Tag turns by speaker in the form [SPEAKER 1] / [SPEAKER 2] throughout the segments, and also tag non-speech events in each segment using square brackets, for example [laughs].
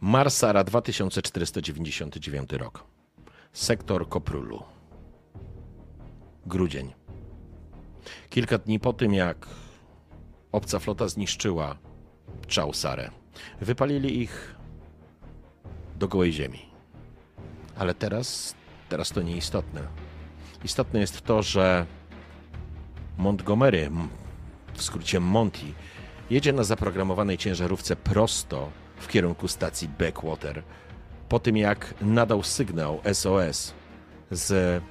[SPEAKER 1] Marsara 2499 rok. Sektor Koprulu. Grudzień. Kilka dni po tym, jak obca flota zniszczyła Czałsarę, wypalili ich do gołej ziemi. Ale teraz, teraz to nieistotne. Istotne jest to, że Montgomery, w skrócie Monty, jedzie na zaprogramowanej ciężarówce prosto w kierunku stacji Backwater. Po tym jak nadał sygnał SOS z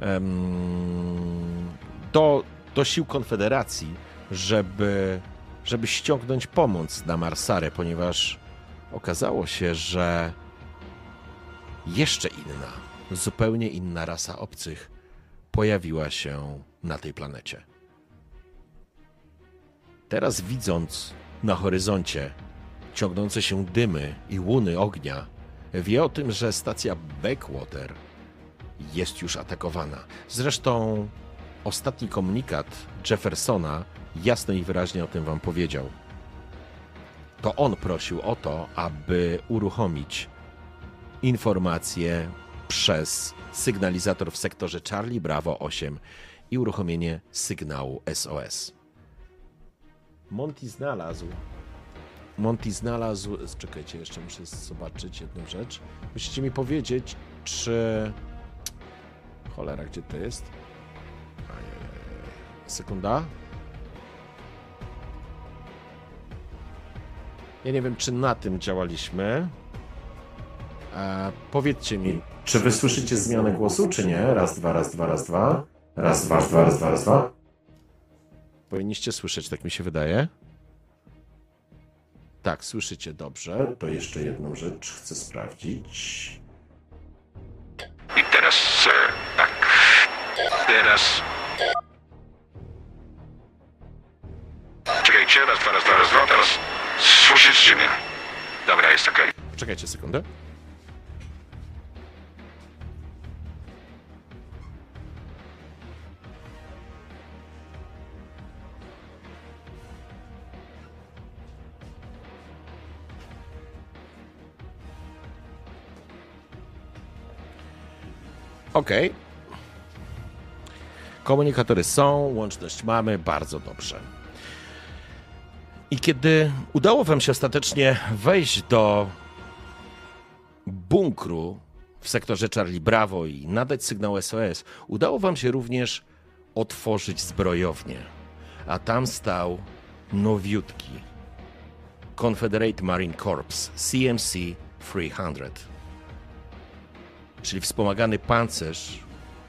[SPEAKER 1] em, do, do sił Konfederacji, żeby, żeby ściągnąć pomoc na Marsarę, ponieważ okazało się, że jeszcze inna, zupełnie inna rasa obcych pojawiła się na tej planecie. Teraz widząc na horyzoncie ciągnące się dymy i łuny ognia, wie o tym, że stacja Backwater jest już atakowana. Zresztą ostatni komunikat Jeffersona jasno i wyraźnie o tym wam powiedział. To on prosił o to, aby uruchomić informacje przez sygnalizator w sektorze Charlie Bravo 8 i uruchomienie sygnału SOS. Monty znalazł. Monty znalazł. Czekajcie, jeszcze muszę zobaczyć jedną rzecz. Musicie mi powiedzieć, czy. Cholera, gdzie to jest? Sekunda. Ja nie wiem, czy na tym działaliśmy. E, powiedzcie mi, czy wy słyszycie zmianę głosu, czy nie? Raz, dwa, raz, dwa, raz, dwa. Raz, dwa, raz, dwa, raz, dwa, raz, dwa. Powinniście słyszeć, tak mi się wydaje. Tak, słyszycie dobrze. To jeszcze jedną rzecz chcę sprawdzić.
[SPEAKER 2] I teraz, e, tak. Teraz. Czekajcie, raz, dwa, raz, dwa, raz, dwa, teraz. Słyszycie mnie? Dobra, jest okej.
[SPEAKER 1] Czekajcie sekundę. Okej. Komunikatory są, łączność mamy, bardzo dobrze. I kiedy udało wam się ostatecznie wejść do bunkru w sektorze Charlie Bravo i nadać sygnał SOS, udało wam się również otworzyć zbrojownię. A tam stał nowiutki Confederate Marine Corps CMC 300, czyli wspomagany pancerz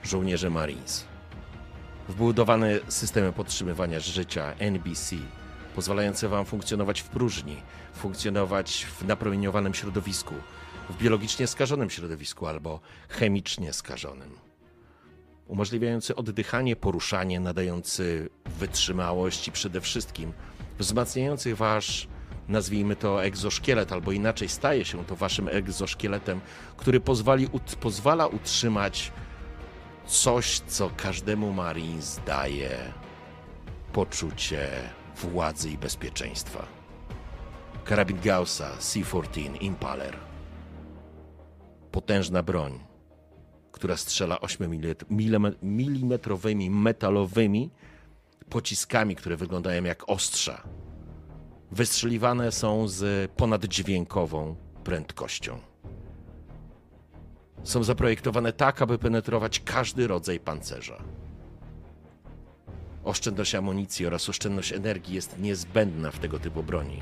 [SPEAKER 1] żołnierzy Marines. Wbudowane systemy podtrzymywania życia NBC pozwalające wam funkcjonować w próżni, funkcjonować w napromieniowanym środowisku, w biologicznie skażonym środowisku albo chemicznie skażonym. Umożliwiający oddychanie, poruszanie, nadający wytrzymałość i przede wszystkim wzmacniający wasz, nazwijmy to, egzoszkielet, albo inaczej staje się to waszym egzoszkieletem, który pozwali, ut, pozwala utrzymać coś, co każdemu Marines daje poczucie władzy i bezpieczeństwa. Karabin Gaussa C-14 Impaler. Potężna broń, która strzela 8-milimetrowymi metalowymi pociskami, które wyglądają jak ostrza. Wystrzeliwane są z ponaddźwiękową prędkością. Są zaprojektowane tak, aby penetrować każdy rodzaj pancerza. Oszczędność amunicji oraz oszczędność energii jest niezbędna w tego typu broni.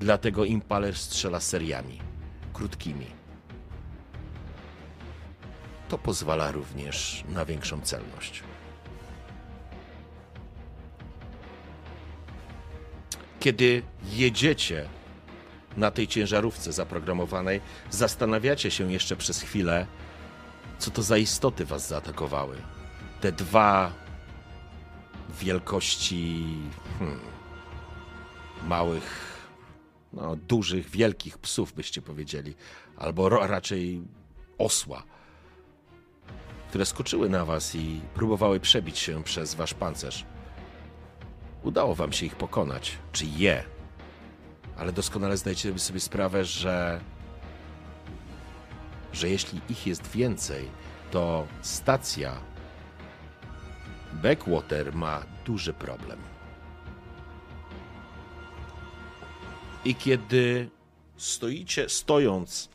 [SPEAKER 1] Dlatego Impaler strzela seriami, krótkimi. To pozwala również na większą celność. Kiedy jedziecie na tej ciężarówce zaprogramowanej, zastanawiacie się jeszcze przez chwilę, co to za istoty was zaatakowały. Te dwa wielkości hmm, małych, no, dużych, wielkich psów, byście powiedzieli, albo raczej osła, które skoczyły na was i próbowały przebić się przez wasz pancerz. Udało wam się ich pokonać, czy je, ale doskonale zdajecie sobie sprawę, że że jeśli ich jest więcej, to stacja Backwater ma duży problem. I kiedy stoicie, stojąc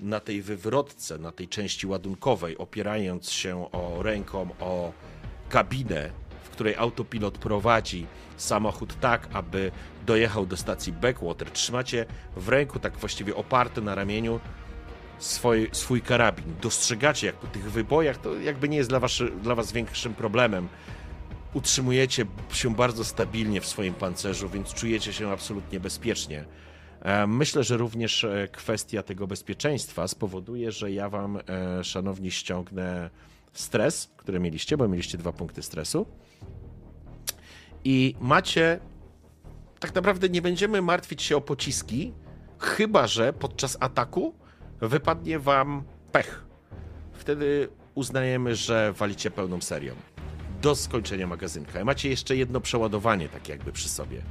[SPEAKER 1] na tej wywrotce, na tej części ładunkowej, opierając się o ręką o kabinę, której autopilot prowadzi samochód tak, aby dojechał do stacji Backwater, trzymacie w ręku, tak właściwie oparty na ramieniu, swój, swój karabin. Dostrzegacie, jak po tych wybojach, to jakby nie jest dla was, dla was większym problemem. Utrzymujecie się bardzo stabilnie w swoim pancerzu, więc czujecie się absolutnie bezpiecznie. E, myślę, że również e, kwestia tego bezpieczeństwa spowoduje, że ja wam, e, szanowni, ściągnę stres, który mieliście, bo mieliście dwa punkty stresu. I macie. Tak naprawdę nie będziemy martwić się o pociski, chyba że podczas ataku wypadnie wam pech. Wtedy uznajemy, że walicie pełną serią. Do skończenia magazynka. I macie jeszcze jedno przeładowanie, tak jakby przy sobie.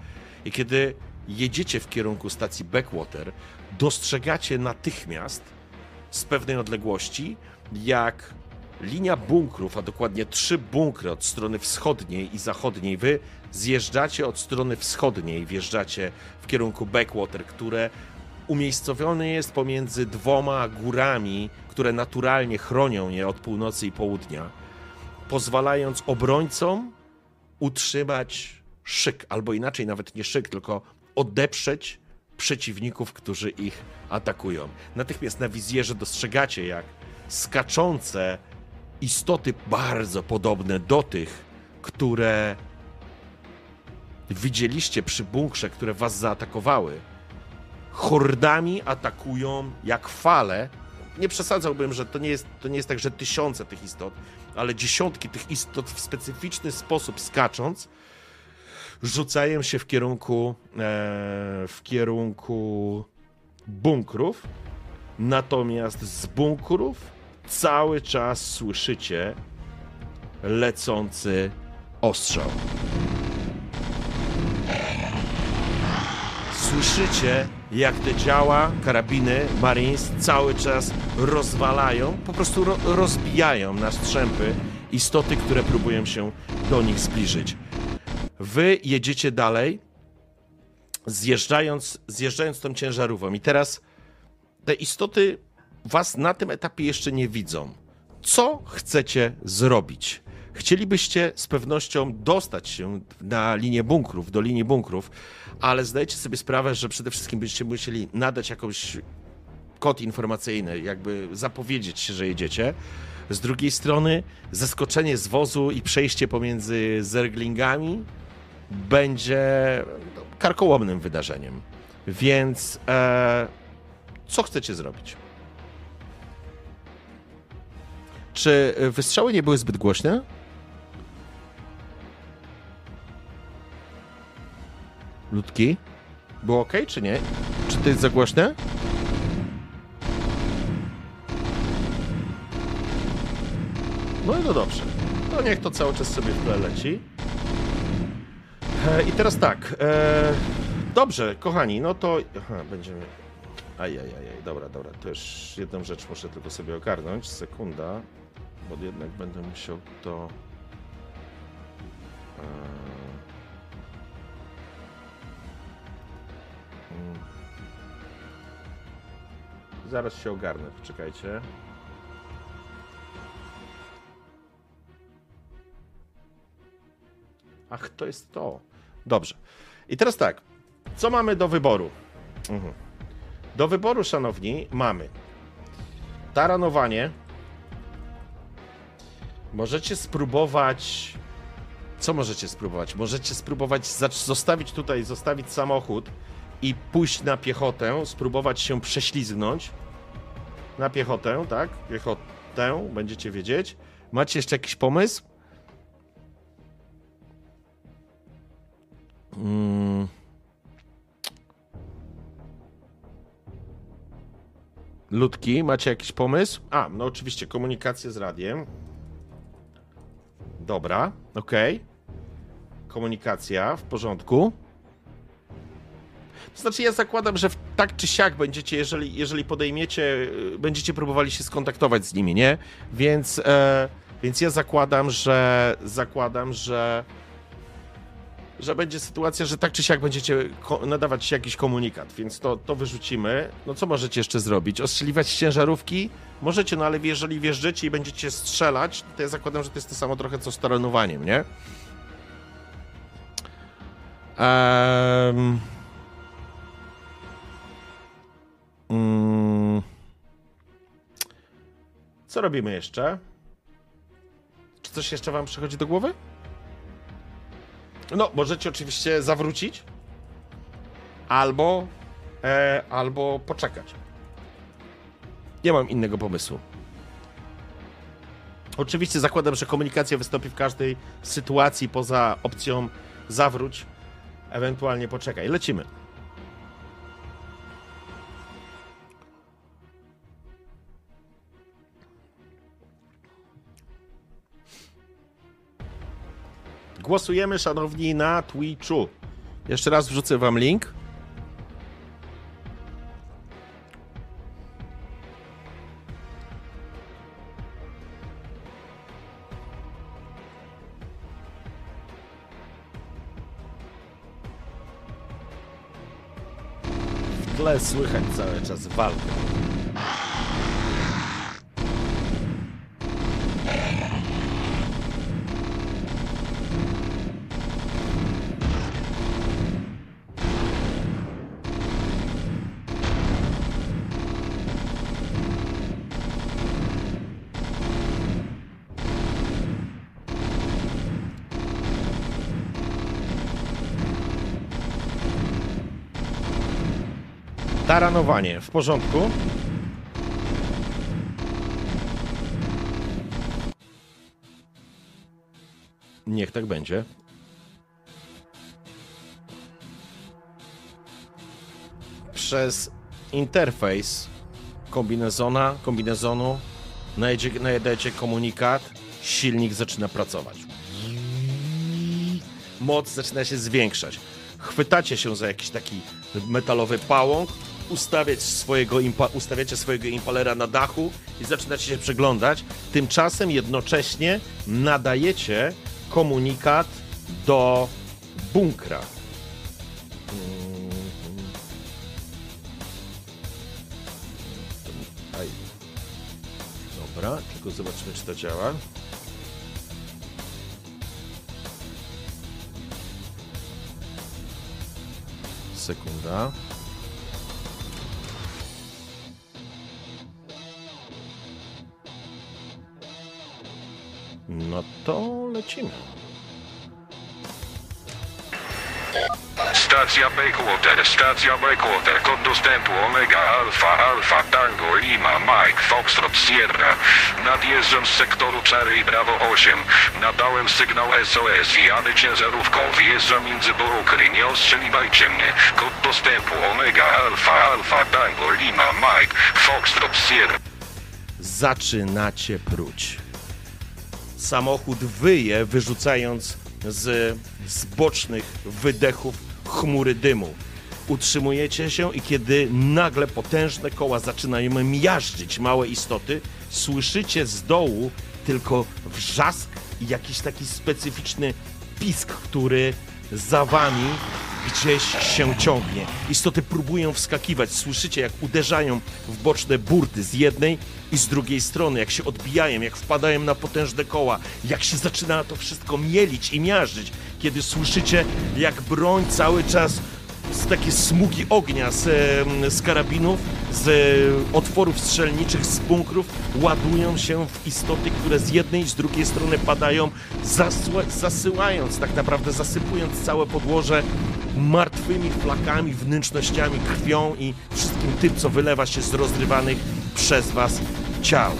[SPEAKER 1] I kiedy jedziecie w kierunku stacji Backwater, dostrzegacie natychmiast z pewnej odległości, jak linia bunkrów, a dokładnie trzy bunkry od strony wschodniej i zachodniej, wy zjeżdżacie od strony wschodniej, wjeżdżacie w kierunku Backwater, które umiejscowiony jest pomiędzy dwoma górami, które naturalnie chronią je od północy i południa, pozwalając obrońcom utrzymać szyk, albo inaczej nawet nie szyk, tylko odeprzeć przeciwników, którzy ich atakują. Natychmiast na wizjerze dostrzegacie, jak skaczące istoty bardzo podobne do tych, które widzieliście przy bunkrze, które was zaatakowały, hordami atakują jak fale. Nie przesadzałbym, że to nie, jest, to nie jest tak, że tysiące tych istot, ale dziesiątki tych istot w specyficzny sposób skacząc, rzucają się w kierunku, e, w kierunku bunkrów. Natomiast z bunkrów cały czas słyszycie lecący ostrzał. Słyszycie jak te działa, karabiny Marines cały czas rozwalają, po prostu ro rozbijają na strzępy istoty, które próbują się do nich zbliżyć. Wy jedziecie dalej, zjeżdżając, zjeżdżając tą ciężarówką. I teraz te istoty was na tym etapie jeszcze nie widzą. Co chcecie zrobić? Chcielibyście z pewnością dostać się na linię bunkrów, do linii bunkrów, ale zdajecie sobie sprawę, że przede wszystkim byście musieli nadać jakąś kod informacyjny, jakby zapowiedzieć się, że jedziecie. Z drugiej strony zeskoczenie z wozu i przejście pomiędzy zerglingami będzie karkołomnym wydarzeniem. Więc e, co chcecie zrobić? Czy wystrzały nie były zbyt głośne? Ludki? Było ok, czy nie? Czy to jest za głośne? No i no dobrze. To niech to cały czas sobie w tle leci. E, I teraz tak. E, dobrze, kochani, no to... Aha, będziemy... Ajajajaj, dobra, dobra. To już jedną rzecz muszę tylko sobie ogarnąć. Sekunda. Bo jednak będę musiał to... E, Zaraz się ogarnę, poczekajcie. Ach, to jest to. Dobrze. I teraz tak. Co mamy do wyboru? Mhm. Do wyboru, szanowni, mamy taranowanie. Możecie spróbować. Co możecie spróbować? Możecie spróbować zostawić tutaj, zostawić samochód i pójść na piechotę, spróbować się prześlizgnąć. Na piechotę, tak? Piechotę, będziecie wiedzieć. Macie jeszcze jakiś pomysł? Mm. Ludki, macie jakiś pomysł? A, no oczywiście, komunikacja z radiem. Dobra, okej. Komunikacja, w porządku. To znaczy, ja zakładam, że tak czy siak będziecie, jeżeli, jeżeli podejmiecie, y, będziecie próbowali się skontaktować z nimi, nie? Więc, e, więc ja zakładam, że zakładam, że że będzie sytuacja, że tak czy siak będziecie nadawać jakiś komunikat, więc to, to wyrzucimy. No co możecie jeszcze zrobić? Ostrzeliwać z ciężarówki? Możecie, no ale jeżeli wjeżdżacie i będziecie strzelać, to ja zakładam, że to jest to samo trochę co z terenowaniem, nie? Mm. Co robimy jeszcze? Czy coś jeszcze wam przychodzi do głowy? No, możecie oczywiście zawrócić. Albo. E, albo poczekać. Nie mam innego pomysłu. Oczywiście zakładam, że komunikacja wystąpi w każdej sytuacji poza opcją zawróć, ewentualnie poczekaj. Lecimy. Głosujemy, szanowni, na Twitchu. Jeszcze raz wrzucę wam link. Tle słychać cały czas walkę. Taranowanie, w porządku. Niech tak będzie. Przez interfejs kombinezona, kombinezonu najdzie- nadajecie komunikat, silnik zaczyna pracować. Moc zaczyna się zwiększać. Chwytacie się za jakiś taki metalowy pałąk, ustawiać swojego ustawiacie swojego impalera na dachu i zaczynacie się przyglądać. Tymczasem jednocześnie nadajecie komunikat do bunkra. Dobra, tylko zobaczmy, czy to działa. Sekunda. No to lecimy.
[SPEAKER 2] Stacja Bakewater, stacja Bakewater, kod dostępu Omega Alpha Alpha Tango Lima Mike Foxtrot Sierra. Nadjeżdżam z sektoru Czary i Bravo 8. Nadałem sygnał SOS, jadę ciężarówką, wjeżdżam między bunkry, nie ostrzeliwajcie mnie. Kod dostępu Omega Alpha Alpha Tango Lima Mike Foxtrot Sierra.
[SPEAKER 1] Zaczynacie pruć. Samochód wyje, wyrzucając z, z bocznych wydechów chmury dymu. Utrzymujecie się i kiedy nagle potężne koła zaczynają miażdżyć małe istoty, słyszycie z dołu tylko wrzask i jakiś taki specyficzny pisk, który za wami gdzieś się ciągnie. Istoty próbują wskakiwać, słyszycie jak uderzają w boczne burty z jednej i z drugiej strony, jak się odbijają, jak wpadają na potężne koła, jak się zaczyna to wszystko mielić i miażdżyć, kiedy słyszycie jak broń cały czas z takie smugi ognia z, z karabinów, z e, otworów strzelniczych, z bunkrów ładują się w istoty, które z jednej i z drugiej strony padają, zasyłając, tak naprawdę zasypując całe podłoże martwymi flakami, wnętrznościami, krwią i wszystkim tym, co wylewa się z rozrywanych przez was ciał.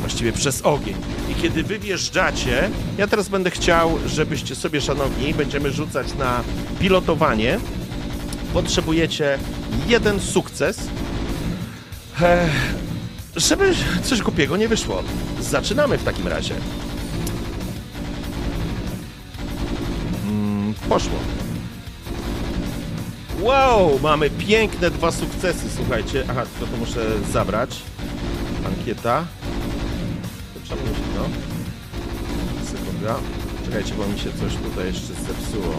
[SPEAKER 1] Właściwie przez ogień. I kiedy wy wjeżdżacie, ja teraz będę chciał, żebyście sobie, szanowni, będziemy rzucać na pilotowanie. Potrzebujecie jeden sukces. Żeby coś głupiego nie wyszło. Zaczynamy w takim razie. Mm, poszło. Wow, mamy piękne dwa sukcesy, słuchajcie. Aha, to, to muszę zabrać. Ankieta. To czemu to? Sekunda. Czekajcie, bo mi się coś tutaj jeszcze zepsuło.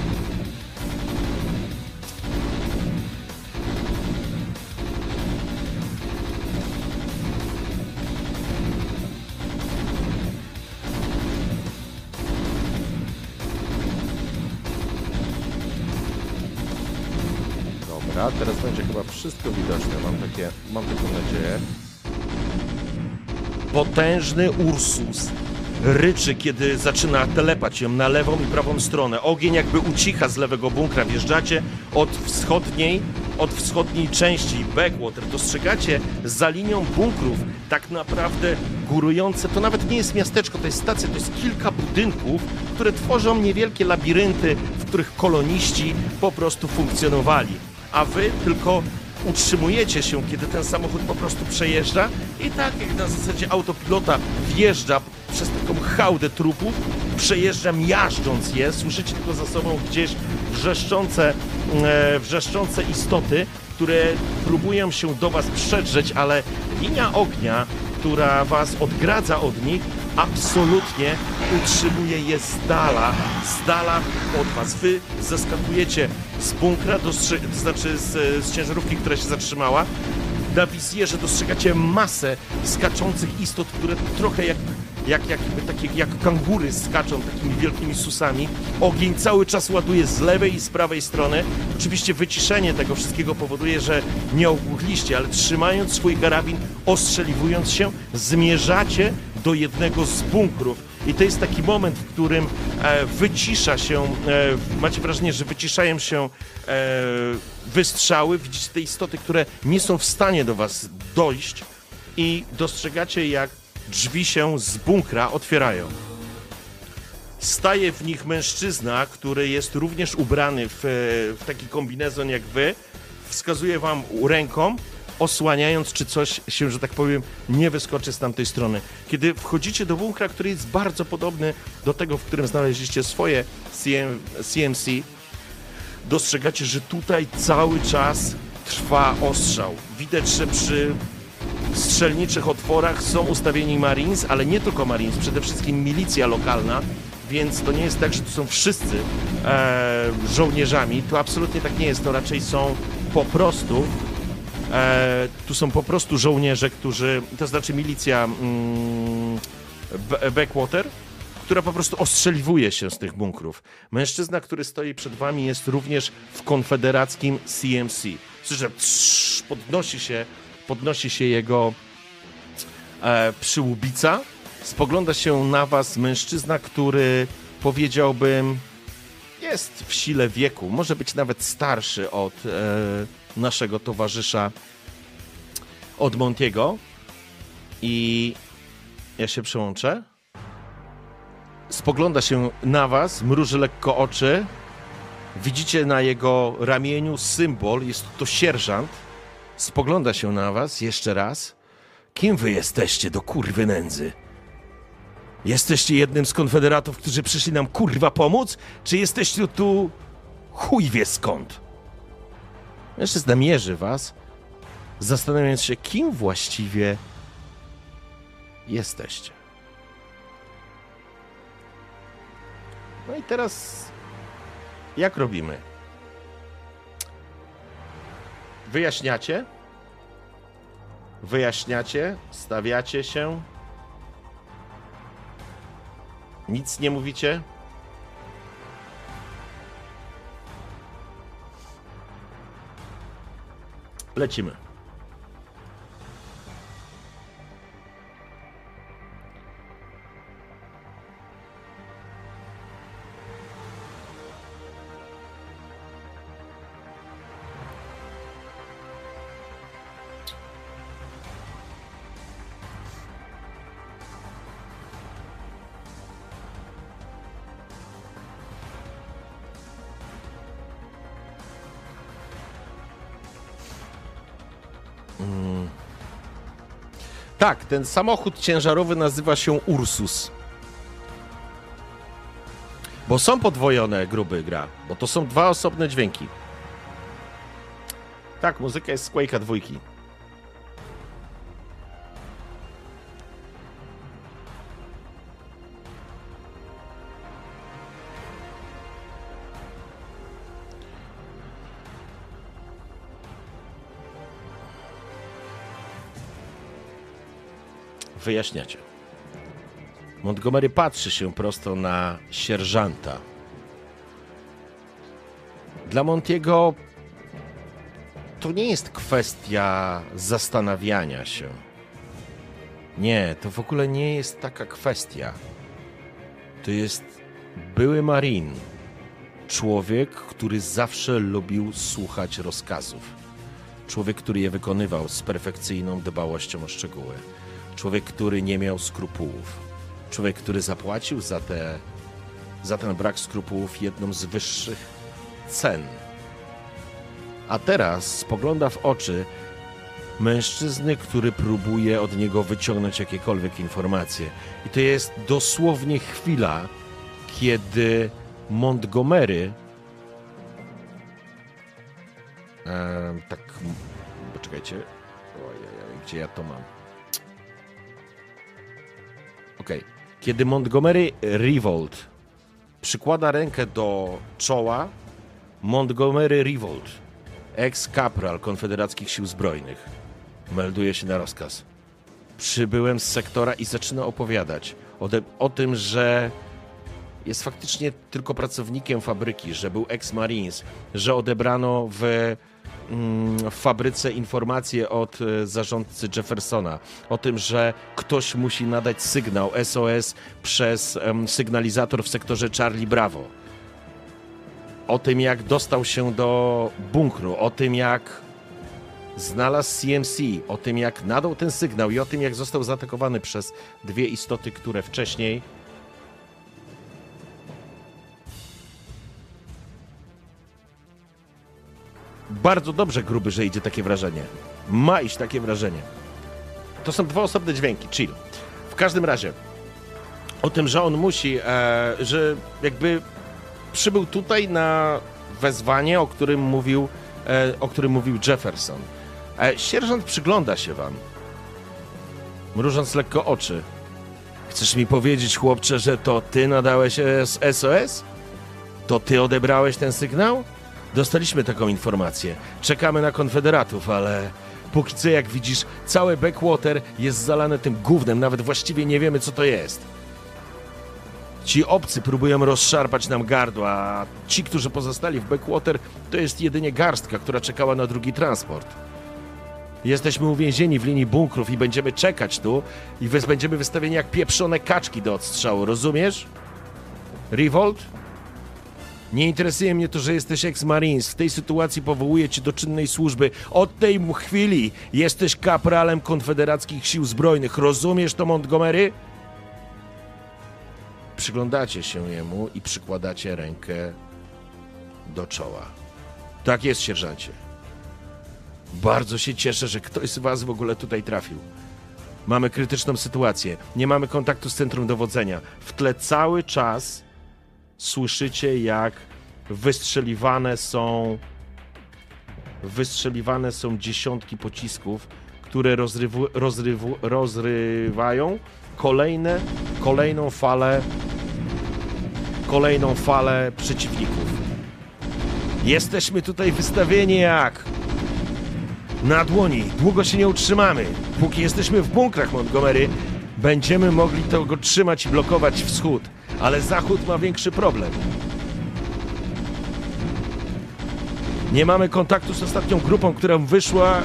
[SPEAKER 1] Dobra, teraz będzie chyba wszystko widoczne. Mam takie, mam taką nadzieję. Potężny Ursus ryczy, kiedy zaczyna telepać ją na lewą i prawą stronę. Ogień jakby ucicha z lewego bunkra. Wjeżdżacie od wschodniej, od wschodniej części Backwater. Dostrzegacie za linią bunkrów tak naprawdę górujące. To nawet nie jest miasteczko, to jest stacja, to jest kilka budynków, które tworzą niewielkie labirynty, w których koloniści po prostu funkcjonowali. A wy tylko utrzymujecie się, kiedy ten samochód po prostu przejeżdża? I tak jak na zasadzie autopilota wjeżdża przez taką hałdę trupów, przejeżdża miażdżąc je, słyszycie tylko za sobą gdzieś wrzeszczące, e, wrzeszczące istoty, które próbują się do was przedrzeć, ale linia ognia, która was odgradza od nich, absolutnie utrzymuje je z dala, z dala od was. Wy zeskakujecie z bunkra, dostrze- to znaczy z, z ciężarówki, która się zatrzymała. Na wizjerze dostrzegacie masę skaczących istot, które trochę jak, jak, jak, takie, jak kangury skaczą takimi wielkimi susami. Ogień cały czas ładuje z lewej i z prawej strony. Oczywiście wyciszenie tego wszystkiego powoduje, że nie ogłuchliście, ale trzymając swój karabin, ostrzeliwując się, zmierzacie do jednego z bunkrów. I to jest taki moment, w którym e, wycisza się, e, macie wrażenie, że wyciszają się e, wystrzały, widzicie te istoty, które nie są w stanie do was dojść i dostrzegacie, jak drzwi się z bunkra otwierają. Staje w nich mężczyzna, który jest również ubrany w, w taki kombinezon jak wy. Wskazuje wam ręką, osłaniając, czy coś się, że tak powiem, nie wyskoczy z tamtej strony. Kiedy wchodzicie do bunkra, który jest bardzo podobny do tego, w którym znaleźliście swoje CM, CMC, dostrzegacie, że tutaj cały czas trwa ostrzał. Widać, że przy strzelniczych otworach są ustawieni Marines, ale nie tylko Marines, przede wszystkim milicja lokalna, więc to nie jest tak, że to są wszyscy e, żołnierzami. To absolutnie tak nie jest, to raczej są po prostu E, tu są po prostu żołnierze, którzy, to znaczy milicja mm, Backwater, która po prostu ostrzeliwuje się z tych bunkrów. Mężczyzna, który stoi przed wami jest również w konfederackim CMC. Słyszę, podnosi się, podnosi się jego e, przyłubica. Spogląda się na was mężczyzna, który powiedziałbym jest w sile wieku, może być nawet starszy od e, naszego towarzysza od Montiego. I ja się przełączę. Spogląda się na was, mruży lekko oczy. Widzicie na jego ramieniu symbol, jest to sierżant. Spogląda się na was jeszcze raz. Kim wy jesteście do kurwy nędzy? Jesteście jednym z konfederatów, którzy przyszli nam kurwa pomóc? Czy jesteście tu chuj wie skąd? Mężczyzna mierzy was, zastanawiając się, kim właściwie jesteście. No i teraz jak robimy? Wyjaśniacie? Wyjaśniacie? Stawiacie się? Nic nie mówicie? Lecimy. Tak, ten samochód ciężarowy nazywa się Ursus. Bo są podwojone gruby gra, bo to są dwa osobne dźwięki. Tak, muzyka jest z Quake'a dwójki. Wyjaśniacie. Montgomery patrzy się prosto na sierżanta. Dla Montiego to nie jest kwestia zastanawiania się. Nie, to w ogóle nie jest taka kwestia. To jest były marin. Człowiek, który zawsze lubił słuchać rozkazów. Człowiek, który je wykonywał z perfekcyjną dbałością o szczegóły. Człowiek, który nie miał skrupułów. Człowiek, który zapłacił za, te, za ten brak skrupułów jedną z wyższych cen. A teraz spogląda w oczy mężczyzny, który próbuje od niego wyciągnąć jakiekolwiek informacje. I to jest dosłownie chwila, kiedy Montgomery. E, tak. Poczekajcie. Ojej, gdzie ja to mam? Okej. Okay. Kiedy Montgomery Revolt przykłada rękę do czoła, Montgomery Revolt, ex-kapral Konfederackich Sił Zbrojnych, melduje się na rozkaz. Przybyłem z sektora i zaczyna opowiadać o, de- o tym, że jest faktycznie tylko pracownikiem fabryki, że był ex-marines, że odebrano w w fabryce informacje od e, zarządcy Jeffersona o tym, że ktoś musi nadać sygnał SOS przez sygnalizator w sektorze Charlie Bravo. O tym, jak dostał się do bunkru, o tym, jak znalazł CMC, o tym, jak nadał ten sygnał i o tym, jak został zaatakowany przez dwie istoty, które wcześniej Bardzo dobrze, gruby, że idzie takie wrażenie. Ma iść takie wrażenie. To są dwa osobne dźwięki, chill. W każdym razie, o tym, że on musi, e, że jakby przybył tutaj na wezwanie, o którym mówił, e, o którym mówił Jefferson. E, sierżant przygląda się wam, mrużąc lekko oczy. Chcesz mi powiedzieć, chłopcze, że to ty nadałeś SOS? To ty odebrałeś ten sygnał? Dostaliśmy taką informację. Czekamy na konfederatów, ale póki co, jak widzisz, całe backwater jest zalane tym gównem, nawet właściwie nie wiemy, co to jest. Ci obcy próbują rozszarpać nam gardła, a ci, którzy pozostali w backwater, to jest jedynie garstka, która czekała na drugi transport. Jesteśmy uwięzieni w linii bunkrów i będziemy czekać tu i będziemy wystawieni jak pieprzone kaczki do odstrzału, rozumiesz? Revolt? Nie interesuje mnie to, że jesteś ex-marines. W tej sytuacji powołuję cię do czynnej służby. Od tej chwili jesteś kapralem konfederackich sił zbrojnych. Rozumiesz to, Montgomery? Przyglądacie się jemu i przykładacie rękę do czoła. Tak jest, sierżancie. Bardzo się cieszę, że ktoś z was w ogóle tutaj trafił. Mamy krytyczną sytuację. Nie mamy kontaktu z centrum dowodzenia. W tle cały czas słyszycie, jak wystrzeliwane są wystrzeliwane są dziesiątki pocisków, które rozrywu, rozrywu, rozrywają kolejne, kolejną falę kolejną falę przeciwników. Jesteśmy tutaj wystawieni jak na dłoni. Długo się nie utrzymamy. Póki jesteśmy w bunkrach Montgomery, będziemy mogli tego trzymać i blokować wschód ale Zachód ma większy problem. Nie mamy kontaktu z ostatnią grupą, która wyszła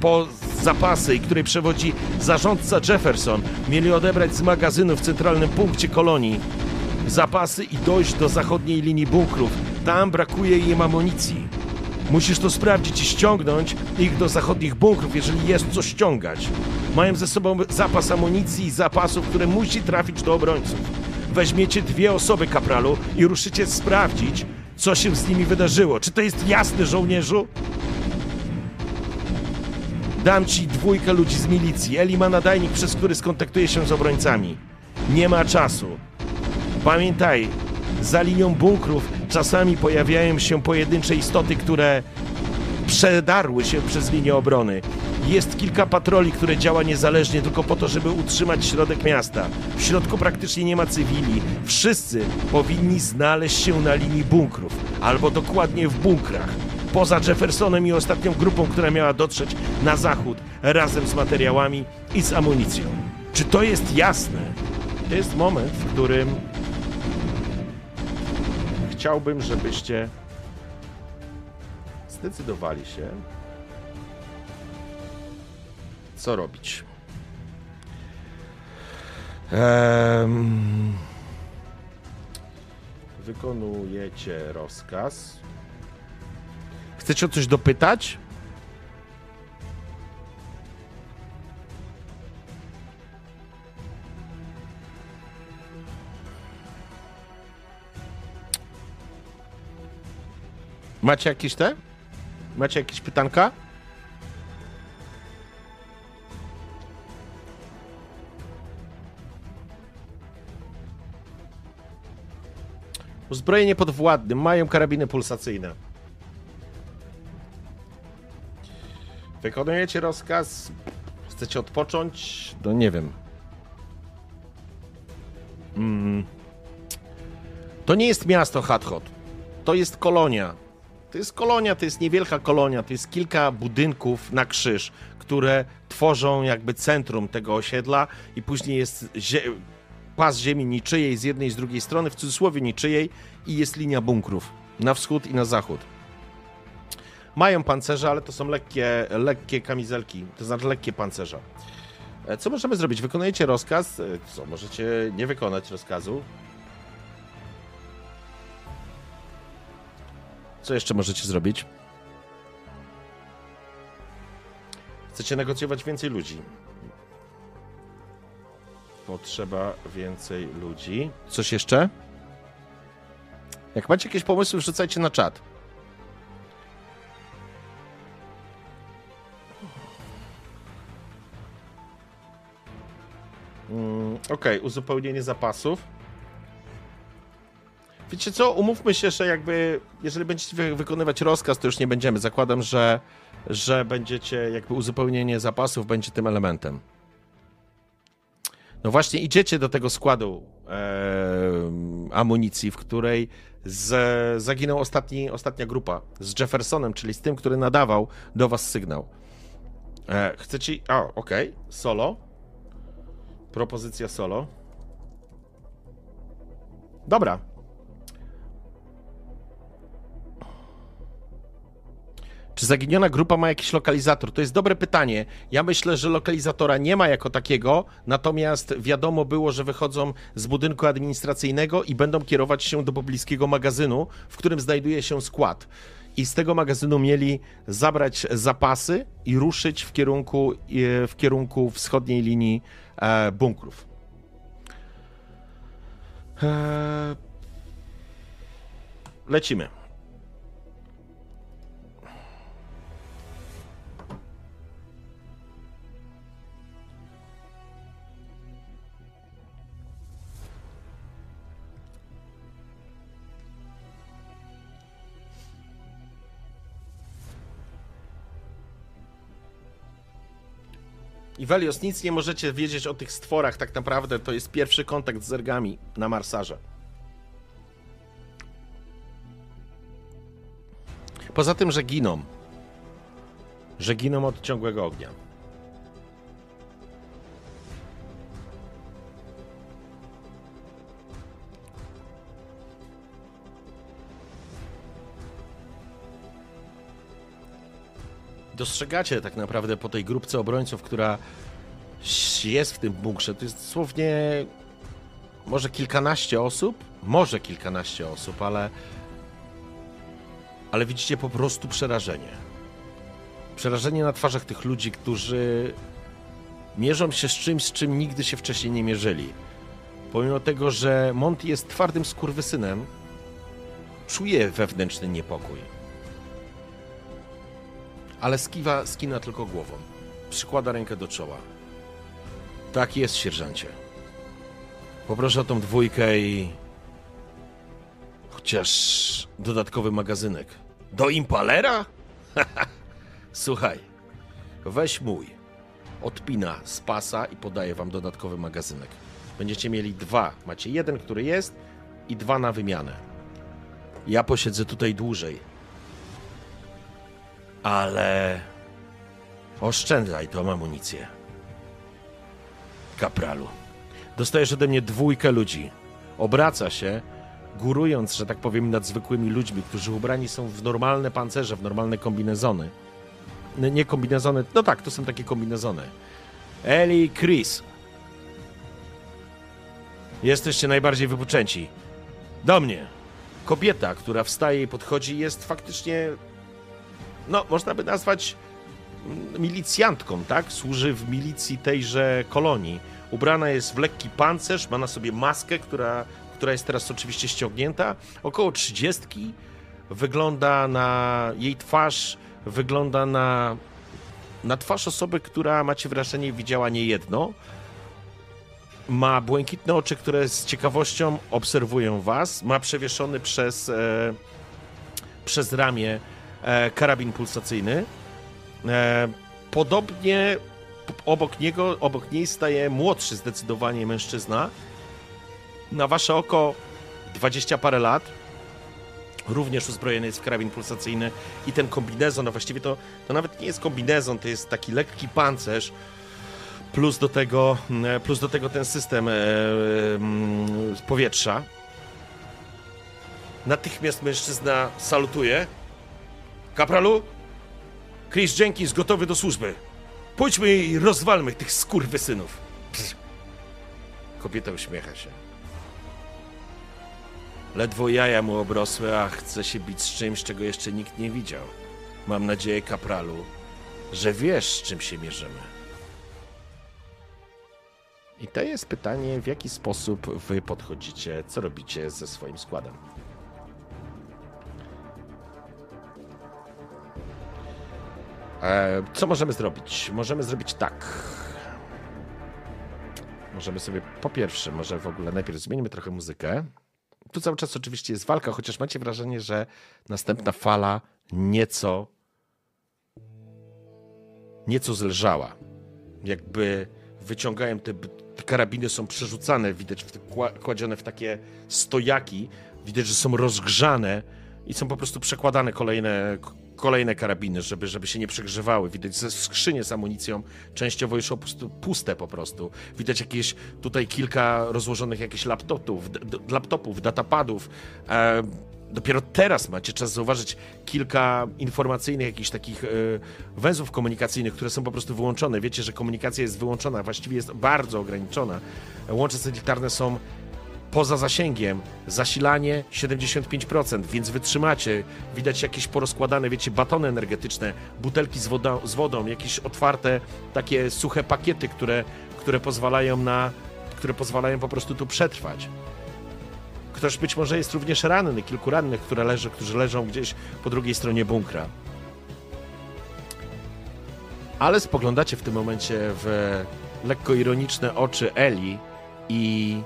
[SPEAKER 1] po zapasy i której przewodzi zarządca Jefferson. Mieli odebrać z magazynu w centralnym punkcie kolonii zapasy i dojść do zachodniej linii bunkrów. Tam brakuje im amunicji. Musisz to sprawdzić i ściągnąć ich do zachodnich bunkrów, jeżeli jest co ściągać. Mają ze sobą zapas amunicji i zapasów, które musi trafić do obrońców weźmiecie dwie osoby, kapralu, i ruszycie sprawdzić, co się z nimi wydarzyło. Czy to jest jasne, żołnierzu? Dam ci dwójkę ludzi z milicji. Eli ma nadajnik, przez który skontaktuje się z obrońcami. Nie ma czasu. Pamiętaj, za linią bunkrów czasami pojawiają się pojedyncze istoty, które przedarły się przez linię obrony. Jest kilka patroli, które działa niezależnie tylko po to, żeby utrzymać środek miasta. W środku praktycznie nie ma cywili. Wszyscy powinni znaleźć się na linii bunkrów, albo dokładnie w bunkrach. Poza Jeffersonem i ostatnią grupą, która miała dotrzeć na zachód razem z materiałami i z amunicją. Czy to jest jasne? To jest moment, w którym chciałbym, żebyście zdecydowali się, co robić. Wykonujecie rozkaz. Chcecie o coś dopytać? Macie jakieś te? Macie jakieś pytanka? Uzbrojenie podwładnym, mają karabiny pulsacyjne. Wykonujecie rozkaz, chcecie odpocząć? No nie wiem. Mm. To nie jest miasto Hathot. To jest kolonia. To jest kolonia, to jest niewielka kolonia, to jest kilka budynków na krzyż, które tworzą jakby centrum tego osiedla i później jest zie pas ziemi niczyjej z jednej i z drugiej strony, w cudzysłowie niczyjej i jest linia bunkrów na wschód i na zachód. Mają pancerze, ale to są lekkie, lekkie kamizelki, to znaczy lekkie pancerze. E, co możemy zrobić? Wykonujecie rozkaz. E, co, możecie nie wykonać rozkazu. Co jeszcze możecie zrobić? Chcecie negocjować więcej ludzi. Potrzeba więcej ludzi. Coś jeszcze? Jak macie jakieś pomysły, wrzucajcie na czat. Mm, Okej, uzupełnienie zapasów. Wiecie co, umówmy się, że jakby, jeżeli będziecie wy wykonywać rozkaz, to już nie będziemy. Zakładam, że, że będziecie, jakby uzupełnienie zapasów będzie tym elementem. No właśnie, idziecie do tego składu e, amunicji, w której z, zaginął ostatni, ostatnia grupa z Jeffersonem, czyli z tym, który nadawał do was sygnał. E, chcecie. A, okej, okay. solo. Propozycja solo. Dobra, Czy zaginiona grupa ma jakiś lokalizator? To jest dobre pytanie. Ja myślę, że lokalizatora nie ma jako takiego, natomiast wiadomo było, że wychodzą z budynku administracyjnego i będą kierować się do pobliskiego magazynu, w którym znajduje się skład. I z tego magazynu mieli zabrać zapasy i ruszyć w kierunku, e, w kierunku wschodniej linii e, bunkrów. E, lecimy. I Velios, nic nie możecie wiedzieć o tych stworach, tak naprawdę to jest pierwszy kontakt z zergami na Marsarze. Poza tym, że giną. Że giną od ciągłego ognia. Dostrzegacie tak naprawdę po tej grupce obrońców, która jest w tym bunkrze, to jest dosłownie może kilkanaście osób, może kilkanaście osób, ale ale widzicie po prostu przerażenie. Przerażenie na twarzach tych ludzi, którzy mierzą się z czymś, z czym nigdy się wcześniej nie mierzyli. Pomimo tego, że Monty jest twardym skurwysynem, czuje wewnętrzny niepokój ale skiwa, skina tylko głową. przykłada rękę do czoła. Tak jest, sierżancie. Poproszę o tą dwójkę i... Chociaż dodatkowy magazynek. Do impalera? [laughs] Słuchaj, weź mój. Odpina z pasa i podaję wam dodatkowy magazynek. Będziecie mieli dwa. Macie jeden, który jest i dwa na wymianę. Ja posiedzę tutaj dłużej. Ale oszczędzaj tą amunicję. Kapralu. Dostajesz ode mnie dwójkę ludzi. Obraca się, górując, że tak powiem, nad zwykłymi ludźmi, którzy ubrani są w normalne pancerze, w normalne kombinezony. Nie- kombinezony, no tak, to są takie kombinezony. Eli, Chris. Jesteście najbardziej wypoczęci. Do mnie. Kobieta, która wstaje i podchodzi, jest faktycznie, no, można by nazwać mm, milicjantką, tak? Służy w milicji tejże kolonii. Ubrana jest w lekki pancerz, ma na sobie maskę, która, która jest teraz oczywiście ściągnięta. Około trzydziestki. Wygląda na jej twarz, wygląda na, na twarz osoby, która macie wrażenie widziała niejedno. Ma błękitne oczy, które z ciekawością obserwują was. Ma przewieszony przez, e, przez ramię karabin pulsacyjny. E, podobnie obok niego, obok niej staje młodszy zdecydowanie mężczyzna. Na wasze oko 20 parę lat. Również uzbrojony jest w karabin pulsacyjny i ten kombinezon, a właściwie to, to nawet nie jest kombinezon, to jest taki lekki pancerz, plus do tego, mm, plus do tego ten system e, mm, z powietrza. Natychmiast mężczyzna salutuje. Kapralu, Chris Jenkins gotowy do służby. Pójdźmy i rozwalmy tych skurwysynów. Psz. Kobieta uśmiecha się. Ledwo jaja mu obrosły, a chce się bić z czymś, czego jeszcze nikt nie widział. Mam nadzieję, kapralu, że wiesz, z czym się mierzymy. I to jest pytanie, w jaki sposób wy podchodzicie, co robicie ze swoim składem. E, co możemy zrobić? Możemy zrobić tak. Możemy sobie, po pierwsze, może w ogóle najpierw zmienimy trochę muzykę. Tu cały czas oczywiście jest walka, chociaż macie wrażenie, że następna fala nieco nieco zelżała. Jakby wyciągają te, te karabiny, są przerzucane, widać w, kła- kładzione w takie stojaki, widać, że są rozgrzane i są po prostu przekładane kolejne, kolejne karabiny, żeby, żeby się nie przegrzewały. Widać skrzynie z amunicją, częściowo już puste po prostu. Widać jakieś tutaj kilka rozłożonych jakichś laptopów, laptopów datapadów. E, dopiero teraz macie czas zauważyć kilka informacyjnych jakichś takich e, węzłów komunikacyjnych, które są po prostu wyłączone. Wiecie, że komunikacja jest wyłączona, właściwie jest bardzo ograniczona. Łącze satelitarne są poza zasięgiem. Zasilanie 75%, więc wytrzymacie. Widać jakieś porozkładane, wiecie, batony energetyczne, butelki z, woda, z wodą, jakieś otwarte, takie suche pakiety, które, które pozwalają na, które pozwalają po prostu tu przetrwać. Ktoś być może jest również ranny, kilku rannych, które leży, którzy leżą gdzieś po drugiej stronie bunkra. Ale spoglądacie w tym momencie w lekko ironiczne oczy Eli i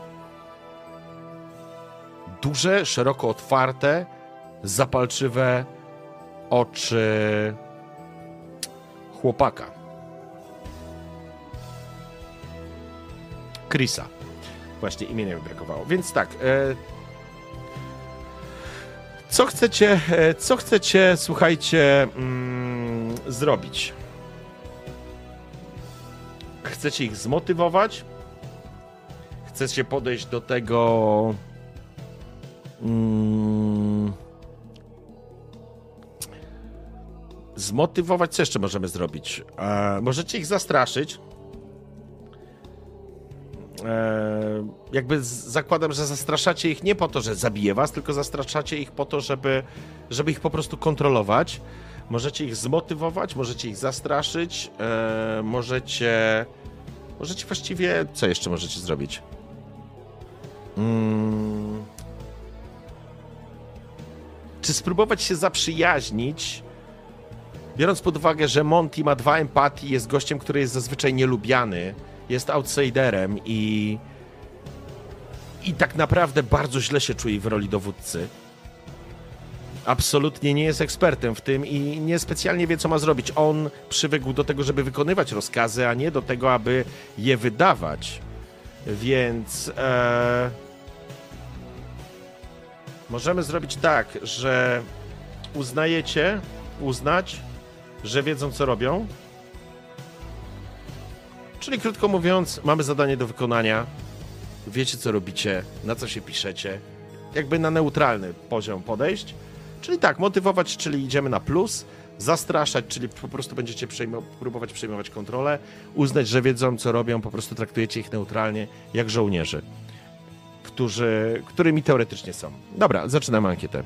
[SPEAKER 1] duże, szeroko otwarte, zapalczywe oczy chłopaka. Chrisa. Właśnie imienia mi brakowało. Więc tak. E, co chcecie, e, co chcecie, słuchajcie, mm, zrobić? Chcecie ich zmotywować? Chcecie podejść do tego. Mm, zmotywować, co jeszcze możemy zrobić? E, możecie ich zastraszyć. E, jakby z- zakładam, że zastraszacie ich nie po to, że zabije was, tylko zastraszacie ich po to, żeby, żeby ich po prostu kontrolować. Możecie ich zmotywować, możecie ich zastraszyć, e, możecie. Możecie właściwie. Co jeszcze możecie zrobić? Mm. Czy spróbować się zaprzyjaźnić biorąc pod uwagę, że Monty ma dwa empatii, jest gościem, który jest zazwyczaj nielubiany, jest outsiderem i i tak naprawdę bardzo źle się czuje w roli dowódcy. Absolutnie nie jest ekspertem w tym i niespecjalnie wie, co ma zrobić. On przywykł do tego, żeby wykonywać rozkazy, a nie do tego, aby je wydawać. Więc e, możemy zrobić tak, że uznajecie, uznać, że wiedzą, co robią. Czyli krótko mówiąc, mamy zadanie do wykonania. Wiecie co robicie, na co się piszecie, jakby na neutralny poziom podejść. Czyli tak, motywować, czyli idziemy na plus, zastraszać, czyli po prostu będziecie próbować przejmować kontrolę, uznać, że wiedzą co robią, po prostu traktujecie ich neutralnie, jak żołnierzy, którzy, którymi teoretycznie są. Dobra, zaczynamy ankietę.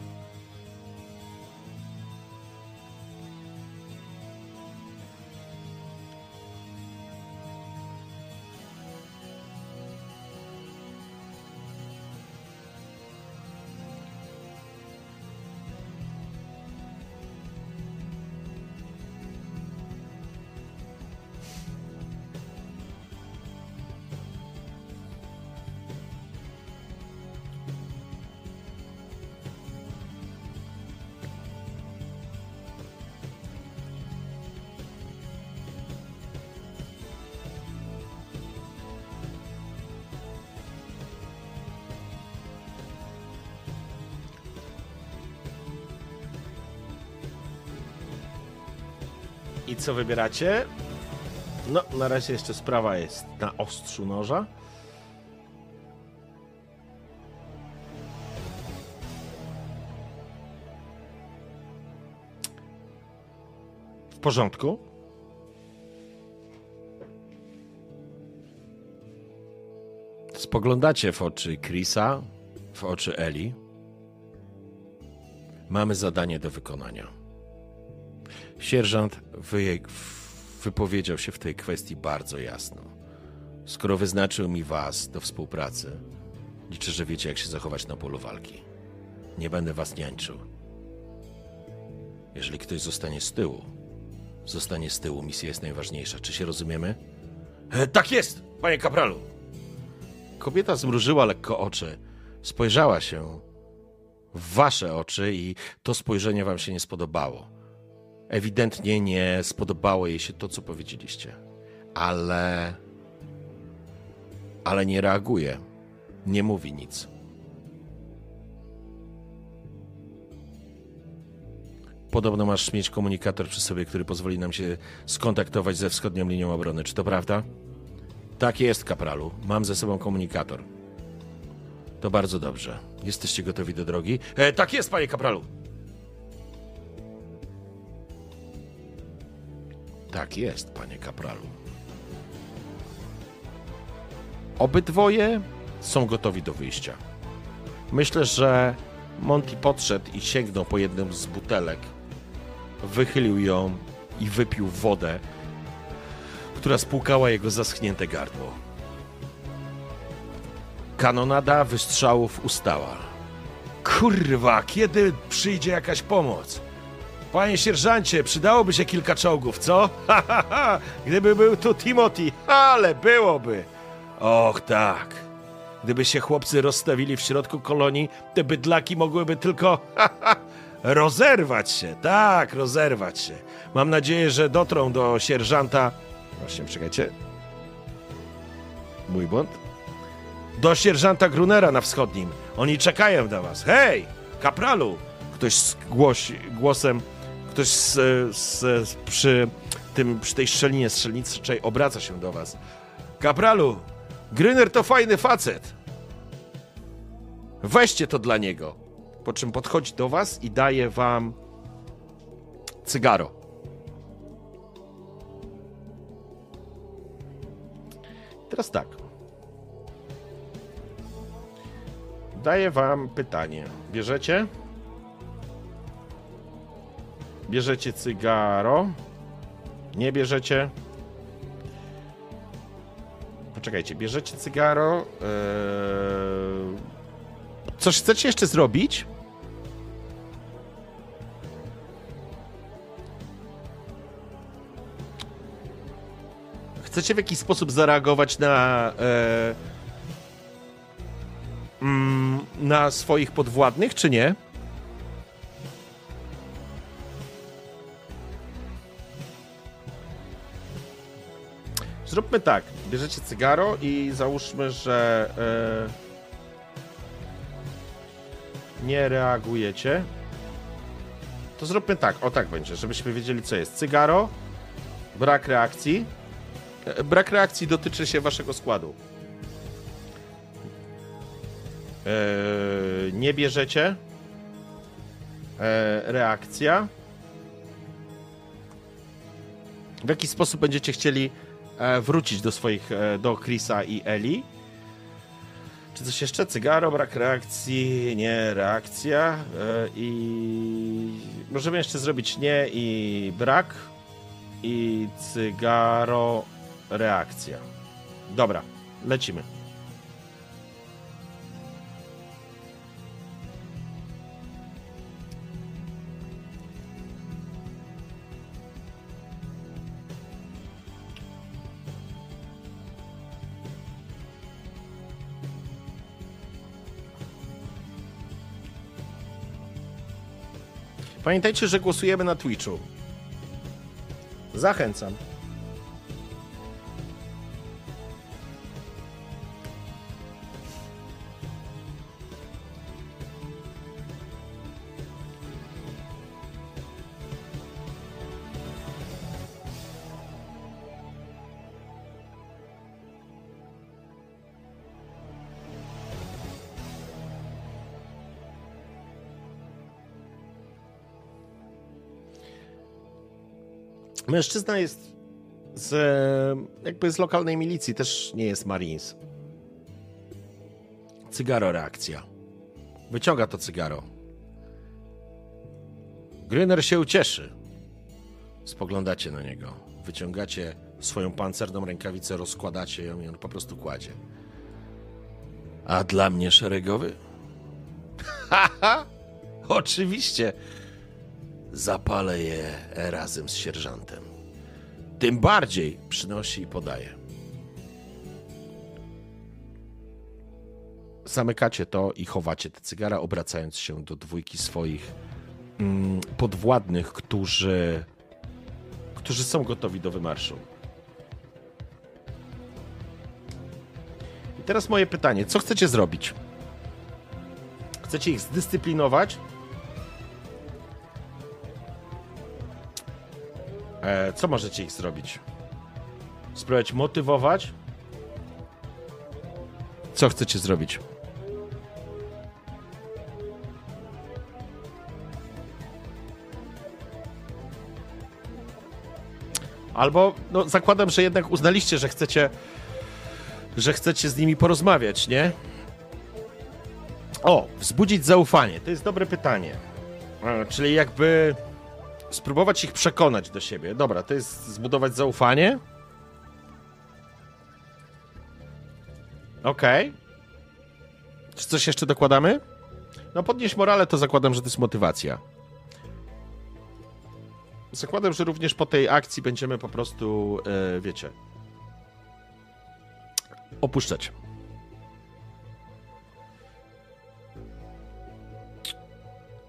[SPEAKER 1] Co wybieracie? No, na razie jeszcze sprawa jest na ostrzu noża. W porządku. Spoglądacie w oczy Chrisa, w oczy Eli. Mamy zadanie do wykonania. Sierżant wy, wypowiedział się w tej kwestii bardzo jasno. Skoro wyznaczył mi was do współpracy, liczę, że wiecie, jak się zachować na polu walki. Nie będę was niańczył. Jeżeli ktoś zostanie z tyłu, zostanie z tyłu. Misja jest najważniejsza. Czy się rozumiemy? E, tak jest, panie kapralu. Kobieta zmrużyła lekko oczy. Spojrzała się w wasze oczy i to spojrzenie wam się nie spodobało. Ewidentnie nie spodobało jej się to, co powiedzieliście. Ale. Ale nie reaguje. Nie mówi nic. Podobno masz mieć komunikator przy sobie, który pozwoli nam się skontaktować ze wschodnią linią obrony. Czy to prawda? Tak jest, kapralu. Mam ze sobą komunikator. To bardzo dobrze. Jesteście gotowi do drogi? E, tak jest, panie kapralu. Tak jest, panie kapralu. Obydwoje są gotowi do wyjścia. Myślę, że Monty podszedł i sięgnął po jednym z butelek, wychylił ją i wypił wodę, która spłukała jego zaschnięte gardło. Kanonada wystrzałów ustała. Kurwa, kiedy przyjdzie jakaś pomoc? Panie sierżancie, przydałoby się kilka czołgów, co? [laughs] Ha, ha, ha! Gdyby był tu Timothy, ale byłoby. Och, tak. Gdyby się chłopcy rozstawili w środku kolonii, te bydlaki mogłyby tylko ha, ha, rozerwać się. Tak, rozerwać się. Mam nadzieję, że dotrą do sierżanta. Właśnie, czekajcie. Mój błąd. Do sierżanta Grunera na wschodnim. Oni czekają na was. Hej, kapralu! Ktoś zgłosi głosem ktoś z, z, z, przy, tym, przy tej szczelinie strzelniczej obraca się do was. Kapralu, Gryner to fajny facet. Weźcie to dla niego. Po czym podchodzi do was i daje wam cygaro. Teraz tak. Daję wam pytanie. Bierzecie? Bierzecie cygaro. Nie bierzecie. Poczekajcie, bierzecie cygaro. Eee... Coś chcecie jeszcze zrobić? Chcecie w jakiś sposób zareagować na. Eee... na swoich podwładnych, czy nie? Zróbmy tak. Bierzecie cygaro i załóżmy, że e, nie reagujecie. To zróbmy tak. O tak będzie, żebyśmy wiedzieli, co jest. Cygaro, brak reakcji. E, brak reakcji dotyczy się waszego składu. E, nie bierzecie. Reakcja. W jaki sposób będziecie chcieli wrócić do swoich, e, do Chrisa i Eli? Czy coś jeszcze? Cygaro, brak reakcji, nie, reakcja e, i możemy jeszcze zrobić nie i brak i cygaro, reakcja. Dobra, lecimy. Pamiętajcie, że głosujemy na Twitchu. Zachęcam. Mężczyzna jest z, jakby z lokalnej milicji, też nie jest Marines. Cygaro reakcja. Wyciąga to cygaro. Gryner się ucieszy. Spoglądacie na niego. Wyciągacie swoją pancerną rękawicę, rozkładacie ją i on po prostu kładzie. A dla mnie szeregowy? [laughs] Haha! Oczywiście zapalę je razem z sierżantem. Tym bardziej przynosi i podaje. Zamykacie to i chowacie te cygara, obracając się do dwójki swoich mm, podwładnych, którzy, którzy są gotowi do wymarszu. I teraz moje pytanie: co chcecie zrobić? Chcecie ich zdyscyplinować? E, co możecie ich zrobić? Spróbować motywować? Co chcecie zrobić? Albo, no, zakładam, że jednak uznaliście, że chcecie, że chcecie z nimi porozmawiać, nie? O, wzbudzić zaufanie. To jest dobre pytanie. E, czyli jakby spróbować ich przekonać do siebie. Dobra, to jest zbudować zaufanie. Okej. Okay. Czy coś jeszcze dokładamy? No podnieść morale to zakładam, że to jest motywacja. Zakładam, że również po tej akcji będziemy po prostu, yy, wiecie, opuszczać.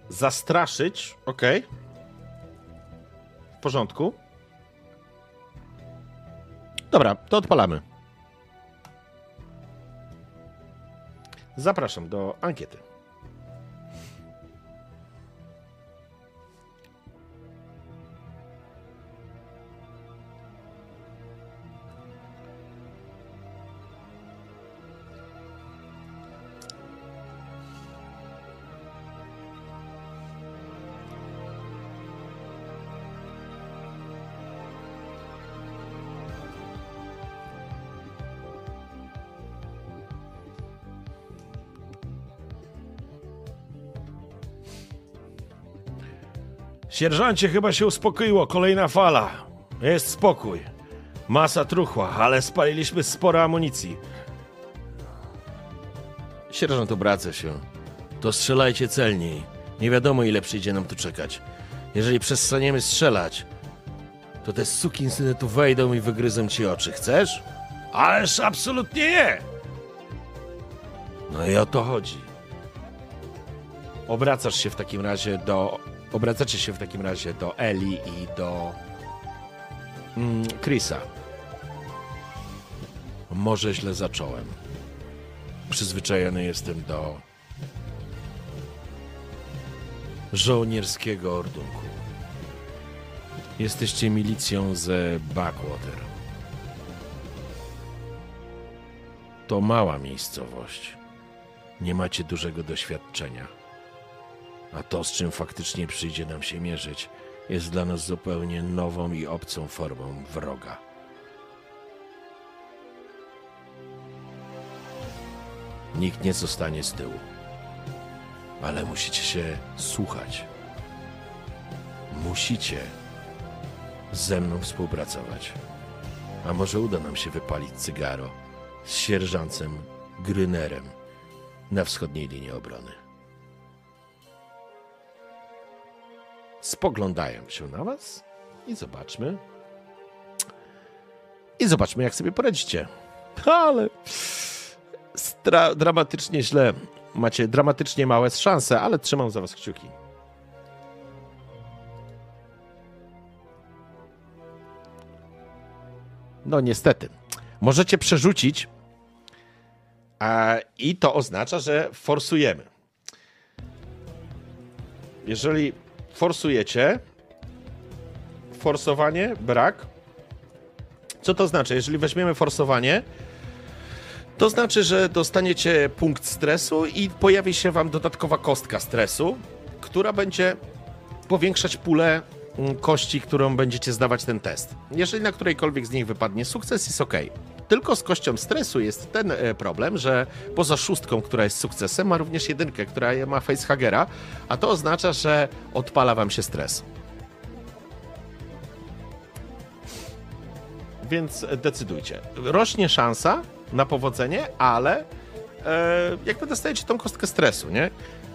[SPEAKER 1] Zastraszyć, okej. Okay porządku. Dobra, to odpalamy. Zapraszam do ankiety. Sierżancie, chyba się uspokoiło. Kolejna fala. Jest spokój. Masa truchła, ale spaliliśmy sporo amunicji. Sierżant obraca się. To strzelajcie celniej. Nie wiadomo, ile przyjdzie nam tu czekać. Jeżeli przestaniemy strzelać, to te sukinsyny tu wejdą i wygryzą ci oczy. Chcesz? Ależ absolutnie nie! No i o to chodzi. Obracasz się w takim razie do. Obracacie się w takim razie do Eli i do. Mm, Chrisa. Może źle zacząłem. Przyzwyczajony jestem do żołnierskiego ordunku. Jesteście milicją ze Backwater. To mała miejscowość. Nie macie dużego doświadczenia. A to, z czym faktycznie przyjdzie nam się mierzyć, jest dla nas zupełnie nową i obcą formą wroga. Nikt nie zostanie z tyłu. Ale musicie się słuchać. Musicie ze mną współpracować. A może uda nam się wypalić cygaro z sierżancem Grynerem na wschodniej linii obrony. Spoglądają się na was i zobaczmy. I zobaczmy, jak sobie poradzicie. [laughs] Ale stra- dramatycznie źle. Macie dramatycznie małe szanse, ale trzymam za was kciuki. No niestety. Możecie przerzucić a, i to oznacza, że forsujemy. Jeżeli forsujecie, forsowanie, brak. Co to znaczy? Jeżeli weźmiemy forsowanie, to znaczy, że dostaniecie punkt stresu i pojawi się wam dodatkowa kostka stresu, która będzie powiększać pulę mm, kości, którą będziecie zdawać ten test. Jeżeli na którejkolwiek z nich wypadnie sukces, jest ok. Tylko z kością stresu jest ten e, problem, że poza szóstką, która jest sukcesem, ma również jedynkę, która ma facehagera, a to oznacza, że odpala wam się stres. Więc decydujcie. Rośnie szansa na powodzenie, ale e, jakby dostajecie tą kostkę stresu, nie?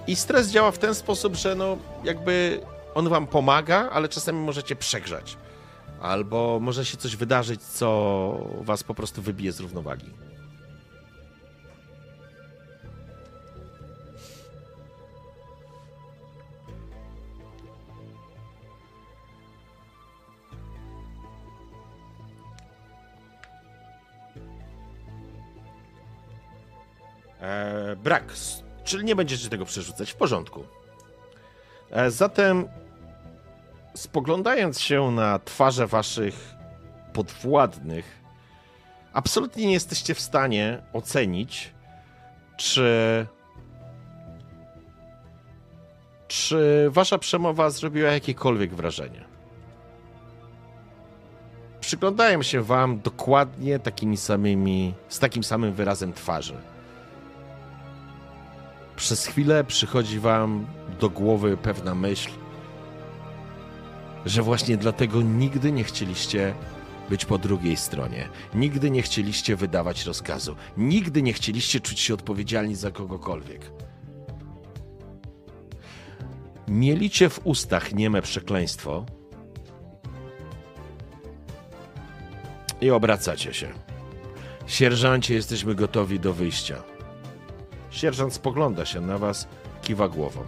[SPEAKER 1] I stres działa w ten sposób, że no jakby on wam pomaga, ale czasami możecie przegrzać. Albo może się coś wydarzyć, co was po prostu wybije z równowagi. E, brak, czyli nie będziecie tego przerzucać. W porządku. E, zatem spoglądając się na twarze waszych podwładnych, absolutnie nie jesteście w stanie ocenić, czy. Czy wasza przemowa zrobiła jakiekolwiek wrażenie? Przyglądają się wam dokładnie takimi samymi, z takim samym wyrazem twarzy. Przez chwilę przychodzi wam do głowy pewna myśl, że właśnie dlatego nigdy nie chcieliście być po drugiej stronie. Nigdy nie chcieliście wydawać rozkazu. Nigdy nie chcieliście czuć się odpowiedzialni za kogokolwiek. Mielicie w ustach nieme przekleństwo i obracacie się. Sierżancie, jesteśmy gotowi do wyjścia. Sierżant spogląda się na was, kiwa głową.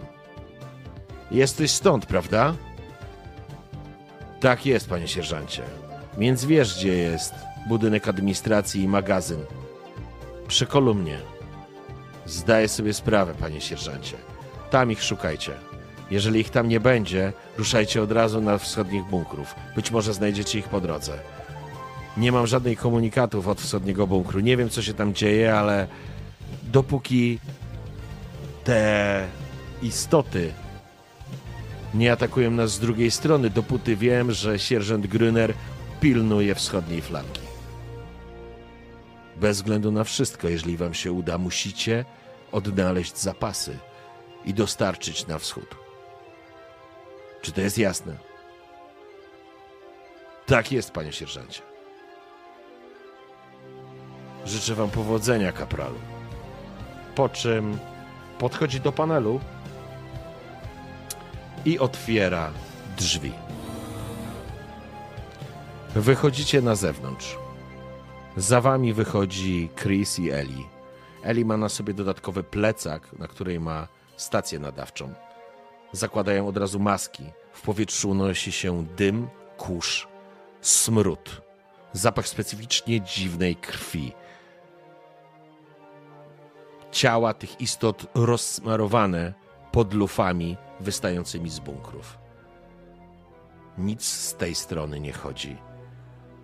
[SPEAKER 1] Jesteś stąd, prawda? Tak jest, panie sierżancie. Więc wiesz, gdzie jest budynek administracji i magazyn. Przy kolumnie. Zdaję sobie sprawę, panie sierżancie. Tam ich szukajcie. Jeżeli ich tam nie będzie, ruszajcie od razu na wschodnich bunkrów. Być może znajdziecie ich po drodze. Nie mam żadnych komunikatów od wschodniego bunkru. Nie wiem, co się tam dzieje, ale dopóki te istoty nie atakują nas z drugiej strony, dopóty wiem, że sierżant Grüner pilnuje wschodniej flanki. Bez względu na wszystko, jeżeli wam się uda, musicie odnaleźć zapasy i dostarczyć na wschód. Czy to jest jasne? Tak jest, panie sierżancie. Życzę wam powodzenia, kapralu. Po czym podchodzi do panelu i otwiera drzwi. Wychodzicie na zewnątrz. Za wami wychodzi Chris i Eli. Eli ma na sobie dodatkowy plecak, na której ma stację nadawczą. Zakładają od razu maski. W powietrzu unosi się dym, kurz, smród, zapach specyficznie dziwnej krwi. Ciała tych istot rozsmarowane pod lufami wystającymi z bunkrów. Nic z tej strony nie chodzi.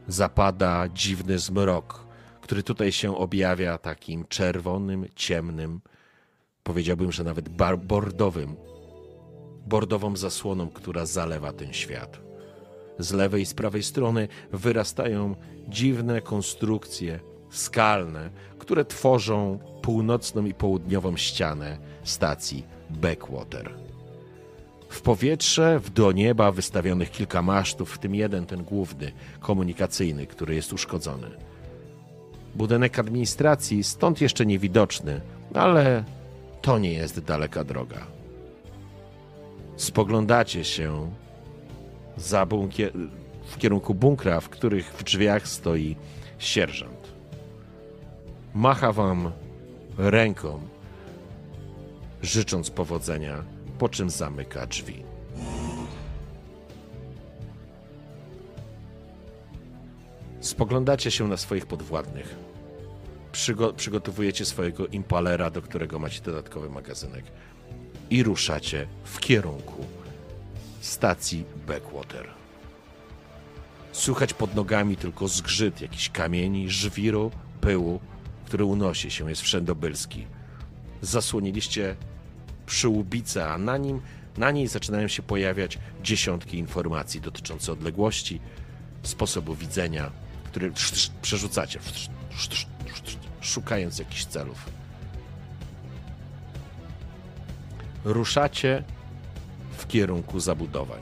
[SPEAKER 1] Zapada dziwny zmrok, który tutaj się objawia takim czerwonym, ciemnym, powiedziałbym, że nawet bordowym, bordową zasłoną, która zalewa ten świat. Z lewej i z prawej strony wyrastają dziwne konstrukcje skalne, które tworzą północną i południową ścianę stacji Backwater. W powietrze, w do nieba wystawionych kilka masztów, w tym jeden, ten główny, komunikacyjny, który jest uszkodzony. Budynek administracji stąd jeszcze niewidoczny, ale to nie jest daleka droga. Spoglądacie się za bunkier, w kierunku bunkra, w których w drzwiach stoi sierżant. Macha wam ręką, życząc powodzenia, po czym zamyka drzwi. Spoglądacie się na swoich podwładnych. Przygo przygotowujecie swojego impalera, do którego macie dodatkowy magazynek. I ruszacie w kierunku stacji Backwater. Słychać pod nogami tylko zgrzyt jakichś kamieni, żwiru, pyłu, który unosi się, jest wszędobylski. Zasłoniliście przyłbicę, a na nim na niej zaczynają się pojawiać dziesiątki informacji dotyczące odległości, sposobu widzenia, który przerzucacie, szukając jakichś celów. Ruszacie w kierunku zabudowań.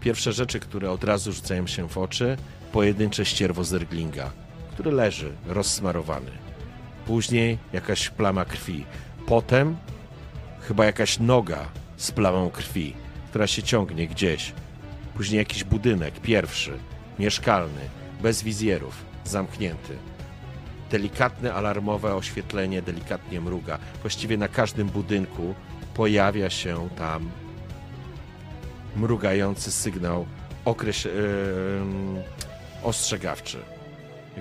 [SPEAKER 1] Pierwsze rzeczy, które od razu rzucają się w oczy, pojedyncze ścierwo zerglinga, który leży rozsmarowany. Później jakaś plama krwi. Potem chyba jakaś noga z plamą krwi, która się ciągnie gdzieś. Później jakiś budynek, pierwszy, mieszkalny, bez wizjerów, zamknięty. Delikatne alarmowe oświetlenie delikatnie mruga. Właściwie na każdym budynku pojawia się tam mrugający sygnał yy, ostrzegawczy.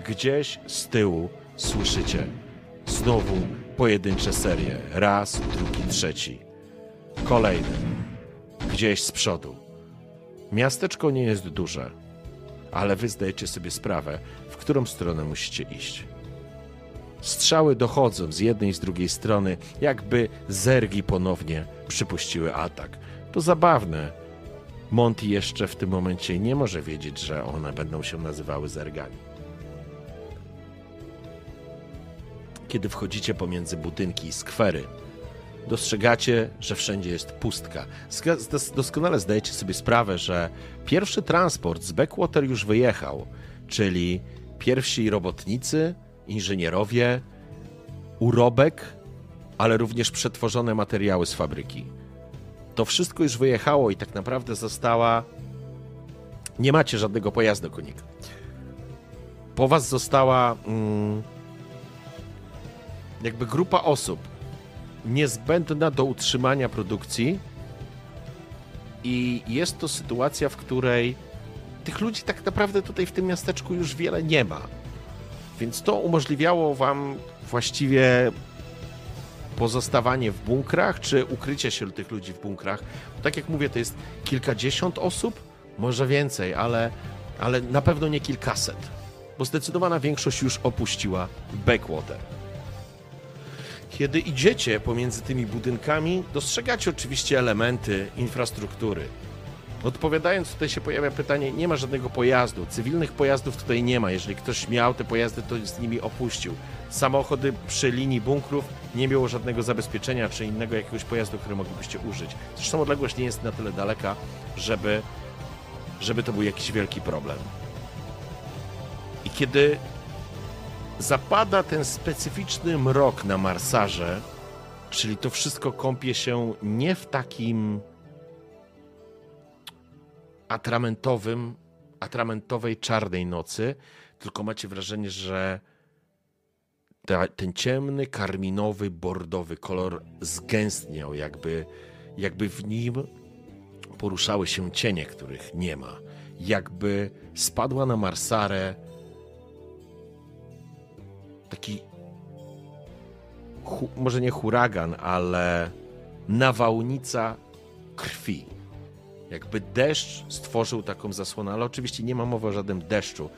[SPEAKER 1] Gdzieś z tyłu słyszycie znowu pojedyncze serie. Raz, drugi, trzeci. Kolejny. Gdzieś z przodu. Miasteczko nie jest duże, ale wy zdajecie sobie sprawę, w którą stronę musicie iść. Strzały dochodzą z jednej i z drugiej strony, jakby zergi ponownie przypuściły atak. To zabawne. Monty jeszcze w tym momencie nie może wiedzieć, że one będą się nazywały zergami. Kiedy wchodzicie pomiędzy budynki i skwery, dostrzegacie, że wszędzie jest pustka. Doskonale zdajecie sobie sprawę, że pierwszy transport z Backwater już wyjechał, czyli pierwsi robotnicy, inżynierowie, urobek, ale również przetworzone materiały z fabryki. To wszystko już wyjechało i tak naprawdę została. Nie macie żadnego pojazdu konika. Po was została mm, jakby grupa osób niezbędna do utrzymania produkcji. I jest to sytuacja, w której tych ludzi tak naprawdę tutaj w tym miasteczku już wiele nie ma. Więc to umożliwiało wam właściwie pozostawanie w bunkrach, czy ukrycie się tych ludzi w bunkrach. Bo tak jak mówię, to jest kilkadziesiąt osób, może więcej, ale, ale na pewno nie kilkaset, bo zdecydowana większość już opuściła Backwater. Kiedy idziecie pomiędzy tymi budynkami, dostrzegacie oczywiście elementy infrastruktury. Odpowiadając, tutaj się pojawia pytanie: nie ma żadnego pojazdu, cywilnych pojazdów tutaj nie ma. Jeżeli ktoś miał te pojazdy, to z nimi opuścił. Samochody przy linii bunkrów nie miało żadnego zabezpieczenia czy innego jakiegoś pojazdu, który moglibyście użyć. Zresztą odległość nie jest na tyle daleka, żeby, żeby to był jakiś wielki problem. I kiedy zapada ten specyficzny mrok na Marsarze, czyli to wszystko kąpie się nie w takim atramentowym, atramentowej, czarnej nocy, tylko macie wrażenie, że ta, ten ciemny, karminowy, bordowy kolor zgęstniał, jakby, jakby w nim poruszały się cienie, których nie ma. Jakby spadła na Marsarę taki hu, może nie huragan, ale nawałnica krwi. Jakby deszcz stworzył taką zasłonę, ale oczywiście nie ma mowy o żadnym deszczu.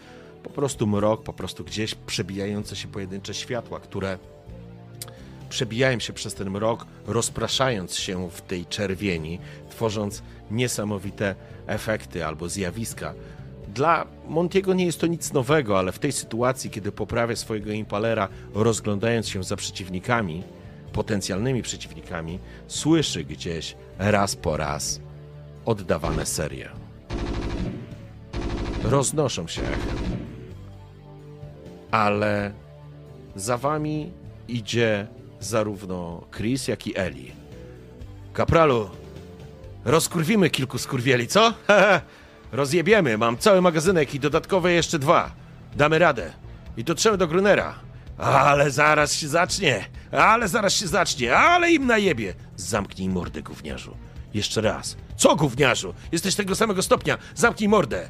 [SPEAKER 1] Po prostu mrok, po prostu gdzieś przebijające się pojedyncze światła, które przebijają się przez ten mrok, rozpraszając się w tej czerwieni, tworząc niesamowite efekty albo zjawiska. Dla Montiego nie jest to nic nowego, ale w tej sytuacji, kiedy poprawia swojego impalera, rozglądając się za przeciwnikami, potencjalnymi przeciwnikami, słyszy gdzieś raz po raz oddawane serie. Roznoszą się. Ale za wami idzie zarówno Chris, jak i Eli. Kapralu, rozkurwimy kilku skurwieli, co? [laughs] Rozjebiemy, mam cały magazynek i dodatkowe jeszcze dwa. Damy radę. I dotrzemy do Grunera. Ale zaraz się zacznie, ale zaraz się zacznie, ale im najebie. Zamknij mordę, gówniarzu. Jeszcze raz. Co, gówniarzu? Jesteś tego samego stopnia. Zamknij mordę.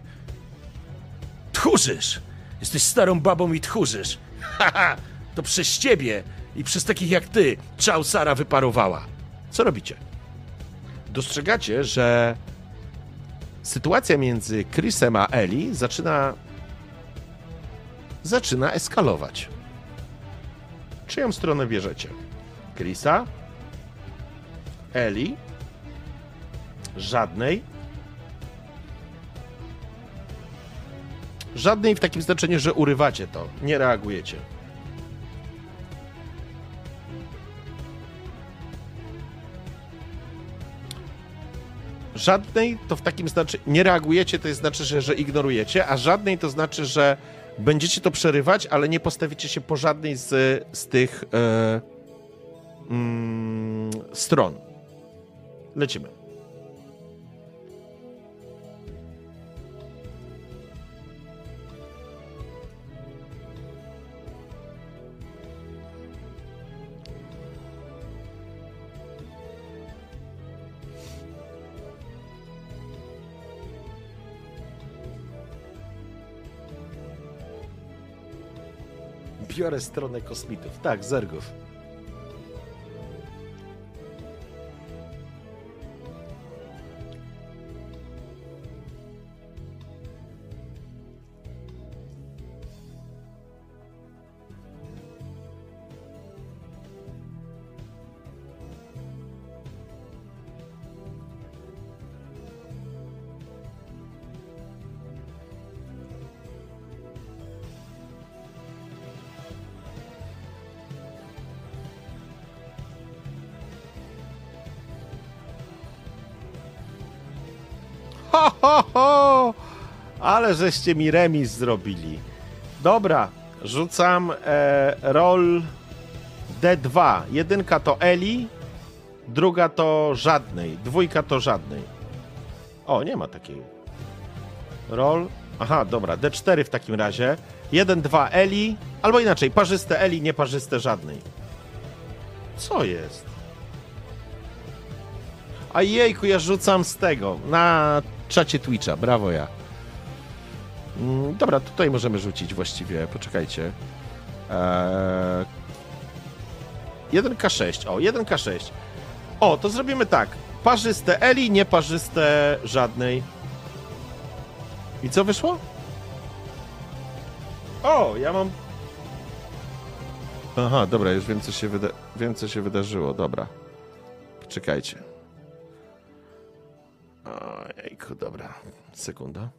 [SPEAKER 1] Tchórzysz. Jesteś starą babą i tchórzysz. [laughs] Haha, to przez ciebie i przez takich jak ty czał Sara wyparowała. Co robicie? Dostrzegacie, że sytuacja między Chrisem a Eli zaczyna zaczyna eskalować. Czyją stronę bierzecie? Chrisa? Eli? Żadnej? Żadnej w takim znaczeniu, że urywacie to, nie reagujecie. Żadnej to w takim znaczy nie reagujecie, to znaczy, że, że ignorujecie, a żadnej to znaczy, że będziecie to przerywać, ale nie postawicie się po żadnej z, z tych e, mm, stron. Lecimy. Biorę stronę kosmitów. Tak, zergów. Ho, ho! Ale żeście mi remis zrobili. Dobra, rzucam e, roll D2. Jedynka to Eli, druga to żadnej, dwójka to żadnej. O, nie ma takiej. Roll. Aha, dobra, D4 w takim razie. 1, 2 Eli, albo inaczej, parzyste Eli, nieparzyste żadnej. Co jest? A jejku, ja rzucam z tego, na czacie Twitcha, brawo ja. Mm, Dobra, tutaj możemy rzucić właściwie, poczekajcie. Eee... 1K6, o, 1K6. O, to zrobimy tak. Parzyste Eli, nieparzyste żadnej. I co wyszło? O, ja mam... Aha, dobra, już wiem, co się, wyda... wiem, co się wydarzyło, dobra. Czekajcie. Ojejku, dobra. Sekunda.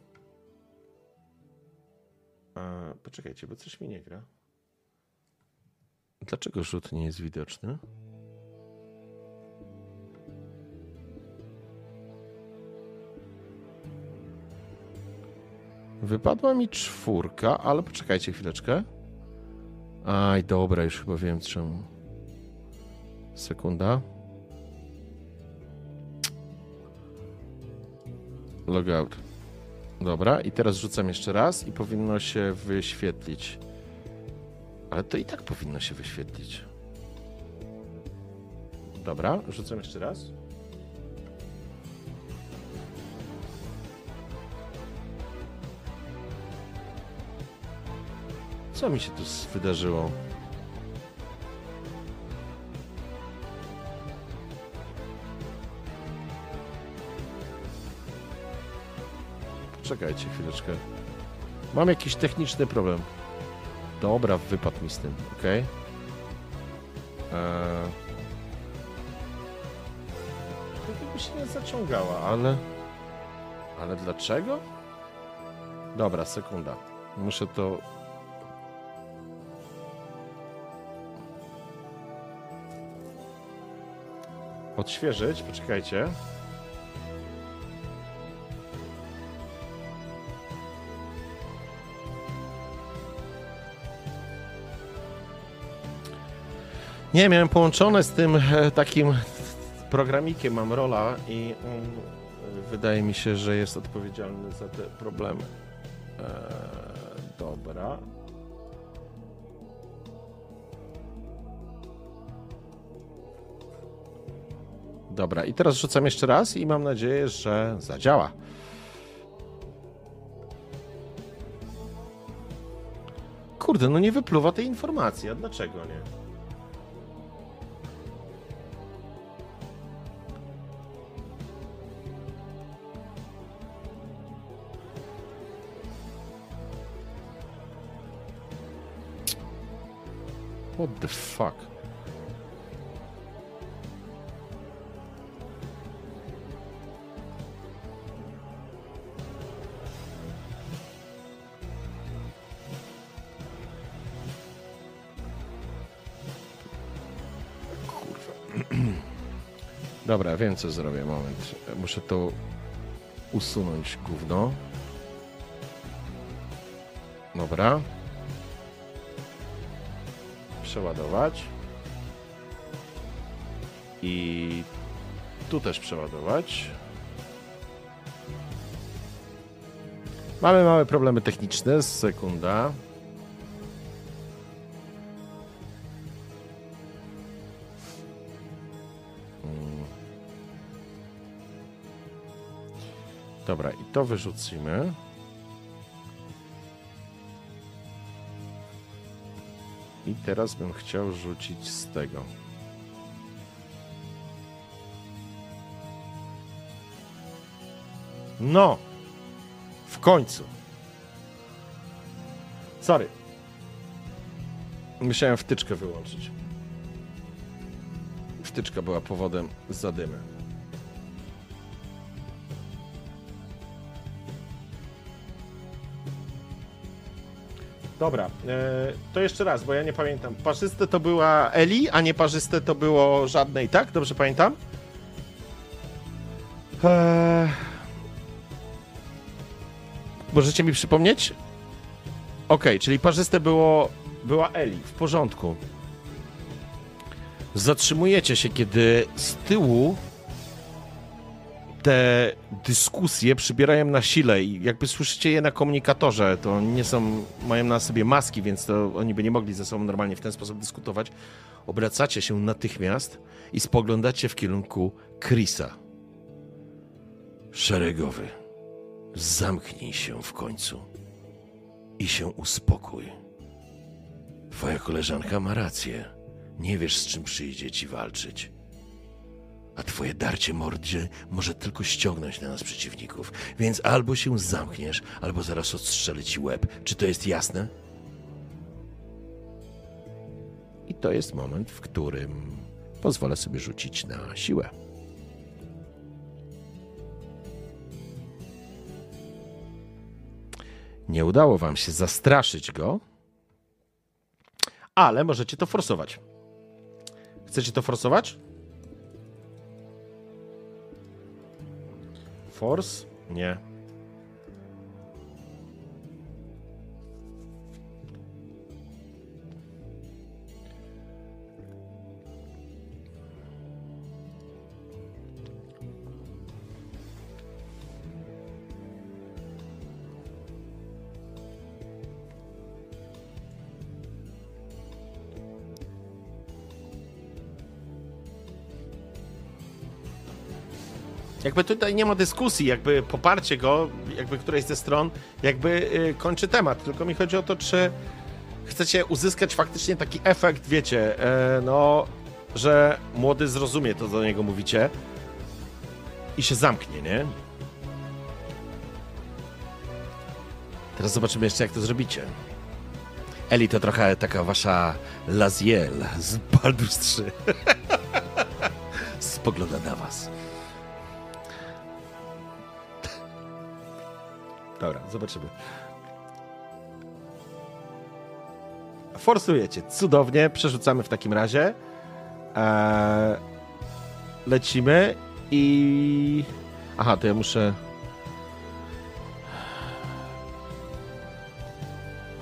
[SPEAKER 1] A, poczekajcie, bo coś mi nie gra. Dlaczego rzut nie jest widoczny? Wypadła mi czwórka, ale poczekajcie chwileczkę. Aj, dobra, już chyba wiem czemu. Sekunda. Logout. Dobra, i teraz rzucam jeszcze raz i powinno się wyświetlić. Ale to i tak powinno się wyświetlić. Dobra, rzucam jeszcze raz. Co mi się tu wydarzyło? Czekajcie chwileczkę. Mam jakiś techniczny problem. Dobra, wypadł mi z tym, ok? Eee... To by się nie zaciągała, ale... Ale dlaczego? Dobra, sekunda. Muszę to... Odświeżyć, poczekajcie. Nie, miałem połączone z tym e, takim programikiem, mam rola i on wydaje mi się, że jest odpowiedzialny za te problemy. Eee, dobra. Dobra, i teraz rzucam jeszcze raz i mam nadzieję, że zadziała. Kurde, no nie wypluwa tej informacji, a dlaczego nie? What the fuck? [clears throat] Dobra, wiem co zrobię, moment. Muszę to usunąć gówno. Dobra przeładować. I tu też przeładować. Mamy małe problemy techniczne, sekunda. Hmm. Dobra, i to wyrzucimy. Teraz bym chciał rzucić z tego. No! W końcu. Sorry. Musiałem wtyczkę wyłączyć. Wtyczka była powodem zadymy. Dobra, e, to jeszcze raz, bo ja nie pamiętam. Parzyste to była Eli, a nie parzyste to było żadnej, tak? Dobrze pamiętam? Eee... Możecie mi przypomnieć? Ok, czyli parzyste było, była Eli, w porządku. Zatrzymujecie się, kiedy z tyłu te dyskusje przybierają na sile i jakby słyszycie je na komunikatorze, to nie są, mają na sobie maski, więc to oni by nie mogli ze sobą normalnie w ten sposób dyskutować. Obracacie się natychmiast i spoglądacie w kierunku Chrisa. Szeregowy, zamknij się w końcu i się uspokój. Twoja koleżanka ma rację. Nie wiesz, z czym przyjdzie ci walczyć a twoje darcie mordzie może tylko ściągnąć na nas przeciwników. Więc albo się zamkniesz, albo zaraz odstrzelę ci łeb. Czy to jest jasne? I to jest moment, w którym pozwolę sobie rzucić na siłę. Nie udało wam się zastraszyć go, ale możecie to forsować. Chcecie to forsować? Force? Nie. Jakby tutaj nie ma dyskusji, jakby poparcie go, jakby którejś ze stron, jakby y, kończy temat. Tylko mi chodzi o to, czy chcecie uzyskać faktycznie taki efekt, wiecie, e, no, że młody zrozumie to, co do niego mówicie i się zamknie, nie? Teraz zobaczymy jeszcze, jak to zrobicie. Eli to trochę taka wasza Laziel z Baldur's 3. [laughs] Spogląda na was. Dobra, zobaczymy. Forsujecie. Cudownie. Przerzucamy w takim razie. Eee, lecimy i... Aha, to ja muszę...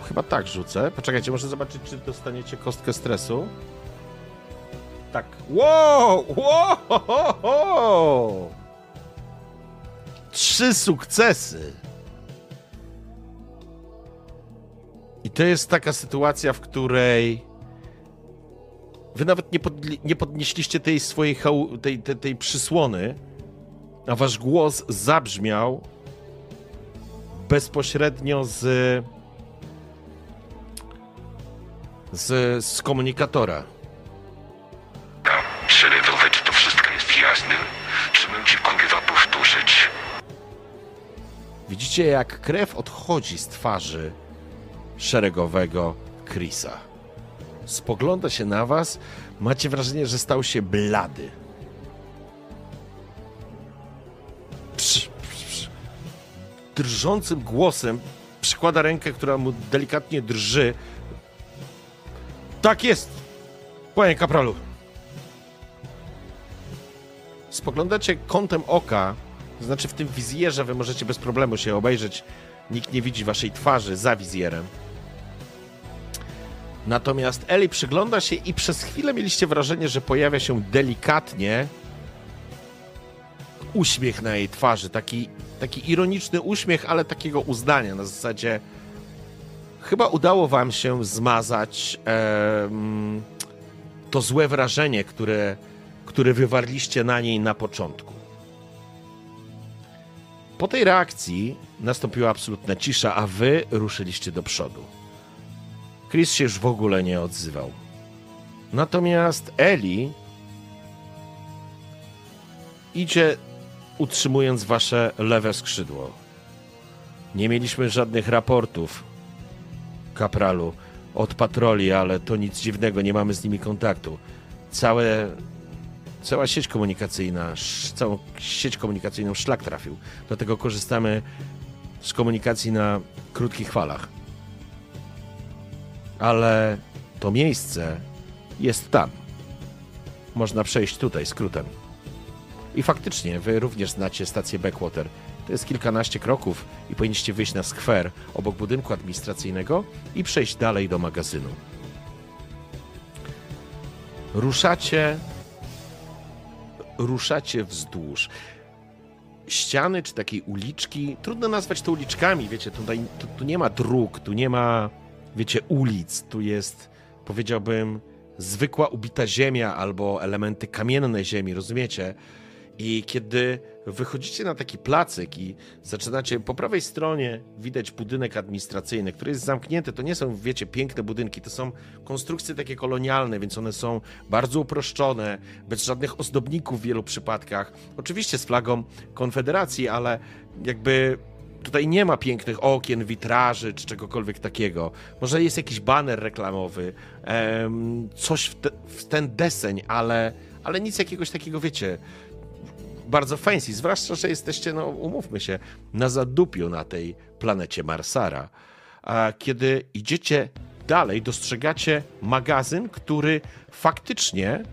[SPEAKER 1] Chyba tak rzucę. Poczekajcie, może zobaczyć, czy dostaniecie kostkę stresu. Tak. Wow! Wow! Trzy sukcesy. I to jest taka sytuacja, w której wy nawet nie, podli, nie podnieśliście tej swojej tej, tej, tej przysłony, a wasz głos zabrzmiał bezpośrednio z, z, z komunikatora.
[SPEAKER 2] Przerywowe, czy to wszystko jest jasne? Czy bym ci mogła powtórzyć?
[SPEAKER 1] Widzicie, jak krew odchodzi z twarzy szeregowego Chrisa. Spogląda się na was, macie wrażenie, że stał się blady. Psz, psz, psz. Drżącym głosem przykłada rękę, która mu delikatnie drży. Tak jest, panie kapralu. Spoglądacie kątem oka, to znaczy w tym wizjerze wy możecie bez problemu się obejrzeć. Nikt nie widzi waszej twarzy za wizjerem. Natomiast Eli przygląda się i przez chwilę mieliście wrażenie, że pojawia się delikatnie uśmiech na jej twarzy. Taki, taki ironiczny uśmiech, ale takiego uznania na zasadzie chyba udało wam się zmazać e, to złe wrażenie, które, które wywarliście na niej na początku. Po tej reakcji nastąpiła absolutna cisza, a wy ruszyliście do przodu. Chris się już w ogóle nie odzywał. Natomiast Eli idzie utrzymując wasze lewe skrzydło. Nie mieliśmy żadnych raportów, kapralu, od patroli, ale to nic dziwnego, nie mamy z nimi kontaktu. Całe, cała sieć komunikacyjna, całą sieć komunikacyjną szlak trafił. Dlatego korzystamy z komunikacji na krótkich falach ale to miejsce jest tam. Można przejść tutaj skrótem. I faktycznie, wy również znacie stację Backwater. To jest kilkanaście kroków i powinniście wyjść na skwer obok budynku administracyjnego i przejść dalej do magazynu. Ruszacie. Ruszacie wzdłuż ściany czy takiej uliczki. Trudno nazwać to uliczkami, wiecie, tutaj tu, tu nie ma dróg, tu nie ma wiecie, ulic, tu jest, powiedziałbym, zwykła ubita ziemia albo elementy kamienne ziemi, rozumiecie? I kiedy wychodzicie na taki placyk i zaczynacie po prawej stronie widać budynek administracyjny, który jest zamknięty. To nie są, wiecie, piękne budynki, to są konstrukcje takie kolonialne, więc one są bardzo uproszczone, bez żadnych ozdobników w wielu przypadkach. Oczywiście z flagą Konfederacji, ale jakby Tutaj nie ma pięknych okien, witraży czy czegokolwiek takiego. Może jest jakiś baner reklamowy, coś w, te, w, ten deseń, ale, ale nic jakiegoś takiego, wiecie, bardzo fancy. Zwłaszcza, że jesteście, no umówmy się, na zadupiu na tej planecie Marsara. A kiedy idziecie dalej, dostrzegacie magazyn, który faktycznie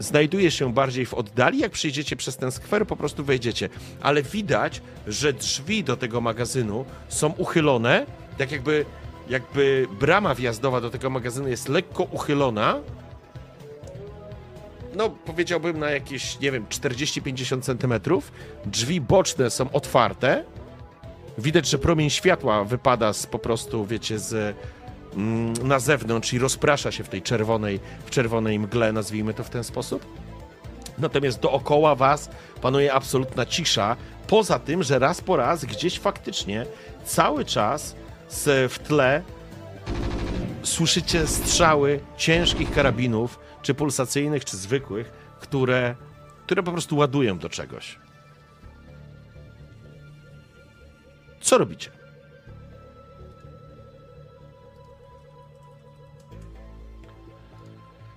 [SPEAKER 1] znajduje się bardziej w oddali. Jak przyjdziecie przez ten skwer, po prostu wejdziecie. Ale widać, że drzwi do tego magazynu są uchylone, tak jakby, jakby brama wjazdowa do tego magazynu jest lekko uchylona. No, powiedziałbym na jakieś, nie wiem, 40-50 centymetrów. Drzwi boczne są otwarte. Widać, że promień światła wypada z po prostu, wiecie, z na zewnątrz i rozprasza się w tej czerwonej, w czerwonej mgle, nazwijmy to w ten sposób. Natomiast dookoła was panuje absolutna cisza. Poza tym, że raz po raz gdzieś faktycznie cały czas w tle słyszycie strzały ciężkich karabinów, czy pulsacyjnych, czy zwykłych, które, które po prostu ładują do czegoś. Co robicie?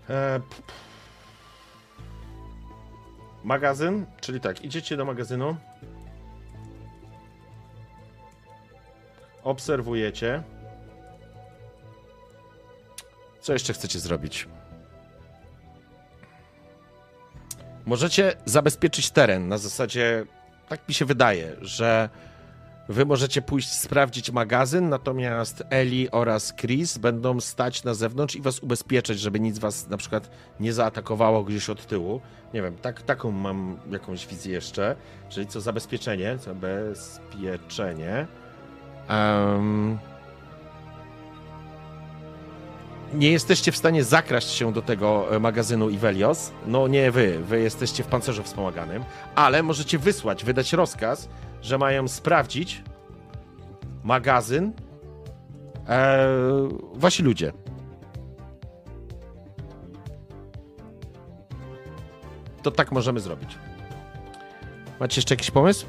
[SPEAKER 1] E, magazyn, czyli tak, idziecie do magazynu. Obserwujecie. Co jeszcze chcecie zrobić? Możecie zabezpieczyć teren na zasadzie, tak mi się wydaje, że wy możecie pójść sprawdzić magazyn, natomiast Eli oraz Chris będą stać na zewnątrz i was ubezpieczać, żeby nic was na przykład nie zaatakowało gdzieś od tyłu. Nie wiem, tak, taką mam jakąś wizję jeszcze. Czyli co zabezpieczenie, zabezpieczenie. Um, nie jesteście w stanie zakraść się do tego e, magazynu Ivelios. No nie wy, wy jesteście w pancerzu wspomaganym, ale możecie wysłać, wydać rozkaz, że mają sprawdzić magazyn e, wasi ludzie. To tak możemy zrobić. Macie jeszcze jakiś pomysł?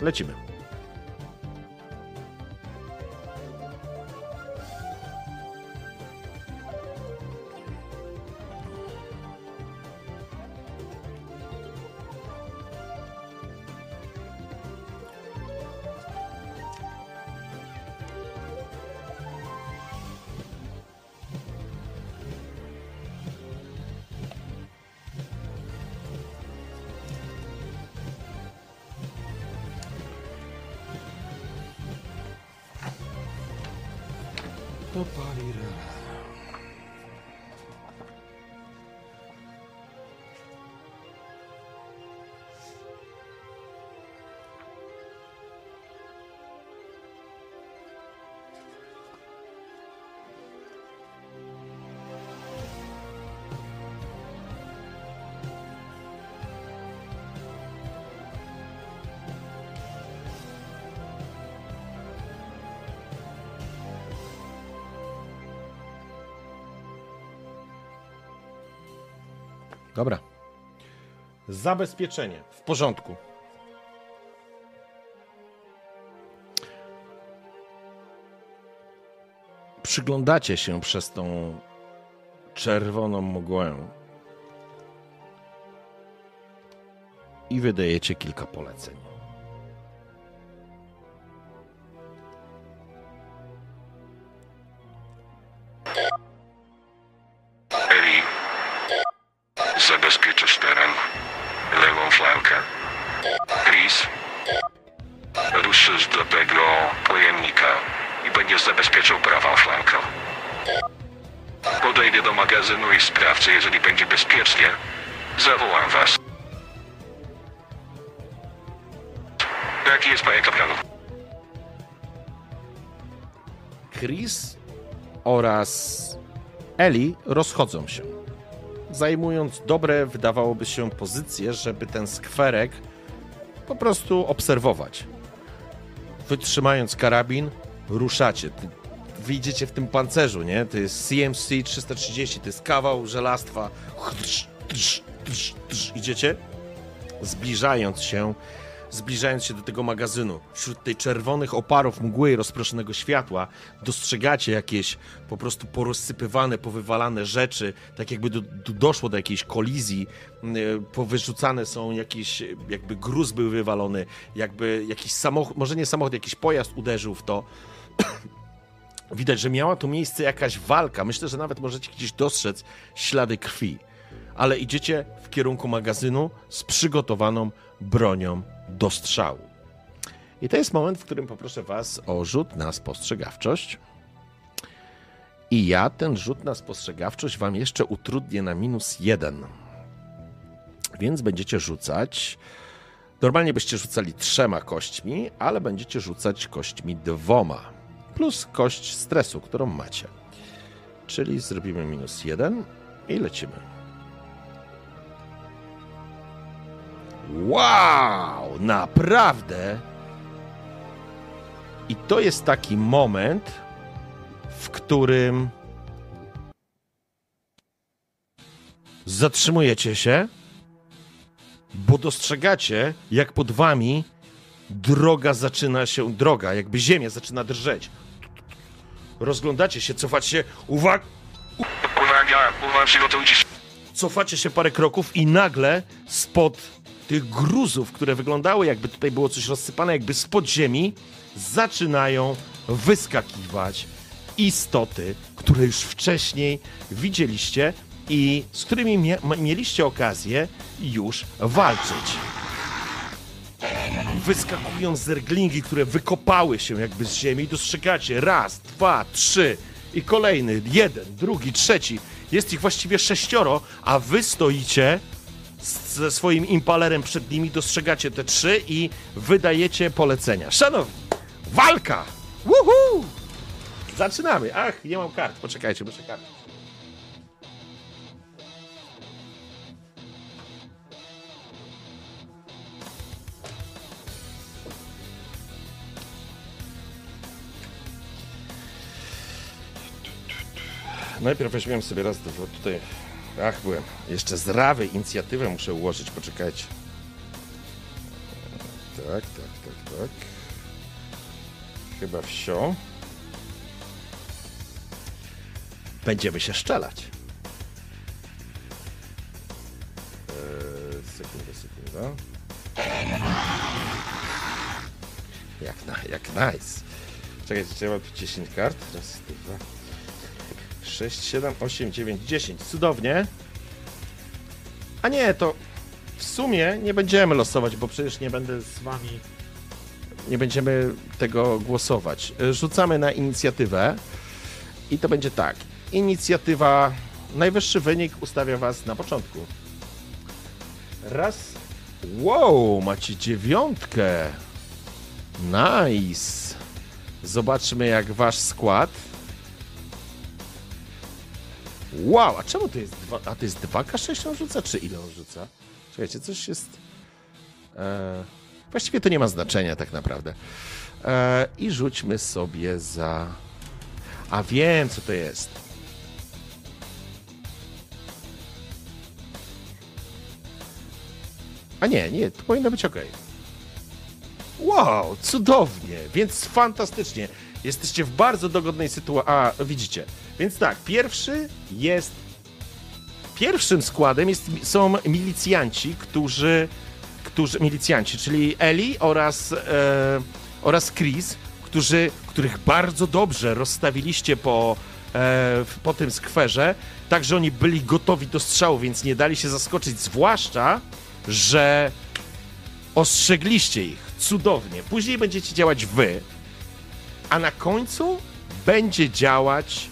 [SPEAKER 1] Lecimy. Zabezpieczenie. W porządku. Przyglądacie się przez tą czerwoną mgłę i wydajecie kilka poleceń. Eli rozchodzą się, zajmując dobre, wydawałoby się, pozycje, żeby ten skwerek po prostu obserwować. Wytrzymając karabin, ruszacie. Wyjdziecie w tym pancerzu, nie? To jest CMC 330, to jest kawał żelastwa. Idziecie, zbliżając się zbliżając się do tego magazynu, wśród tej czerwonych oparów mgły i rozproszonego światła, dostrzegacie jakieś po prostu porozsypywane, powywalane rzeczy, tak jakby do, do, doszło do jakiejś kolizji, yy, powyrzucane są jakieś, jakby gruz był wywalony, jakby jakiś samochód, może nie samochód, jakiś pojazd uderzył w to. [clears throat] Widać, że miała tu miejsce jakaś walka. Myślę, że nawet możecie gdzieś dostrzec ślady krwi. Ale idziecie w kierunku magazynu z przygotowaną bronią do strzału. I to jest moment, w którym poproszę Was o rzut na spostrzegawczość. I ja ten rzut na spostrzegawczość Wam jeszcze utrudnię na minus jeden. Więc będziecie rzucać. Normalnie byście rzucali trzema kośćmi, ale będziecie rzucać kośćmi dwoma. plus kość stresu, którą macie. Czyli zrobimy minus jeden i lecimy. Wow! Naprawdę! I to jest taki moment, w którym zatrzymujecie się, bo dostrzegacie, jak pod wami droga zaczyna się, droga, jakby ziemia zaczyna drżeć. Rozglądacie się, cofacie się, uwaga,
[SPEAKER 2] Uwaga, uwaga, przygotujcie się.
[SPEAKER 1] cofacie się parę kroków i nagle spod tych gruzów, które wyglądały jakby tutaj było coś rozsypane, jakby spod ziemi, zaczynają wyskakiwać istoty, które już wcześniej widzieliście i z którymi ma- mieliście okazję już walczyć. Wyskakują zerglingi, które wykopały się jakby z ziemi. Dostrzegacie raz, dwa, trzy i kolejny, jeden, drugi, trzeci. Jest ich właściwie sześcioro, a wy stoicie z- ze swoim impalerem przed nimi, dostrzegacie te trzy i wydajecie polecenia. Szanowni, walka! Woohoo! Zaczynamy. Ach, nie mam kart. Poczekajcie, kart. Najpierw weźmiemy sobie raz, dwa, tutaj. Ach, byłem. Jeszcze z rawy inicjatywę muszę ułożyć, poczekajcie. Tak, tak, tak, tak. Chyba wsio. Będziemy się szczelać. Eee, sekunda, sekunda. Jak, na, jak nice. Czekajcie, mam tu 10 kart? Raz, dwa, 6, 7, 8, 9, 10. Cudownie. A nie, to w sumie nie będziemy losować, bo przecież nie będę z wami. Nie będziemy tego głosować. Rzucamy na inicjatywę i to będzie tak. Inicjatywa, najwyższy wynik ustawia was na początku. Raz. Wow, macie dziewiątkę. Nice. Zobaczmy, jak wasz skład. Wow, a czemu to jest dwa, a to jest 2K6 on rzuca, czy ile on rzuca? Czekajcie, coś jest... E, właściwie to nie ma znaczenia tak naprawdę. E, I rzućmy sobie za... A wiem, co to jest. A nie, nie, to powinno być ok. Wow, cudownie, więc fantastycznie. Jesteście w bardzo dogodnej sytuacji. A, widzicie. Więc tak, pierwszy jest. Pierwszym składem jest, są milicjanci, którzy. którzy milicjanci, czyli Eli oraz, e, oraz Chris, którzy, których bardzo dobrze rozstawiliście po, e, po tym skwerze, tak że oni byli gotowi do strzału, więc nie dali się zaskoczyć, zwłaszcza, że ostrzegliście ich cudownie. Później będziecie działać wy, a na końcu będzie działać,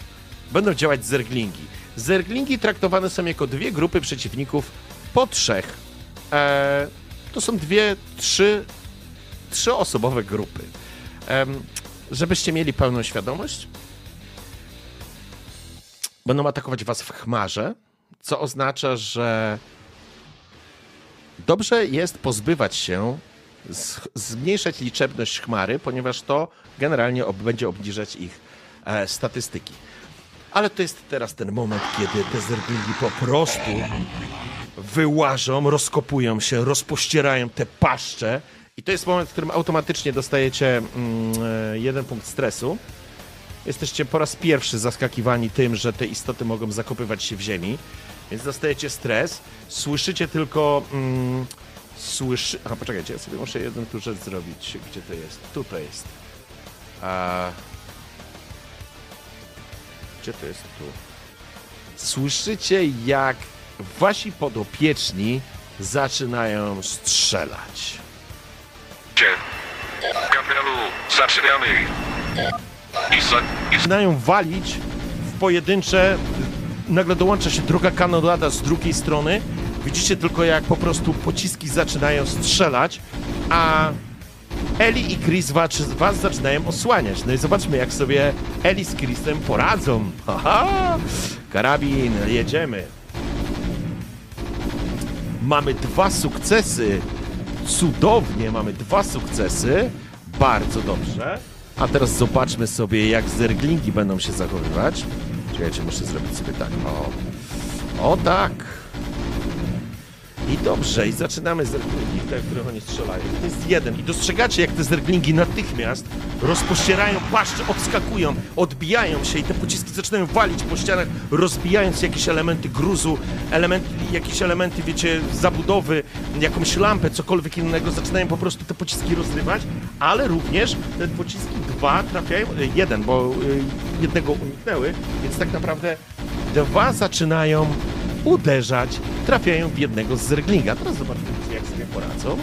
[SPEAKER 1] będą działać zerglingi. Zerglingi traktowane są jako dwie grupy przeciwników po trzech. E, to są dwie, trzy, trzyosobowe grupy. Żebyście mieli pełną świadomość, będą atakować was w chmarze, co oznacza, że dobrze jest pozbywać się, zmniejszać liczebność chmary, ponieważ to generalnie będzie obniżać ich e, statystyki. Ale to jest teraz ten moment, kiedy zerglingi po prostu wyłażą, rozkopują się, rozpościerają te paszcze i to jest moment, w którym automatycznie dostajecie mm, e, jeden punkt stresu. Jesteście po raz pierwszy zaskakiwani tym, że te istoty mogą zakopywać się w ziemi, więc dostajecie stres. Słyszycie tylko. Mm, słyszy. A poczekajcie, ja sobie muszę jedną tu rzecz zrobić. Gdzie to jest? Tutaj jest. A... Gdzie to jest tu? Słyszycie, jak wasi podopieczni zaczynają strzelać.
[SPEAKER 2] Kapitalu, zaczynamy.
[SPEAKER 1] Zaczynają walić w pojedyncze. Nagle dołącza się druga kanonada z drugiej strony. Widzicie tylko, jak po prostu pociski zaczynają strzelać, a Eli i Chris was, was zaczynają osłaniać. No i zobaczmy, jak sobie Eli z Chrisem poradzą. [laughs] Haha! Karabin, jedziemy. Mamy dwa sukcesy. Cudownie, mamy dwa sukcesy. Bardzo dobrze. A teraz zobaczmy sobie, jak zerglingi będą się zachowywać. Czekajcie, muszę zrobić sobie tak. O, o tak. I dobrze, i zaczynamy zerglingi, te, które oni strzelają. To jest jeden. I dostrzegacie, jak te zerglingi natychmiast rozpościerają paszcze, odskakują, odbijają się i te pociski zaczynają walić po ścianach, rozbijając jakieś elementy gruzu, elementy, jakieś elementy, wiecie, zabudowy, jakąś lampę, cokolwiek innego. Zaczynają po prostu te pociski rozrywać, ale również te pociski dwa trafiają, e, jeden, bo y, jednego uniknęły, więc tak naprawdę dwa zaczynają uderzać, trafiają w jednego z zerglinga. Teraz zobaczymy, jak sobie poradzą.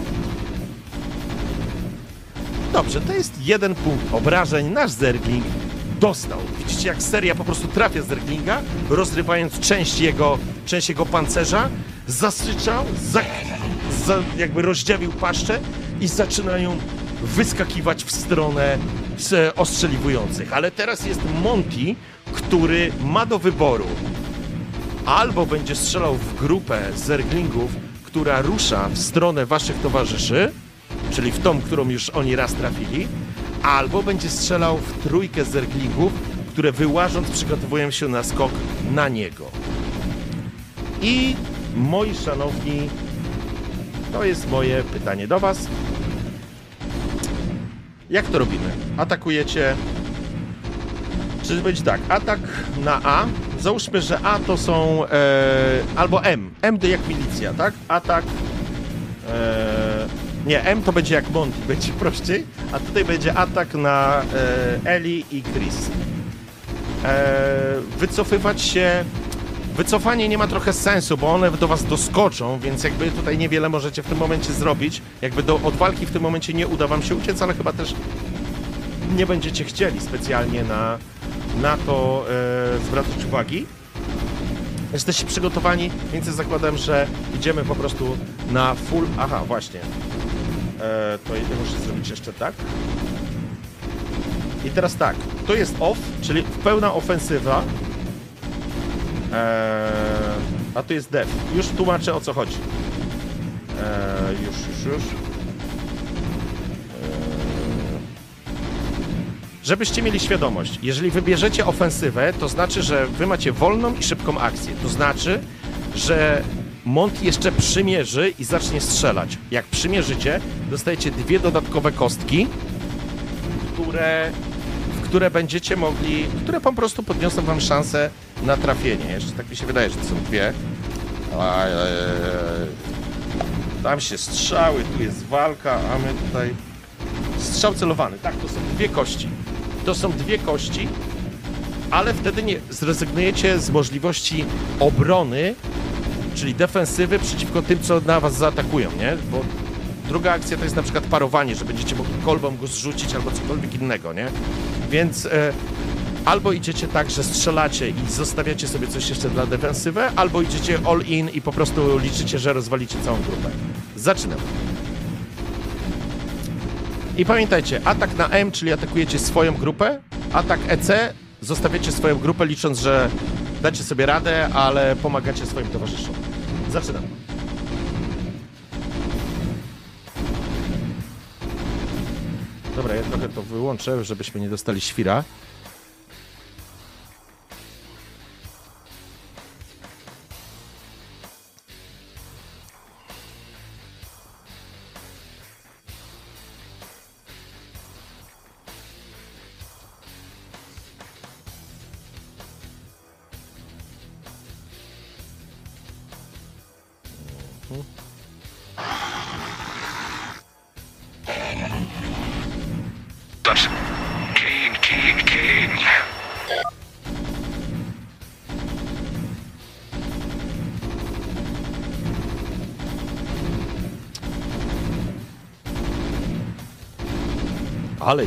[SPEAKER 1] Dobrze, to jest jeden punkt obrażeń. Nasz zergling dostał. Widzicie, jak seria po prostu trafia zerglinga, rozrywając część jego, część jego pancerza, zasyczał, za, za, jakby rozdziawił paszczę i zaczynają wyskakiwać w stronę ostrzeliwujących. Ale teraz jest Monty, który ma do wyboru albo będzie strzelał w grupę zerglingów, która rusza w stronę waszych towarzyszy, czyli w tą, którą już oni raz trafili, albo będzie strzelał w trójkę zerglingów, które wyłażąc przygotowują się na skok na niego. I moi szanowni, to jest moje pytanie do was. Jak to robimy? Atakujecie. Czy będzie tak? Atak na A. Załóżmy, że A to są. E, albo M. M to jak milicja, tak? Atak. E, nie, M to będzie jak Monty, [laughs] będzie prościej. A tutaj będzie atak na e, Eli i Chris. E, wycofywać się. Wycofanie nie ma trochę sensu, bo one do was doskoczą, więc jakby tutaj niewiele możecie w tym momencie zrobić. Jakby do, od walki w tym momencie nie uda wam się uciec, ale chyba też nie będziecie chcieli specjalnie na, na to e, zwracać uwagi. Jesteście przygotowani, więc zakładam, że idziemy po prostu na full... Aha, właśnie. E, to muszę zrobić jeszcze tak. I teraz tak, to jest off, czyli pełna ofensywa. E, a tu jest def. Już tłumaczę o co chodzi. E, już, już, już. Żebyście mieli świadomość, jeżeli wybierzecie ofensywę, to znaczy, że wy macie wolną i szybką akcję. To znaczy, że Monty jeszcze przymierzy i zacznie strzelać. Jak przymierzycie, dostajecie dwie dodatkowe kostki, które, w które będziecie mogli, które po prostu podniosą wam szansę na trafienie. Jeszcze tak mi się wydaje, że to są dwie. Tam się strzały, tu jest walka, a my tutaj... Strzał celowany, tak, to są dwie kości. To są dwie kości, ale wtedy nie zrezygnujecie z możliwości obrony, czyli defensywy przeciwko tym, co na was zaatakują, nie? Bo druga akcja to jest na przykład parowanie, że będziecie mogli kolbą go zrzucić albo cokolwiek innego, nie? Więc e, albo idziecie tak, że strzelacie i zostawiacie sobie coś jeszcze dla defensywy, albo idziecie all in i po prostu liczycie, że rozwalicie całą grupę. Zaczynam. I pamiętajcie, atak na M, czyli atakujecie swoją grupę, atak EC, zostawiacie swoją grupę, licząc, że dacie sobie radę, ale pomagacie swoim towarzyszom. Zaczynam. Dobra, ja trochę to wyłączę, żebyśmy nie dostali świra.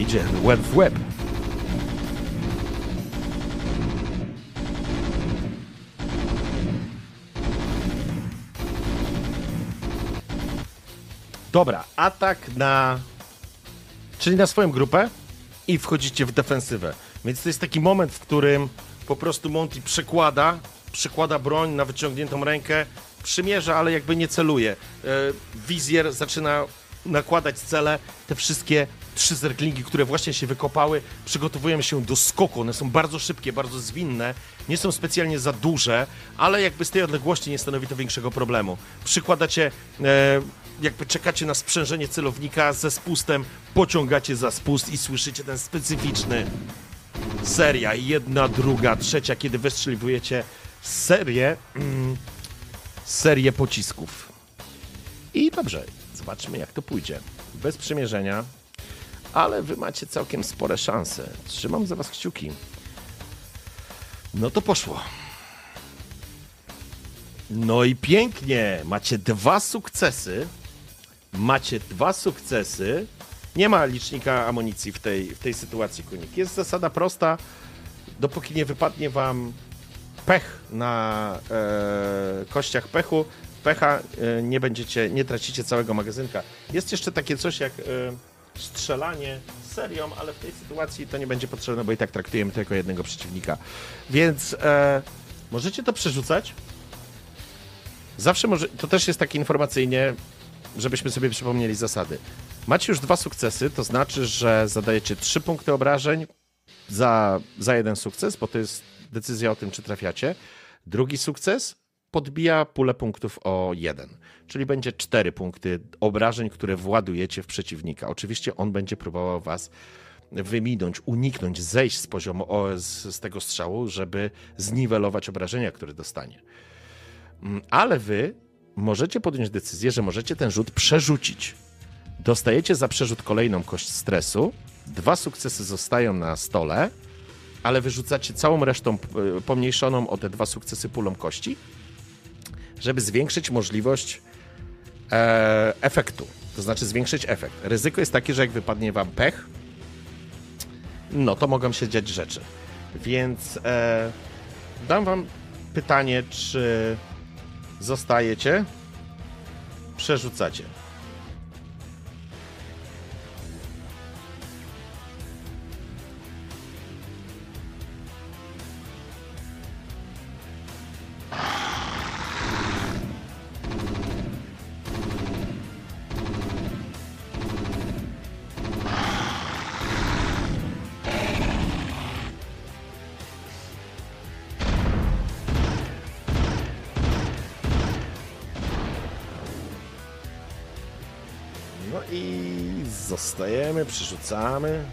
[SPEAKER 1] Idzie web w web. Dobra, atak na czyli na swoją grupę i wchodzicie w defensywę. Więc to jest taki moment, w którym po prostu Monty przekłada, przekłada broń na wyciągniętą rękę, przymierza, ale jakby nie celuje. E, wizjer zaczyna nakładać cele, te wszystkie trzy zerklingi, które właśnie się wykopały, przygotowują się do skoku. One są bardzo szybkie, bardzo zwinne, nie są specjalnie za duże, ale jakby z tej odległości nie stanowi to większego problemu. Przykładacie, e, jakby czekacie na sprzężenie celownika ze spustem, pociągacie za spust i słyszycie ten specyficzny seria, jedna, druga, trzecia, kiedy wystrzeliwujecie serię, mm, serię pocisków. I dobrze, zobaczmy jak to pójdzie. Bez przymierzenia, ale wy macie całkiem spore szanse. Trzymam za was kciuki. No to poszło. No i pięknie. Macie dwa sukcesy. Macie dwa sukcesy. Nie ma licznika amunicji w tej, w tej sytuacji, Kunik. Jest zasada prosta. Dopóki nie wypadnie wam pech na e, kościach pechu, pecha e, nie będziecie, nie tracicie całego magazynka. Jest jeszcze takie coś jak e, strzelanie serią, ale w tej sytuacji to nie będzie potrzebne, bo i tak traktujemy tylko jednego przeciwnika. Więc e, możecie to przerzucać. Zawsze może, to też jest takie informacyjnie, żebyśmy sobie przypomnieli zasady. Macie już dwa sukcesy, to znaczy, że zadajecie trzy punkty obrażeń za, za jeden sukces, bo to jest decyzja o tym, czy trafiacie. Drugi sukces podbija pulę punktów o jeden, czyli będzie cztery punkty obrażeń, które władujecie w przeciwnika. Oczywiście on będzie próbował was wyminąć, uniknąć, zejść z poziomu z, z tego strzału, żeby zniwelować obrażenia, które dostanie. Mm, Ale wy możecie podjąć decyzję, że możecie ten rzut przerzucić. Dostajecie za przerzut kolejną kość stresu. Dwa sukcesy zostają na stole, ale wyrzucacie całą resztą pomniejszoną o te dwa sukcesy pulą kości, żeby zwiększyć możliwość e, efektu. To znaczy zwiększyć efekt. Ryzyko jest takie, że jak wypadnie wam pech, no to mogą się dziać rzeczy. Więc e, dam wam pytanie, czy zostajecie, przerzucacie. Przerzucamy.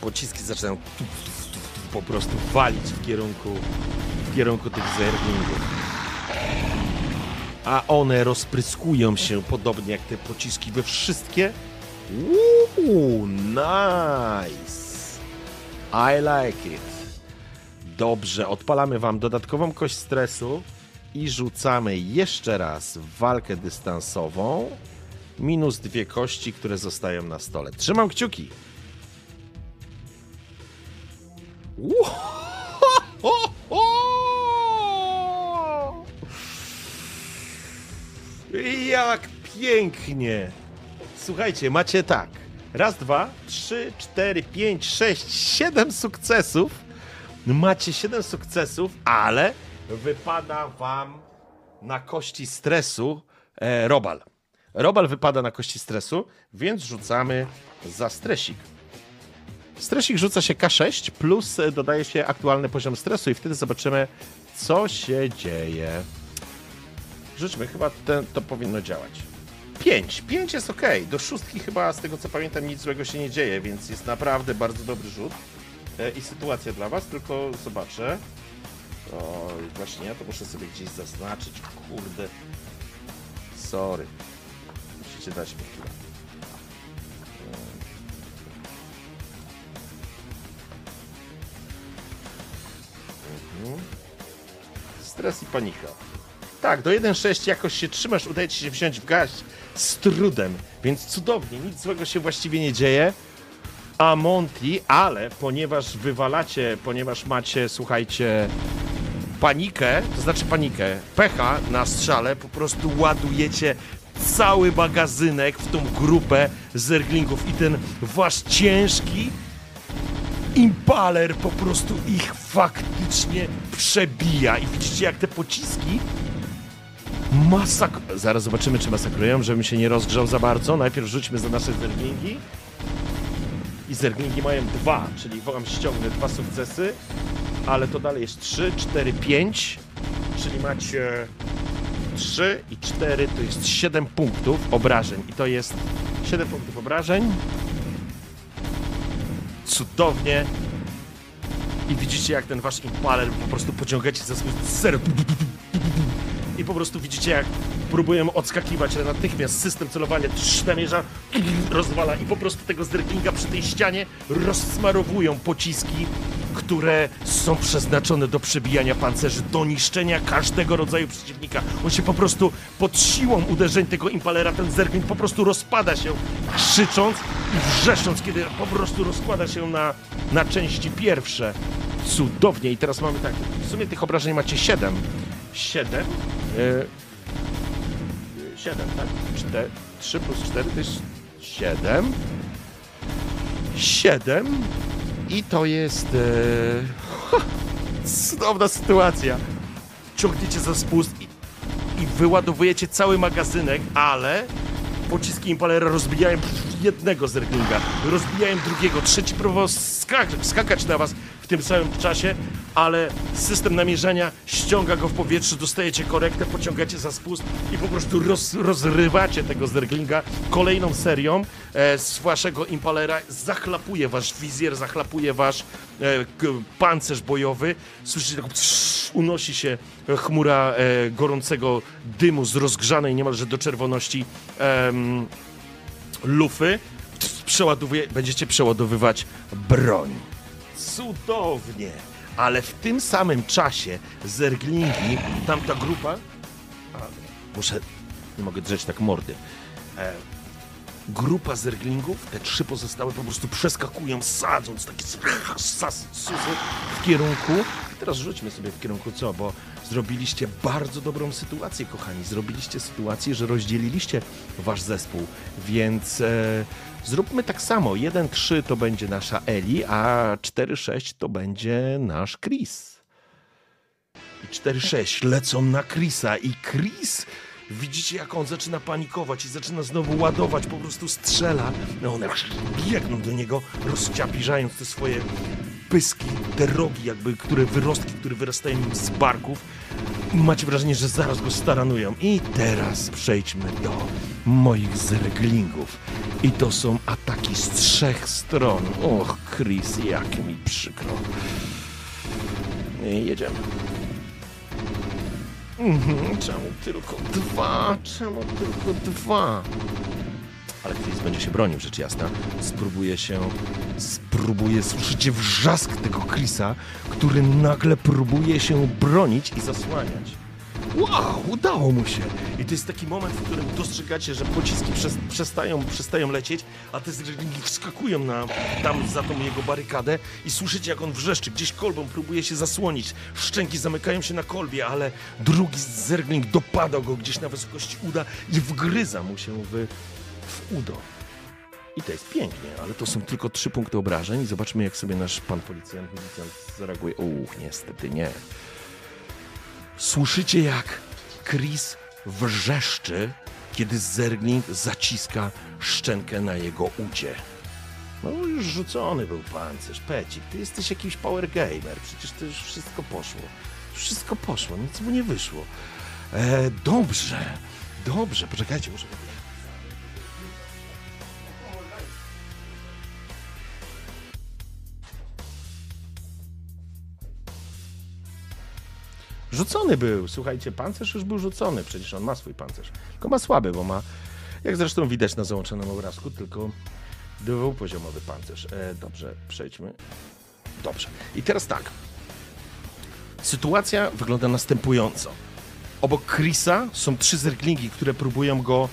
[SPEAKER 1] Pociski zaczynają po prostu walić w kierunku, w kierunku tych zerglingów a one rozpryskują się podobnie jak te pociski we wszystkie. Uuu, nice. I like it. Dobrze, odpalamy wam dodatkową kość stresu i rzucamy jeszcze raz walkę dystansową. Minus dwie kości, które zostają na stole. Trzymam kciuki. Uhohoho! Jak pięknie! Słuchajcie, macie tak. Raz, dwa, trzy, cztery, pięć, sześć, siedem sukcesów. Macie siedem sukcesów, ale wypada wam na kości stresu e, robal. Robal wypada na kości stresu, więc rzucamy za stresik. Stresik rzuca się K6, plus dodaje się aktualny poziom stresu i wtedy zobaczymy, co się dzieje. Rzućmy, chyba ten, to powinno działać. 5. 5 jest ok. Do szóstki chyba, z tego co pamiętam, nic złego się nie dzieje, więc jest naprawdę bardzo dobry rzut. E, I sytuacja dla was, tylko zobaczę. Oj, właśnie ja to muszę sobie gdzieś zaznaczyć. Kurde. Sorry. Musicie dać mi chwilę. Mhm. Stres i panika. Tak, do 1.6 jakoś się trzymasz, udaje ci się wziąć w gaść z trudem, więc cudownie, nic złego się właściwie nie dzieje. A Monty, ale ponieważ wywalacie, ponieważ macie, słuchajcie, panikę, to znaczy panikę, pecha na strzale, po prostu ładujecie cały magazynek w tą grupę zerglingów i ten wasz ciężki impaler po prostu ich faktycznie przebija. I widzicie, jak te pociski masak... Zaraz zobaczymy, czy masakrują, żebym się nie rozgrzał za bardzo. Najpierw rzućmy za nasze zerglingi. I zerglingi mają dwa, czyli wam ściągnę dwa sukcesy, ale to dalej jest 3, 4, 5, czyli macie 3 i 4 to jest 7 punktów obrażeń. I to jest 7 punktów obrażeń. Cudownie. I widzicie, jak ten wasz impaler po prostu pociągacie za swój ser. I po prostu widzicie, jak próbują odskakiwać, ale natychmiast system celowania namierza, rozwala i po prostu tego zerglinga przy tej ścianie rozsmarowują pociski, które są przeznaczone do przebijania pancerzy, do niszczenia każdego rodzaju przeciwnika. On się po prostu pod siłą uderzeń tego impalera, ten zergling po prostu rozpada się, krzycząc i wrzeszcząc, kiedy po prostu rozkłada się na, na części pierwsze. Cudownie. I teraz mamy tak, w sumie tych obrażeń macie 7. 7. Yy, 7, tak? 4, 3 plus 4 to jest 7. 7. I to jest. E, cudowna sytuacja. Ciągniecie za spust i, i wyładowujecie cały magazynek, ale pociski Impalera rozbijają jednego zerglinga, rozbijają drugiego, trzeci próbował skak skakać na was w tym samym czasie, ale system namierzania ściąga go w powietrze, dostajecie korektę, pociągacie za spust i po prostu roz, rozrywacie tego zerglinga kolejną serią e, z waszego Impalera. Zachlapuje wasz wizjer, zachlapuje wasz e, pancerz bojowy. Słyszycie, tak unosi się chmura e, gorącego dymu z rozgrzanej niemalże do czerwoności lufy. Przeładowuje, będziecie przeładowywać broń. Cudownie! Ale w tym samym czasie zerglingi, tamta grupa... A, muszę... Nie mogę drzeć tak mordy. E, grupa zerglingów, te trzy pozostałe po prostu przeskakują, sadząc takie susy w kierunku. Teraz rzućmy sobie w kierunku co, bo zrobiliście bardzo dobrą sytuację, kochani. Zrobiliście sytuację, że rozdzieliliście wasz zespół, więc e, zróbmy tak samo. 1-3 to będzie nasza Eli, a 4-6 to będzie nasz Chris. I 4-6 lecą na Chrisa i Chris Widzicie, jak on zaczyna panikować i zaczyna znowu ładować, po prostu strzela. No one biegną do niego, rozciapiżając te swoje pyski, te rogi, jakby, które wyrostki, które wyrastają im z barków. Macie wrażenie, że zaraz go staranują. I teraz przejdźmy do moich zerglingów. I to są ataki z trzech stron. Och, Chris, jak mi przykro. I jedziemy. Mhm, czemu tylko dwa? Czemu tylko dwa? Ale Chris będzie się bronił, rzecz jasna. Spróbuje się... Spróbuje... Słyszycie wrzask tego Chrisa, który nagle próbuje się bronić i zasłaniać. Wow, udało mu się! I to jest taki moment, w którym dostrzegacie, że pociski przestają, przestają lecieć, a te wskakują na, tam za tą jego barykadę i słyszycie, jak on wrzeszczy. Gdzieś kolbą próbuje się zasłonić. Szczęki zamykają się na kolbie, ale drugi zergling dopada go gdzieś na wysokości uda i wgryza mu się w, w udo. I to jest pięknie, ale to są tylko trzy punkty obrażeń zobaczmy, jak sobie nasz pan policjant, policjant zareaguje. Uch, niestety nie. Słyszycie, jak Chris wrzeszczy, kiedy Zergling zaciska szczękę na jego udzie. No już rzucony był pancerz. Pecik, ty jesteś jakiś power gamer. Przecież to już wszystko poszło. Wszystko poszło, nic mu nie wyszło. E, dobrze, dobrze, poczekajcie, muszę... Rzucony był, słuchajcie, pancerz już był rzucony, przecież on ma swój pancerz. Tylko ma słaby, bo ma, jak zresztą widać na załączonym obrazku, tylko dwupoziomowy pancerz. E, dobrze, przejdźmy. Dobrze. I teraz tak. Sytuacja wygląda następująco. Obok Chrisa są trzy zerglingi, które próbują go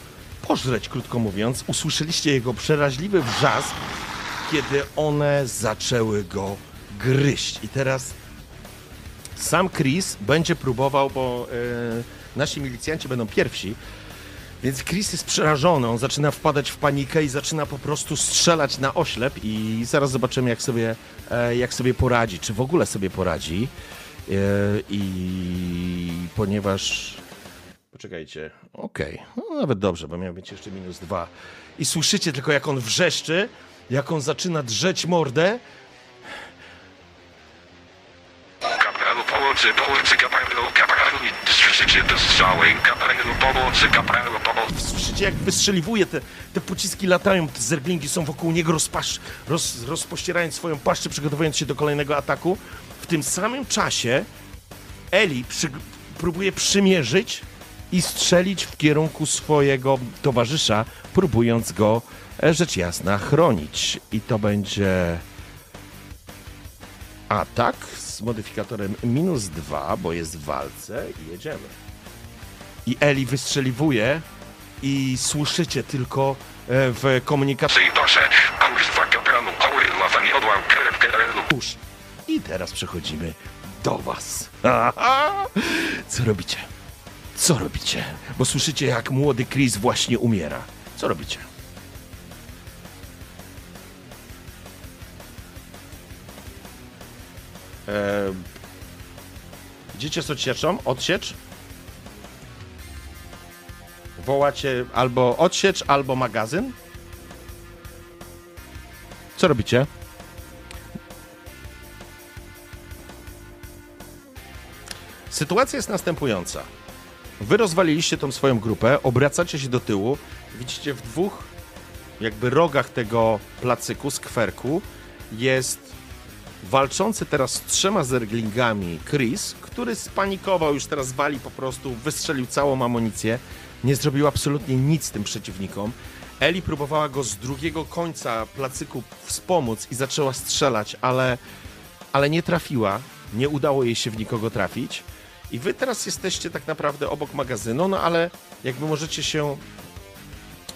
[SPEAKER 1] pożreć, krótko mówiąc. Usłyszeliście jego przeraźliwy wrzask, kiedy one zaczęły go gryźć. I teraz sam Chris będzie próbował, bo e, nasi milicjanci będą pierwsi, więc Chris jest przerażony, on zaczyna wpadać w panikę i zaczyna po prostu strzelać na oślep i zaraz zobaczymy, jak sobie, e, jak sobie poradzi, czy w ogóle sobie poradzi. E, I ponieważ... Poczekajcie, okej, no nawet dobrze, bo miał być jeszcze minus dwa. I słyszycie tylko, jak on wrzeszczy, jak on zaczyna drzeć mordę,
[SPEAKER 2] pomocy, pomocy, kapralu, kapralu słyszycie strzały. Kapralu pomocy, kapralu pomocy.
[SPEAKER 1] Słyszycie, jak wystrzeliwuje, te, te pociski latają, te zerglingi są wokół niego, rozpasz, roz, rozpościerając swoją paszczę, przygotowując się do kolejnego ataku. W tym samym czasie Eli przy, próbuje przymierzyć i strzelić w kierunku swojego towarzysza, próbując go, e, rzecz jasna, chronić. I to będzie atak modyfikatorem minus dwa, bo jest w walce i jedziemy. I Eli wystrzeliwuje i słyszycie tylko e, w komunikacji.
[SPEAKER 2] I
[SPEAKER 1] teraz przechodzimy do was. [laughs] Co robicie? Co robicie? Bo słyszycie, jak młody Chris właśnie umiera. Co robicie? Eee, idziecie z odsieczą? Odsiecz? Wołacie albo odsiecz, albo magazyn? Co robicie? Sytuacja jest następująca. Wy rozwaliliście tą swoją grupę, obracacie się do tyłu, widzicie w dwóch jakby rogach tego placyku, skwerku jest walczący teraz z trzema zerglingami Chris, który spanikował, już teraz wali po prostu, wystrzelił całą amunicję, nie zrobił absolutnie nic tym przeciwnikom. Eli próbowała go z drugiego końca placyku wspomóc i zaczęła strzelać, ale, ale nie trafiła, nie udało jej się w nikogo trafić. I wy teraz jesteście tak naprawdę obok magazynu, no ale jakby możecie się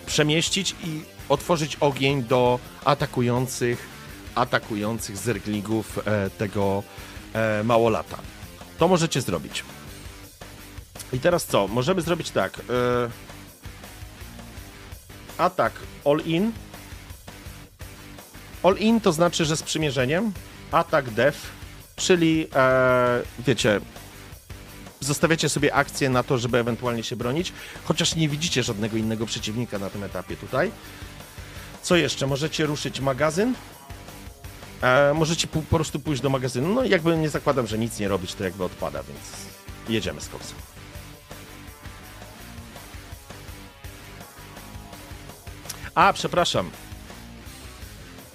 [SPEAKER 1] przemieścić i otworzyć ogień do atakujących, atakujących zerglingów e, tego e, małolata. To możecie zrobić. I teraz co? Możemy zrobić tak. E, atak all in. All in to znaczy, że z przymierzeniem. Atak def, czyli wiecie, zostawiacie sobie akcję na to, żeby ewentualnie się bronić, chociaż nie widzicie żadnego innego przeciwnika na tym etapie tutaj. Co jeszcze? Możecie ruszyć magazyn. E, możecie po, po prostu pójść do magazynu. No jakby nie zakładam, że nic nie robić, to jakby odpada, więc jedziemy z koksem. A, przepraszam.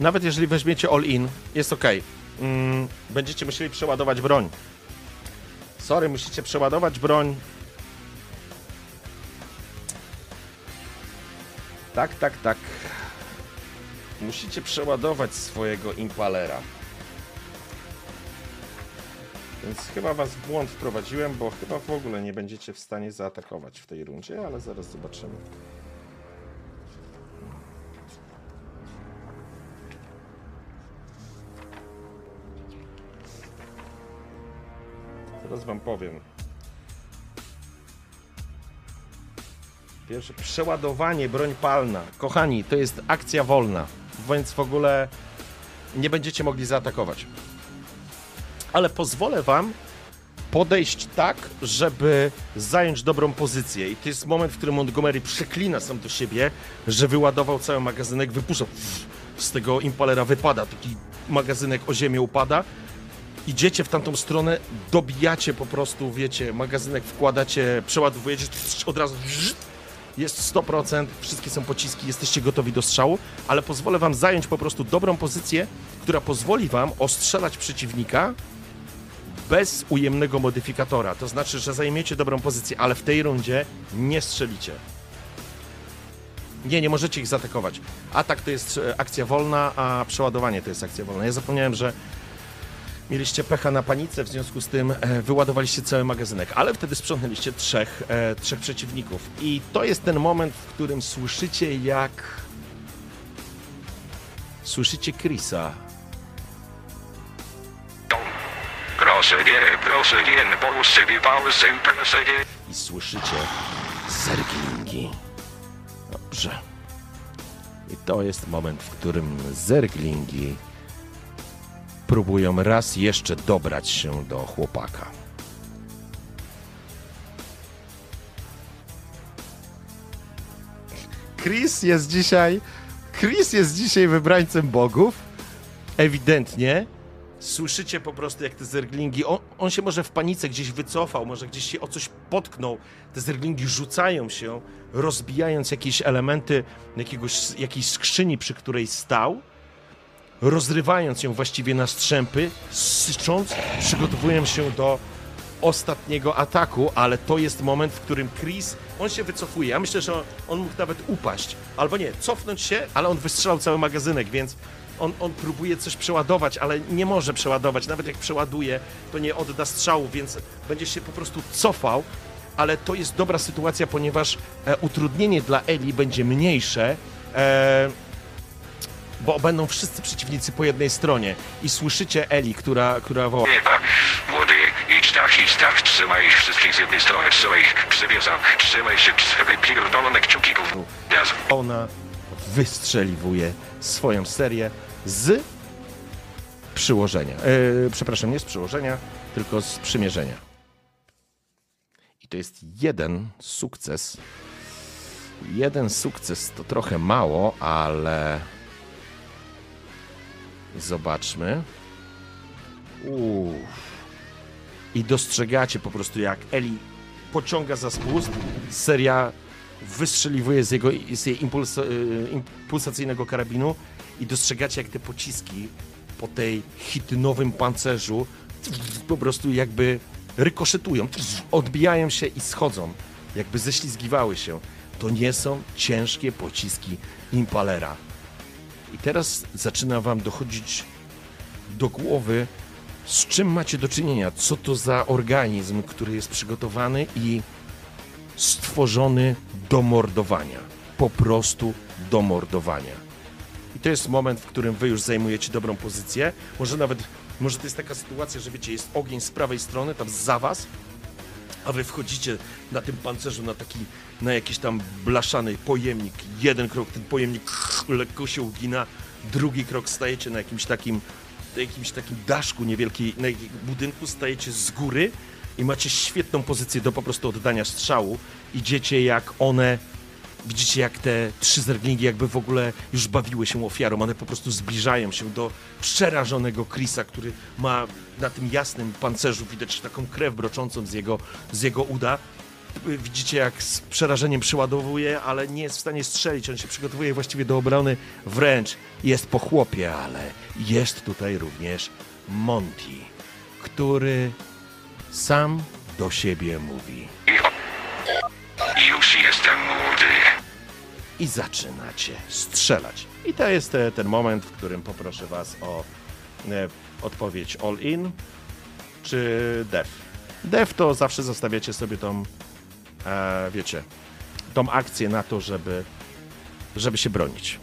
[SPEAKER 1] Nawet jeżeli weźmiecie all in, jest ok. Mm, będziecie musieli przeładować broń. Sorry, musicie przeładować broń. Tak, tak, tak. Musicie przeładować swojego impalera. Więc chyba was w błąd wprowadziłem, bo chyba w ogóle nie będziecie w stanie zaatakować w tej rundzie, ale zaraz zobaczymy. Zaraz wam powiem. Pierwsze przeładowanie, broń palna. Kochani, to jest akcja wolna, więc w ogóle nie będziecie mogli zaatakować. Ale pozwolę wam podejść tak, żeby zająć dobrą pozycję. I to jest moment, w którym Montgomery przeklina sam do siebie, że wyładował cały magazynek, wypuszcza. Z tego impalera wypada, taki magazynek o ziemię upada idziecie w tamtą stronę, dobijacie po prostu, wiecie, magazynek wkładacie, przeładowujecie, od razu jest 100%, wszystkie są pociski, jesteście gotowi do strzału, ale pozwolę wam zająć po prostu dobrą pozycję, która pozwoli wam ostrzelać przeciwnika bez ujemnego modyfikatora. To znaczy, że zajmiecie dobrą pozycję, ale w tej rundzie nie strzelicie. Nie, nie możecie ich zaatakować. Atak to jest e, akcja wolna, a przeładowanie to jest akcja wolna. Ja zapomniałem, że Mieliście pecha na panice, w związku z tym e, wyładowaliście cały magazynek, ale wtedy sprzątnęliście trzech, e, trzech przeciwników. I to jest ten moment, w którym słyszycie jak... Słyszycie
[SPEAKER 2] nie.
[SPEAKER 1] I słyszycie zerglingi. Dobrze. I to jest moment, w którym zerglingi próbują raz jeszcze dobrać się do chłopaka. Chris jest dzisiaj. Chris jest dzisiaj wybrańcem bogów. Ewidentnie. Słyszycie po prostu, jak te zerglingi. On, on się może w panice gdzieś wycofał, może gdzieś się o coś potknął. Te zerglingi rzucają się, rozbijając jakieś elementy jakiegoś, jakiejś skrzyni, przy której stał rozrywając ją właściwie na strzępy, sycząc, przygotowują się do ostatniego ataku, ale to jest moment, w którym Chris, on się wycofuje. Ja myślę, że on mógł nawet upaść, albo nie, cofnąć się, ale on wystrzelał cały magazynek, więc on, on próbuje coś przeładować, ale nie może przeładować. Nawet jak przeładuje, to nie odda strzału, więc będzie się po prostu cofał, ale to jest dobra sytuacja, ponieważ e, utrudnienie dla Eli będzie mniejsze. E, bo będą wszyscy przeciwnicy po jednej stronie i słyszycie Eli, która, która woła.
[SPEAKER 2] Ewa, młody, idź tak, idź tak, trzymaj ich wszystkich z jednej strony, trzymaj ich, przywiezam, trzymaj się, trzymaj pierdolone kciuki gówno.
[SPEAKER 1] Ona wystrzeliwuje swoją serię z przyłożenia. E, przepraszam, nie z przyłożenia, tylko z przymierzenia. I to jest jeden sukces. Jeden sukces to trochę mało, ale Zobaczmy. Uff. I dostrzegacie po prostu, jak Eli pociąga za spust. Seria wystrzeliwuje z jego z jej impuls, y, impulsacyjnego karabinu i dostrzegacie, jak te pociski po tej hitynowym pancerzu po prostu jakby rykoszetują, odbijają się i schodzą, jakby ześlizgiwały się. To nie są ciężkie pociski Impalera. I teraz zaczyna wam dochodzić do głowy, z czym macie do czynienia, co to za organizm, który jest przygotowany i stworzony do mordowania. Po prostu do mordowania. I to jest moment, w którym wy już zajmujecie dobrą pozycję. Może nawet, może to jest taka sytuacja, że wiecie, jest ogień z prawej strony, tam za was, a wy wchodzicie na tym pancerzu na taki, na jakiś tam blaszany pojemnik. Jeden krok, ten pojemnik lekko się ugina, drugi krok stajecie na jakimś takim, jakimś takim daszku niewielkiej, na budynku, stajecie z góry i macie świetną pozycję do po prostu oddania strzału. Idziecie jak one Widzicie, jak te trzy zerglingi jakby w ogóle już bawiły się ofiarą. One po prostu zbliżają się do przerażonego Chrisa, który ma na tym jasnym pancerzu widać taką krew broczącą z jego, z jego uda. Widzicie, jak z przerażeniem przyładowuje, ale nie jest w stanie strzelić. On się przygotowuje właściwie do obrony. Wręcz jest po chłopie, ale jest tutaj również Monty, który sam do siebie mówi.
[SPEAKER 2] już jestem młody.
[SPEAKER 1] i zaczynacie strzelać. I to jest e, ten moment, w którym poproszę Was o e, odpowiedź all in czy def. Def to zawsze zostawiacie sobie tą, e, wiecie, tą akcję na to, żeby, żeby się bronić.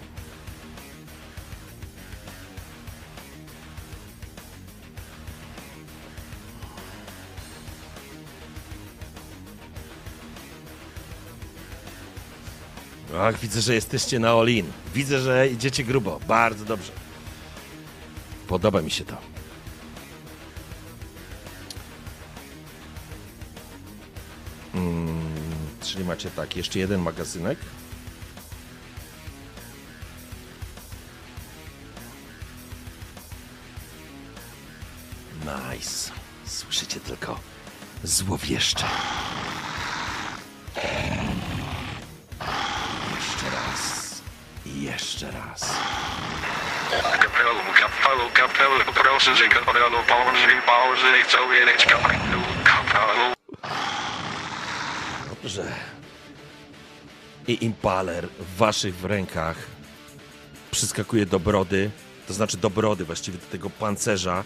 [SPEAKER 1] Ach, widzę, że jesteście na all-in. Widzę, że idziecie grubo. Bardzo dobrze. Podoba mi się to. Mm, czyli macie tak, jeszcze jeden magazynek. Nice. Słyszycie tylko złowieszcze. Jeszcze raz.
[SPEAKER 2] Kapelu, kapelu, kapelu, proszę, że kapelu, położy, położy, co jedeć kapelu, kapelu.
[SPEAKER 1] Dobrze. I impaler w waszych rękach przyskakuje do brody, to znaczy do brody, właściwie do tego pancerza.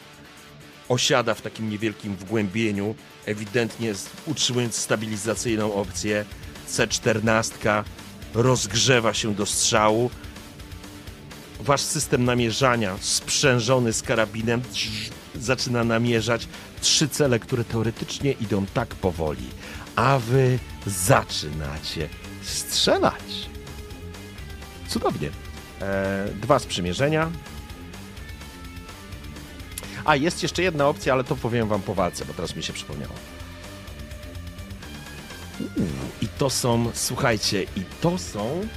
[SPEAKER 1] osiada w takim niewielkim wgłębieniu, ewidentnie utrzymując stabilizacyjną opcję. C14 rozgrzewa się do strzału. Wasz system namierzania, sprzężony z karabinem, zaczyna namierzać trzy cele, które teoretycznie idą tak powoli, a wy zaczynacie strzelać. Cudownie. E, dwa sprzymierzenia. A, jest jeszcze jedna opcja, ale to powiem wam po walce, bo teraz mi się przypomniało. I to są, słuchajcie, i to są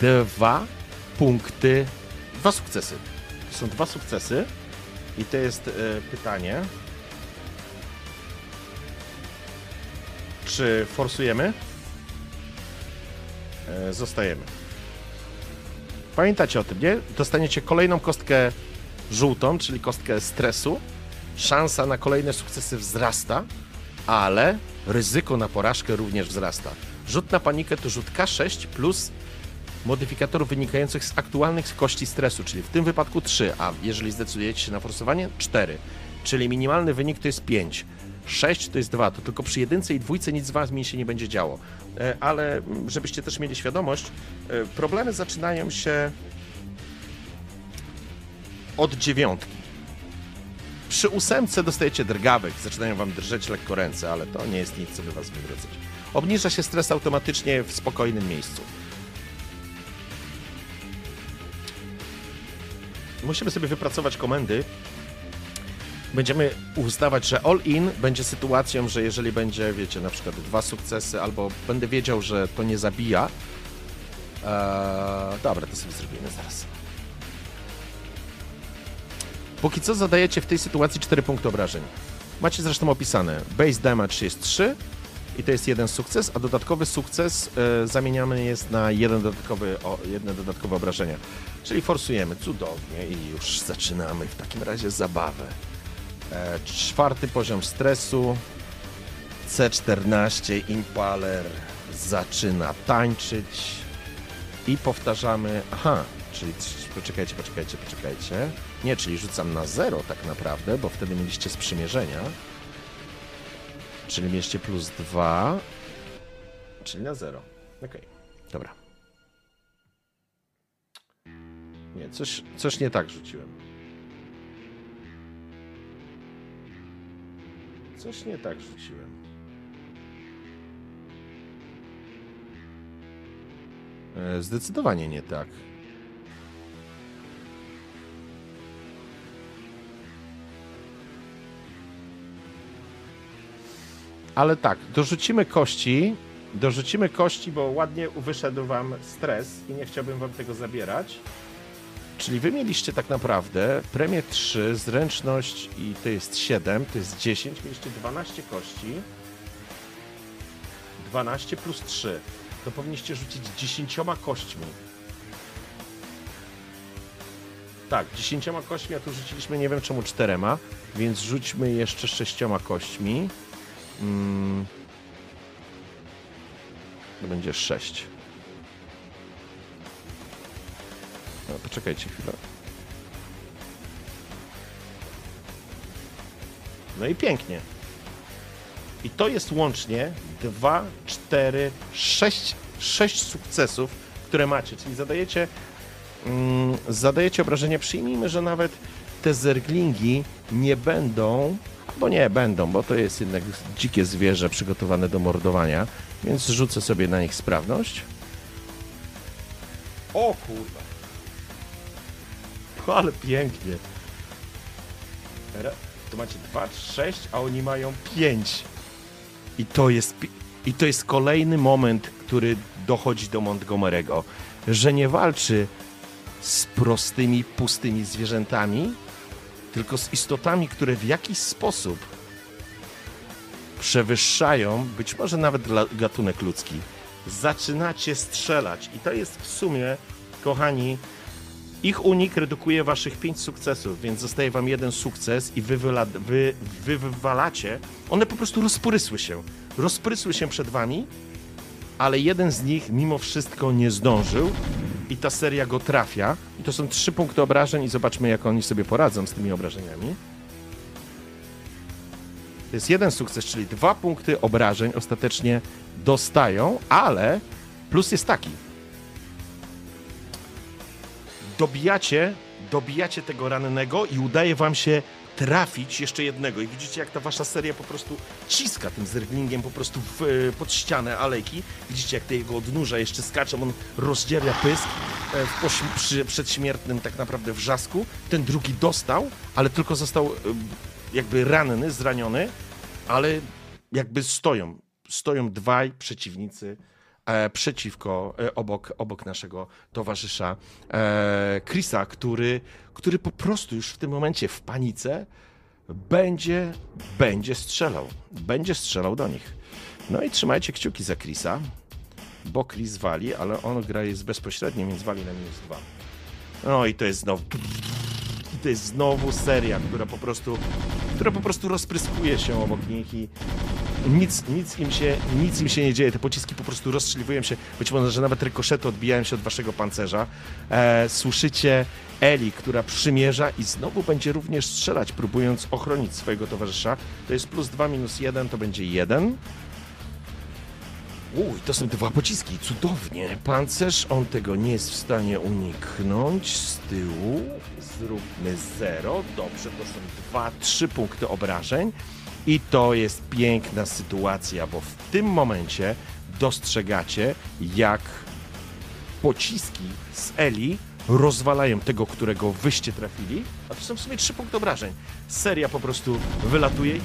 [SPEAKER 1] dwa punkty, dwa sukcesy. To są dwa sukcesy i to jest e, pytanie, czy forsujemy? E, zostajemy. Pamiętacie o tym, nie? Dostaniecie kolejną kostkę żółtą, czyli kostkę stresu. Szansa na kolejne sukcesy wzrasta, ale ryzyko na porażkę również wzrasta. Rzut na panikę to rzut K6 plus modyfikatorów wynikających z aktualnych kości stresu, czyli w tym wypadku 3, a jeżeli zdecydujecie się na forsowanie 4, czyli minimalny wynik to jest 5. 6 to jest 2, to tylko przy jedynce i dwójce nic z wami się nie będzie działo. E, Ale mm, żebyście też mieli świadomość, e, problemy zaczynają się od dziewiątki. Przy ósemce dostajecie drgawek, zaczynają wam drżeć lekko ręce, ale to nie jest nic, co by was wywracać. Obniża się stres automatycznie w spokojnym miejscu. Musimy sobie wypracować komendy. Będziemy ustawać, że all-in będzie sytuacją, że jeżeli będzie, wiecie, na przykład dwa sukcesy, albo będę wiedział, że to nie zabija. Eee, dobra, to sobie zrobimy zaraz. Póki co zadajecie w tej sytuacji 4 punkty obrażeń. Macie zresztą opisane. Base damage jest 3 i to jest jeden sukces, a dodatkowy sukces e, zamieniamy jest na jeden dodatkowy, o, jedne dodatkowe obrażenia. Czyli forsujemy cudownie i już zaczynamy w takim razie zabawę. E, czwarty poziom stresu. C14 Impaler zaczyna tańczyć i powtarzamy. Aha, czyli poczekajcie, poczekajcie, poczekajcie. Nie, czyli rzucam na zero tak naprawdę, bo wtedy mieliście sprzymierzenia. Czyli mieliście plus 2, czyli na 0. Okej, dobra. Nie, coś, coś nie tak rzuciłem. Coś nie tak rzuciłem. E, Zdecydowanie nie tak. Ale tak, dorzucimy kości. Dorzucimy kości, bo ładnie wyszedł wam stres i nie chciałbym wam tego zabierać. Czyli wy mieliście tak naprawdę premię 3, zręczność i to jest 7, to jest 10, mieliście 12 kości. 12 plus 3. To powinniście rzucić 10 kośćmi. Tak, 10 kośćmi, a tu rzuciliśmy nie wiem czemu czterema, więc rzućmy jeszcze 6 kośćmi. Mm. To będzie 6. No, poczekajcie chwilę. No i pięknie. I to jest łącznie 2, 4, 6, 6 sukcesów, które macie. Czyli zadajecie, mm, zadajecie obrażenia. Przyjmijmy, że nawet te zerglingi nie będą, albo nie będą, bo to jest jednak dzikie zwierzę przygotowane do mordowania, więc rzucę sobie na nich sprawność. O kurwa. Ale pięknie. Tu macie 2, 6, a oni mają 5. I to jest i to jest kolejny moment, który dochodzi do Montgomery'ego, że nie walczy z prostymi, pustymi zwierzętami, tylko z istotami, które w jakiś sposób przewyższają być może nawet gatunek ludzki. Zaczynacie strzelać i to jest w sumie, kochani, ich unik redukuje waszych 5 sukcesów, więc zostaje wam jeden sukces i wy, wyla, wy, wy wywalacie. One po prostu rozprysły się. Rozprysły się przed wami, ale jeden z nich mimo wszystko nie zdążył i ta seria go trafia. I to są trzy punkty obrażeń i zobaczmy, jak oni sobie poradzą z tymi obrażeniami. To jest jeden sukces, czyli dwa punkty obrażeń ostatecznie dostają, ale plus jest taki. Dobijacie, dobijacie tego rannego i udaje wam się trafić jeszcze jednego. I widzicie, jak ta wasza seria po prostu ciska tym zerglingiem po prostu w, e, pod ścianę alejki. Widzicie, jak te jego odnóża jeszcze skaczą, on rozdziawia pysk e, w poś- przy przedśmiertnym tak naprawdę wrzasku. Ten drugi dostał, ale tylko został e, jakby ranny, zraniony, ale jakby stoją. Stoją dwaj przeciwnicy e, przeciwko, e, obok, obok naszego towarzysza e, Chrisa, który, który po prostu już w tym momencie w panice będzie, będzie strzelał. Będzie strzelał do nich. No i trzymajcie kciuki za Chrisa, bo Chris wali, ale on gra jest bezpośrednio, więc wali na minus dwa. No i to jest znowu... I to jest znowu seria, która po prostu, która po prostu rozpryskuje się obok nich i nic, nic, im się, nic im się nie dzieje. Te pociski po prostu rozstrzeliwują się. Być może, że nawet rykoszety odbijają się od waszego pancerza. E, słyszycie Eli, która przymierza i znowu będzie również strzelać, próbując ochronić swojego towarzysza. To jest plus 2 minus 1, to będzie 1. Uj, to są dwa pociski, cudownie. Pancerz, on tego nie jest w stanie uniknąć. Z tyłu zróbmy 0. Dobrze, to są 2, 3 punkty obrażeń. I to jest piękna sytuacja, bo w tym momencie dostrzegacie, jak pociski z Eli rozwalają tego, którego wyście trafili, a to są w sumie trzy punkty obrażeń. Seria po prostu wylatuje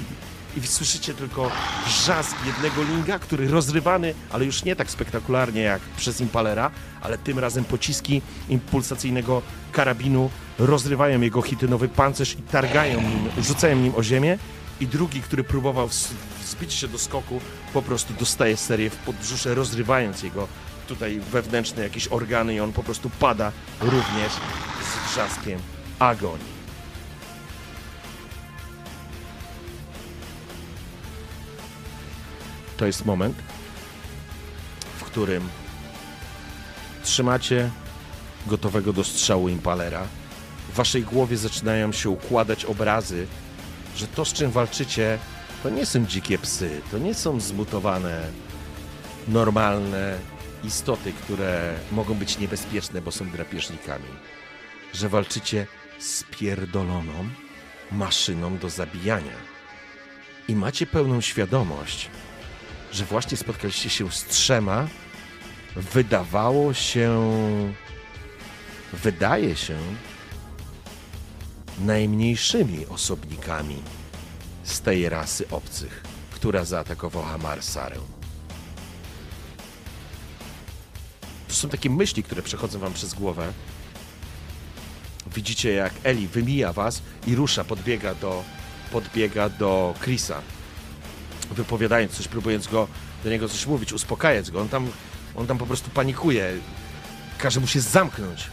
[SPEAKER 1] i, słyszycie tylko wrzask jednego linga, który rozrywany, ale już nie tak spektakularnie jak przez Impalera, ale tym razem pociski impulsacyjnego karabinu rozrywają jego hitynowy pancerz i targają nim, rzucają nim o ziemię i drugi, który próbował wzbić się do skoku, po prostu dostaje serię w podbrzusze, rozrywając jego tutaj wewnętrzne jakieś organy i on po prostu pada również z wrzaskiem agonii. To jest moment, w którym trzymacie gotowego do strzału impalera. W waszej głowie zaczynają się układać obrazy, że to, z czym walczycie, to nie są dzikie psy, to nie są zmutowane, normalne istoty, które mogą być niebezpieczne, bo są drapieżnikami. Że walczycie z pierdoloną maszyną do zabijania. I macie pełną świadomość, że właśnie spotkaliście się z trzema, wydawało się, wydaje się, najmniejszymi osobnikami z tej rasy obcych, która zaatakowała Marsarę. To są takie myśli, które przechodzą wam przez głowę. Widzicie, jak Eli wymija was i rusza, podbiega do, podbiega do Chrisa, wypowiadając coś, próbując go, do niego coś mówić, uspokajać go. On tam, on tam po prostu panikuje. Każe mu się zamknąć.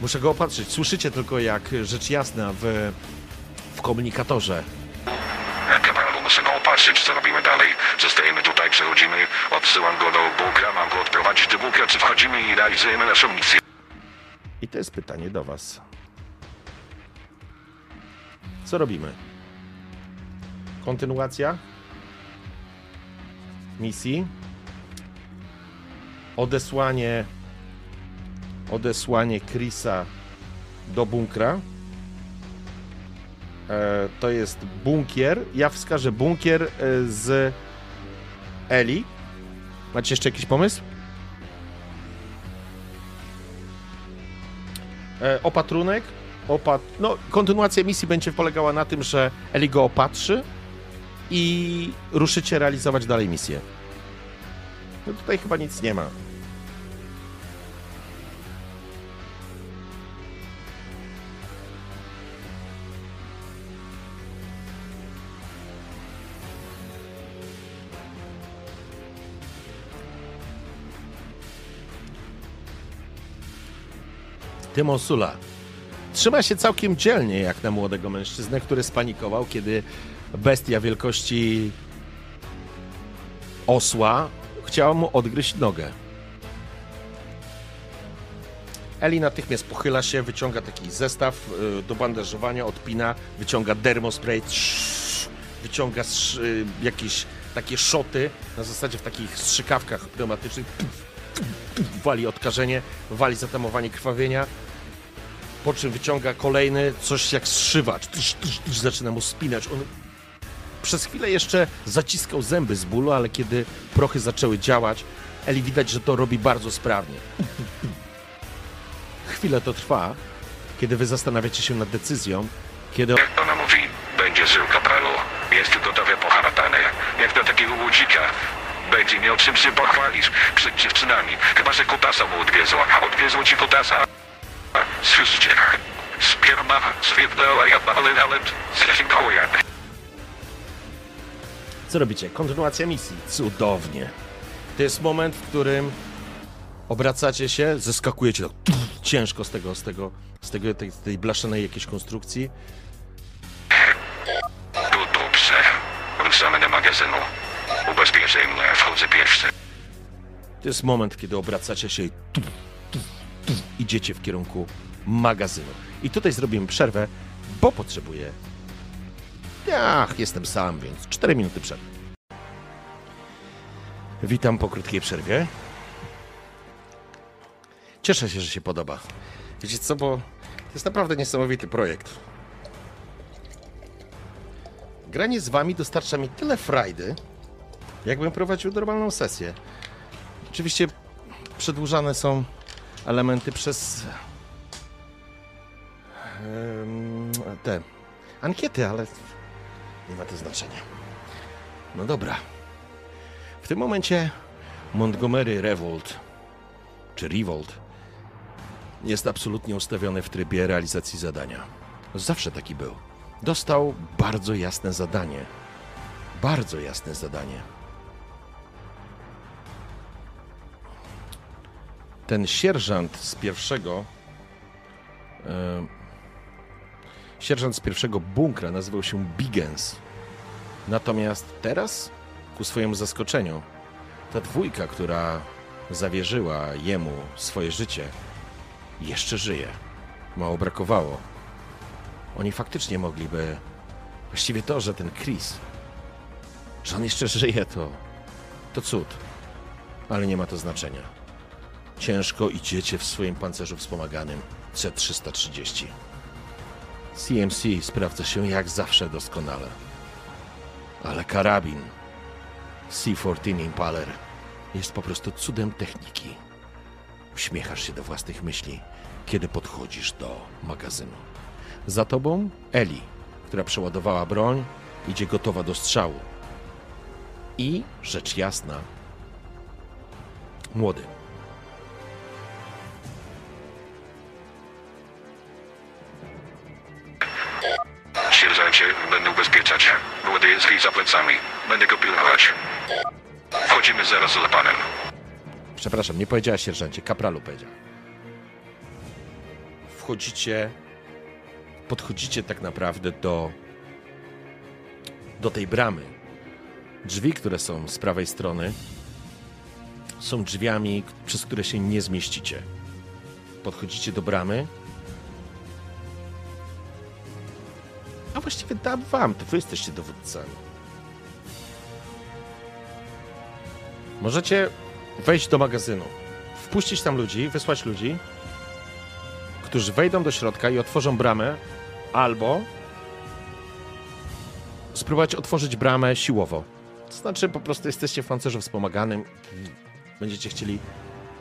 [SPEAKER 1] Muszę go opatrzyć. Słyszycie tylko, jak rzecz jasna w, w komunikatorze
[SPEAKER 2] Kawalu, muszę go opatrzyć, co robimy dalej. Zostajemy tutaj, przechodzimy, odsyłam go do bunkra, mam go odprowadzić do bunkra, czy wchodzimy i realizujemy naszą misję.
[SPEAKER 1] I to jest pytanie do Was. Co robimy? Kontynuacja misji. Odesłanie odesłanie Chrisa do bunkra. E, to jest bunkier. Ja wskażę bunkier e, z Eli. Macie jeszcze jakiś pomysł? E, opatrunek. Opat... No, kontynuacja misji będzie polegała na tym, że Eli go opatrzy i ruszycie realizować dalej misję. No tutaj chyba nic nie ma. Tymosula trzyma się całkiem dzielnie jak na młodego mężczyznę, który spanikował, kiedy bestia wielkości osła chciała mu odgryźć nogę. Eli natychmiast pochyla się, wyciąga taki zestaw y, do bandażowania, odpina, wyciąga dermospray, wyciąga szy, jakieś takie szoty, na zasadzie w takich strzykawkach pneumatycznych, wali odkażenie, wali zatamowanie krwawienia, po czym wyciąga kolejny, coś jak zszywacz, zaczyna mu spinać. On przez chwilę jeszcze zaciskał zęby z bólu, ale kiedy prochy zaczęły działać, Eli widać, że to robi bardzo sprawnie. [laughs] Chwilę to trwa, kiedy wy zastanawiacie się nad decyzją, kiedy
[SPEAKER 2] Jak ona mówi, będzie żył kapralu. Jest gotowy poharatany. Jak do takiego łudzika. Będzie miał czym się pochwalić przed dziewczynami. Chyba, że kutasa mu odwiezła. Odwiezło ci kutasa. Słyszycie? Sperma zwiednęła ja ale zrezygnuje.
[SPEAKER 1] Co robicie? Kontynuacja misji. Cudownie. To jest moment, w którym obracacie się, zeskakujecie tak [tsk] ciężko z tego, z tego, z tego tej, tej blaszanej jakiejś konstrukcji.
[SPEAKER 2] Tu dobrze. Wracamy do magazynu. Ubezpieczaj mnie, wchodzę pierwszy.
[SPEAKER 1] To jest moment, kiedy obracacie się i tu, tu, tu, idziecie w kierunku magazynu. I tutaj zrobimy przerwę, bo potrzebuję. Ach, jestem sam, więc 4 minuty przerwy. Witam po krótkiej przerwie. Cieszę się, że się podoba. Wiecie co, bo to jest naprawdę niesamowity projekt. Granie z wami dostarcza mi tyle frajdy, jakbym prowadził normalną sesję. Oczywiście przedłużane są elementy przez te ankiety, ale nie ma to znaczenia. No dobra. W tym momencie Montgomery Revolt, czy Revolt, jest absolutnie ustawiony w trybie realizacji zadania. Zawsze taki był. Dostał bardzo jasne zadanie. Bardzo jasne zadanie. ten sierżant z pierwszego. E, sierżant z pierwszego bunkra nazywał się Bigens. Natomiast teraz, ku swojemu zaskoczeniu, ta dwójka, która zawierzyła jemu swoje życie, jeszcze żyje. Mało brakowało. Oni faktycznie mogliby. Właściwie to, że ten Chris, że on jeszcze żyje, to. to cud. Ale nie ma to znaczenia. Ciężko idziecie w swoim pancerzu wspomaganym C-330. CMC sprawdza się jak zawsze doskonale. Ale karabin C-14 Impaler jest po prostu cudem techniki. Uśmiechasz się do własnych myśli, kiedy podchodzisz do magazynu. Za tobą Eli, która przeładowała broń, idzie gotowa do strzału. I, rzecz jasna, młody.
[SPEAKER 2] Zaraz za panem.
[SPEAKER 1] Przepraszam, nie powiedziała sierżancie, kapralu powiedział. Wchodzicie, podchodzicie tak naprawdę do, do tej bramy. Drzwi, które są z prawej strony, są drzwiami, przez które się nie zmieścicie. Podchodzicie do bramy. A właściwie dam wam, to wy jesteście dowódcami. Możecie wejść do magazynu, wpuścić tam ludzi, wysłać ludzi, którzy wejdą do środka i otworzą bramę, albo spróbować otworzyć bramę siłowo. To znaczy, po prostu jesteście w pancerzu wspomaganym i będziecie chcieli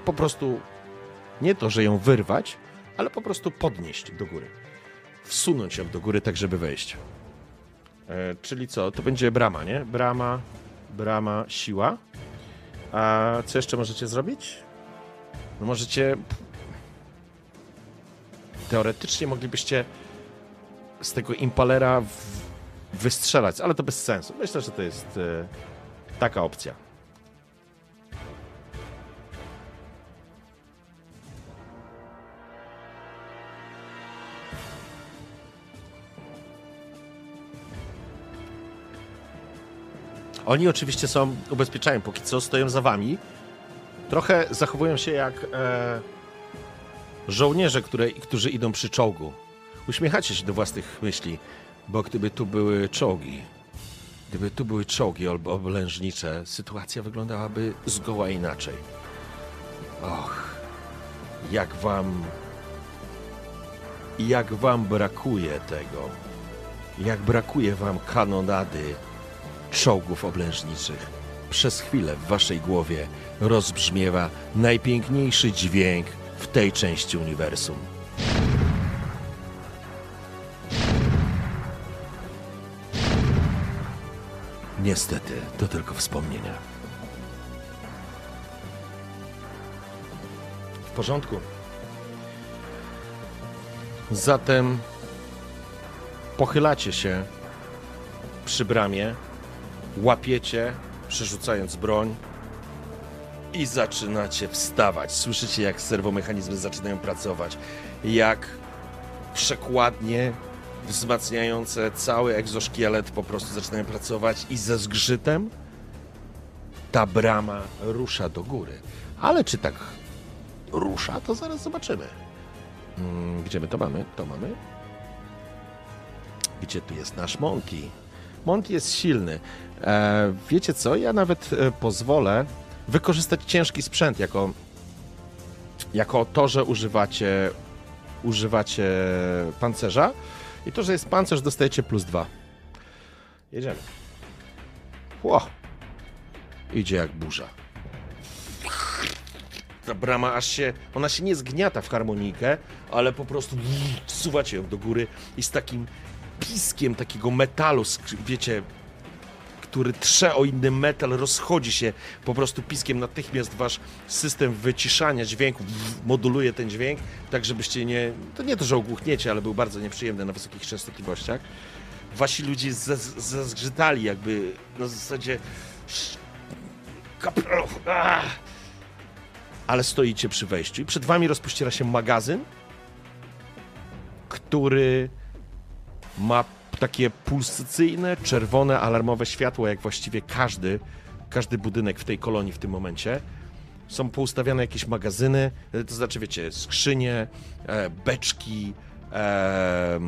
[SPEAKER 1] po prostu nie to, że ją wyrwać, ale po prostu podnieść do góry. Wsunąć ją do góry, tak żeby wejść. E, czyli co? To będzie brama, nie? Brama, brama, siła. A co jeszcze możecie zrobić? No możecie. Teoretycznie moglibyście z tego impalera w... wystrzelać, ale to bez sensu. Myślę, że to jest e, taka opcja. Oni oczywiście są, ubezpieczają póki co, stoją za wami. Trochę zachowują się jak e, żołnierze, które, którzy idą przy czołgu. Uśmiechacie się do własnych myśli, bo gdyby tu były czołgi, Gdyby tu były czołgi albo oblężnicze, sytuacja wyglądałaby zgoła inaczej. Och, jak wam. Jak wam brakuje tego. Jak brakuje wam kanonady czołgów oblężniczych. Przez chwilę w waszej głowie rozbrzmiewa najpiękniejszy dźwięk w tej części uniwersum. Niestety, to tylko wspomnienia. W porządku. Zatem pochylacie się przy bramie, łapiecie, przerzucając broń i zaczynacie wstawać. Słyszycie, jak serwomechanizmy zaczynają pracować, jak przekładnie wzmacniające cały egzoszkielet po prostu zaczynają pracować i ze zgrzytem ta brama rusza do góry. Ale czy tak rusza, to zaraz zobaczymy. Mm, Gdzie my to mamy? To mamy. Gdzie tu jest nasz Monty? Monty jest silny. E, wiecie co? Ja nawet e, pozwolę wykorzystać ciężki sprzęt jako, jako to, że używacie, używacie pancerza. I to, że jest pancerz, dostajecie plus dwa. Jedziemy. Ło! Idzie jak burza. Ta brama aż się, ona się nie zgniata w harmonikę, ale po prostu wsuwacie ją do góry i z takim piskiem takiego metalu, wiecie, który trze o inny metal, rozchodzi się po prostu piskiem. Natychmiast wasz system wyciszania dźwięku moduluje ten dźwięk, tak żebyście nie. To nie to, że ogłuchniecie, ale był bardzo nieprzyjemny na wysokich częstotliwościach. Wasi ludzie zaz- zazgrzytali, jakby na zasadzie. Ale stoicie przy wejściu i przed wami rozpościera się magazyn, który ma takie pulsacyjne, czerwone, alarmowe światło, jak właściwie każdy, każdy budynek w tej kolonii w tym momencie. Są poustawiane jakieś magazyny, e, to znaczy, wiecie, skrzynie, e, beczki, e,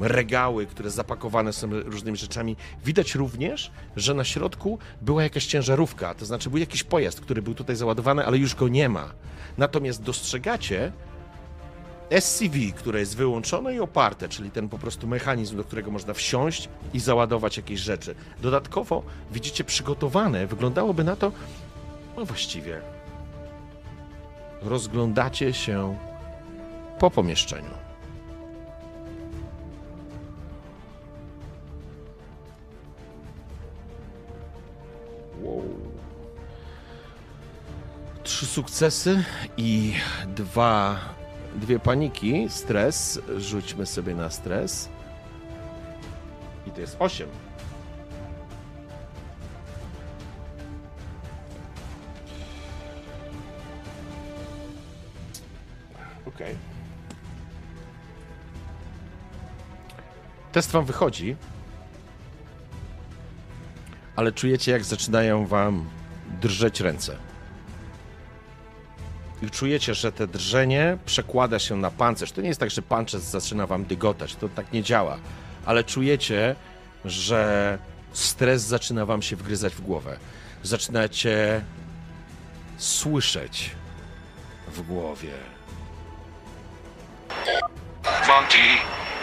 [SPEAKER 1] regały, które zapakowane są różnymi rzeczami. Widać również, że na środku była jakaś ciężarówka, to znaczy był jakiś pojazd, który był tutaj załadowany, ale już go nie ma. Natomiast dostrzegacie, SCV, które jest wyłączone i oparte, czyli ten po prostu mechanizm, do którego można wsiąść i załadować jakieś rzeczy. Dodatkowo widzicie przygotowane, wyglądałoby na to, no właściwie, rozglądacie się po pomieszczeniu. Wow. Trzy sukcesy i dwa dwie paniki, stres, rzućmy sobie na stres. I to jest 8. Okej. Test wam wychodzi, ale czujecie, jak zaczynają wam drżeć ręce i czujecie, że te drżenie przekłada się na pancerz. To nie jest tak, że pancerz zaczyna wam dygotać, to tak nie działa, ale czujecie, że stres zaczyna wam się wgryzać w głowę. Zaczynacie słyszeć w głowie.
[SPEAKER 2] Monty,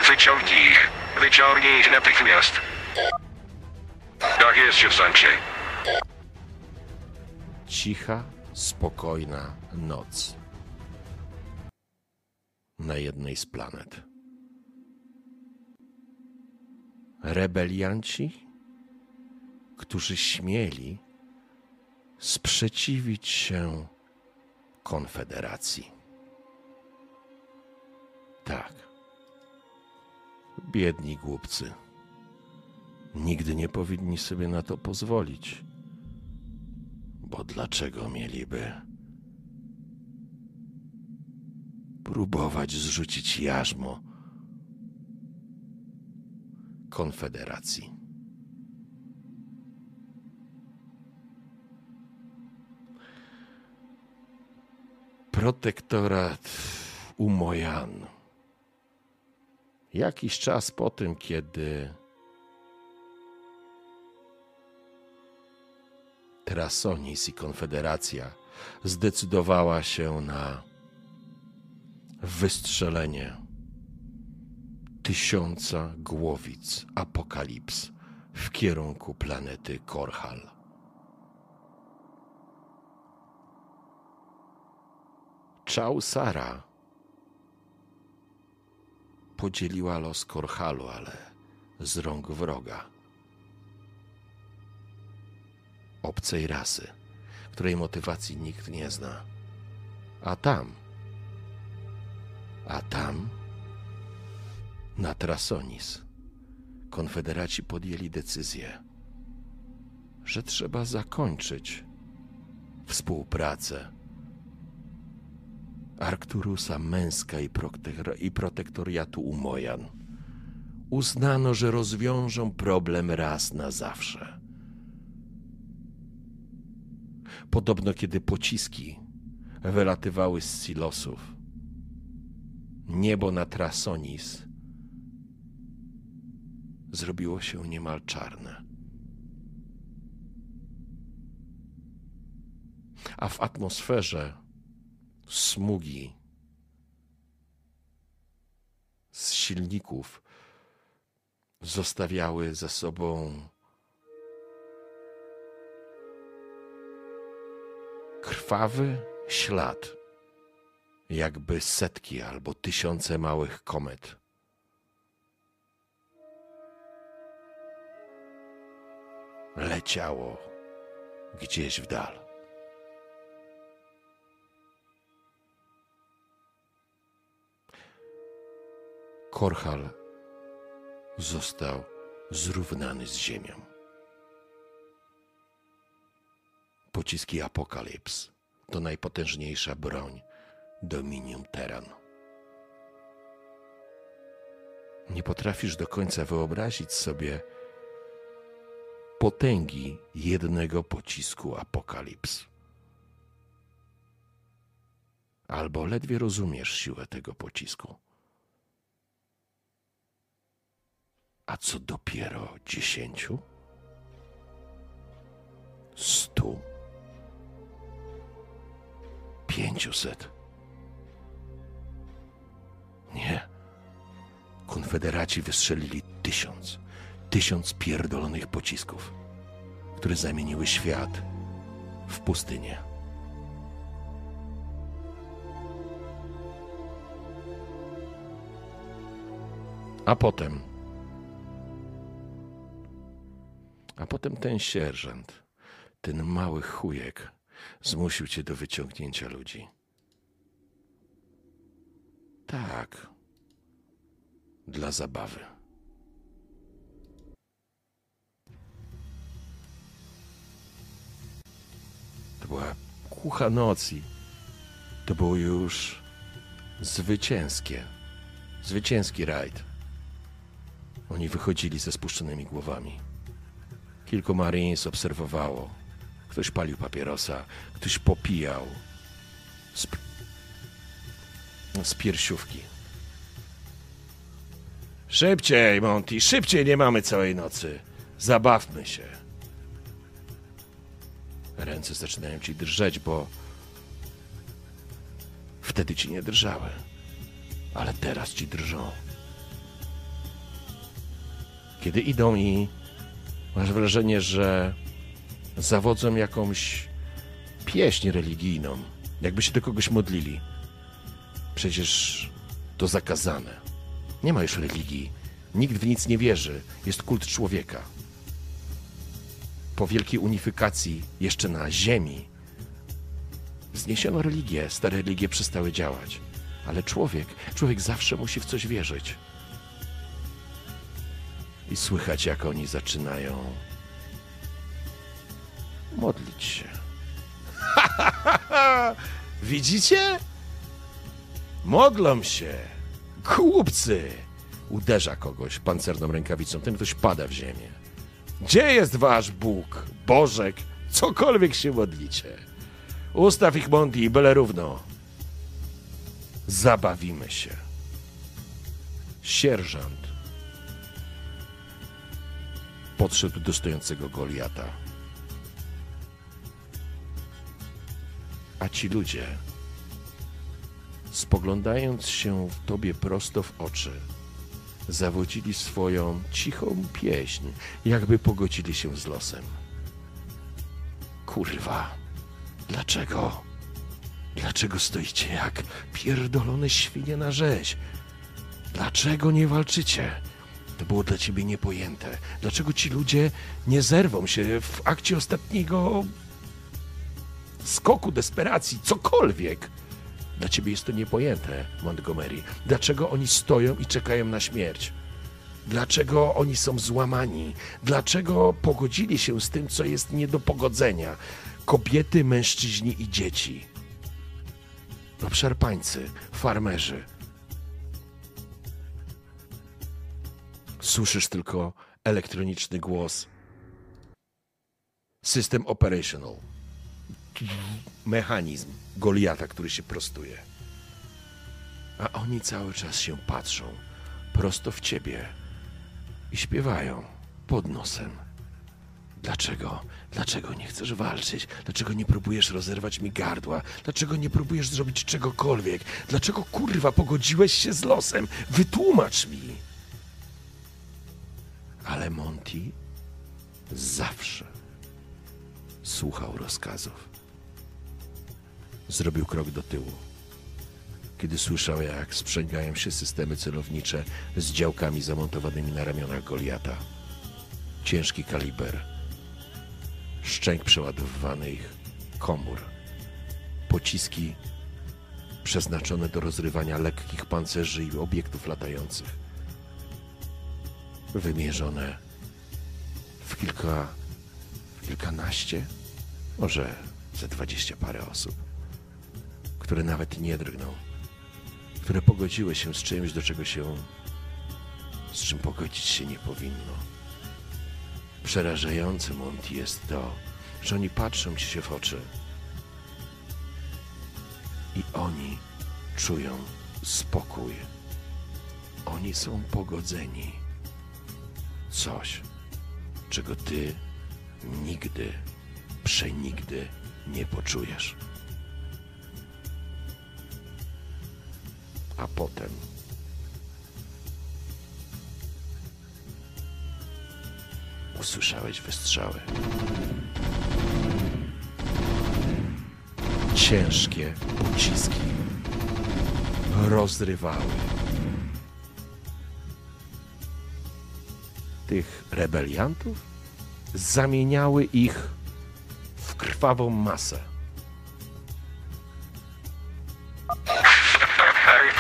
[SPEAKER 2] wyciągnij ich. Wyciągnij ich natychmiast. Tak jest, sierżancie.
[SPEAKER 1] Cicha, spokojna noc. Na jednej z planet. Rebelianci, którzy śmieli sprzeciwić się Konfederacji. Tak. Biedni głupcy. Nigdy nie powinni sobie na to pozwolić. Bo dlaczego mieliby próbować zrzucić jarzmo Konfederacji? Protektorat Umojan. Jakiś czas po tym, kiedy Trasonis i Konfederacja zdecydowała się na wystrzelenie tysiąca głowic apokalips w kierunku planety Korhal. Czał Sara podzieliła los Korhalu, ale z rąk wroga. Obcej rasy, której motywacji nikt nie zna. A tam, a tam, na Trasonis, konfederaci podjęli decyzję, że trzeba zakończyć współpracę Arcturusa Męska i, protek- i protektoriatu Umojan. Uznano, że rozwiążą problem raz na zawsze. Podobno, kiedy pociski wylatywały z silosów, niebo na Trasonis zrobiło się niemal czarne. A w atmosferze smugi z silników zostawiały za sobą krwawy ślad, jakby setki albo tysiące małych komet. Leciało gdzieś w dal. Korhal został zrównany z ziemią. Pociski Apokalips to najpotężniejsza broń Dominium Terran. Nie potrafisz do końca wyobrazić sobie potęgi jednego pocisku Apokalips. Albo ledwie rozumiesz siłę tego pocisku. A co dopiero dziesięciu? Stu? Pięciuset? Nie. Konfederaci wystrzelili tysiąc. Tysiąc pierdolonych pocisków, które zamieniły świat w pustynię. A potem A potem ten sierżant, ten mały chujek, zmusił cię do wyciągnięcia ludzi. Tak. Dla zabawy. To była kucha nocy. To było już zwycięskie. Zwycięski rajd. Oni wychodzili ze spuszczonymi głowami. Kilku Marines obserwowało. Ktoś palił papierosa, ktoś popijał z, z piersiówki. Szybciej, Monty, szybciej, nie mamy całej nocy. Zabawmy się. Ręce zaczynają ci drżeć, bo wtedy ci nie drżały, ale teraz ci drżą. Kiedy idą i Masz wrażenie, że zawodzą jakąś pieśń religijną, jakby się do kogoś modlili. Przecież to zakazane. Nie ma już religii. Nikt w nic nie wierzy. Jest kult człowieka. Po wielkiej unifikacji, jeszcze na ziemi, zniesiono religię. Stare religie przestały działać. Ale człowiek, człowiek zawsze musi w coś wierzyć i słychać, jak oni zaczynają modlić się. [laughs] Widzicie? Modlą się. Głupcy! Uderza kogoś pancerną rękawicą. Ten ktoś pada w ziemię. Gdzie jest wasz Bóg, Bożek? Cokolwiek się modlicie. Ustaw ich Monty i byle równo. Zabawimy się. Sierżant podszedł do stojącego Goliata. A ci ludzie, spoglądając się w tobie prosto w oczy, zawodzili swoją cichą pieśń, jakby pogodzili się z losem. Kurwa, dlaczego? Dlaczego stoicie jak pierdolone świnie na rzeź? Dlaczego nie walczycie? To było dla ciebie niepojęte. Dlaczego ci ludzie nie zerwą się w akcie ostatniego skoku desperacji, cokolwiek? Dla ciebie jest to niepojęte, Montgomery. Dlaczego oni stoją i czekają na śmierć? Dlaczego oni są złamani? Dlaczego pogodzili się z tym, co jest nie do pogodzenia? Kobiety, mężczyźni i dzieci. No, szarpańcy, farmerzy. Słyszysz tylko elektroniczny głos. System operational. Mechanizm Goliata, który się prostuje. A oni cały czas się patrzą prosto w ciebie i śpiewają pod nosem. Dlaczego? Dlaczego nie chcesz walczyć? Dlaczego nie próbujesz rozerwać mi gardła? Dlaczego nie próbujesz zrobić czegokolwiek? Dlaczego kurwa pogodziłeś się z losem? Wytłumacz mi! Ale Monty zawsze słuchał rozkazów. Zrobił krok do tyłu, kiedy słyszał, jak sprzęgają się systemy celownicze z działkami zamontowanymi na ramionach Goliata. Ciężki kaliber, szczęk przeładowywanych komór, pociski przeznaczone do rozrywania lekkich pancerzy i obiektów latających. Wymierzone w kilka, w kilkanaście, może ze dwadzieścia parę osób, które nawet nie drgną, które pogodziły się z czymś, do czego się, z czym pogodzić się nie powinno. Przerażające, Monty, jest to, że oni patrzą ci się w oczy i oni czują spokój. Oni są pogodzeni coś, czego ty nigdy, przenigdy nie poczujesz. A potem usłyszałeś wystrzały. Ciężkie pociski rozrywały tych rebeliantów, zamieniały ich w krwawą masę.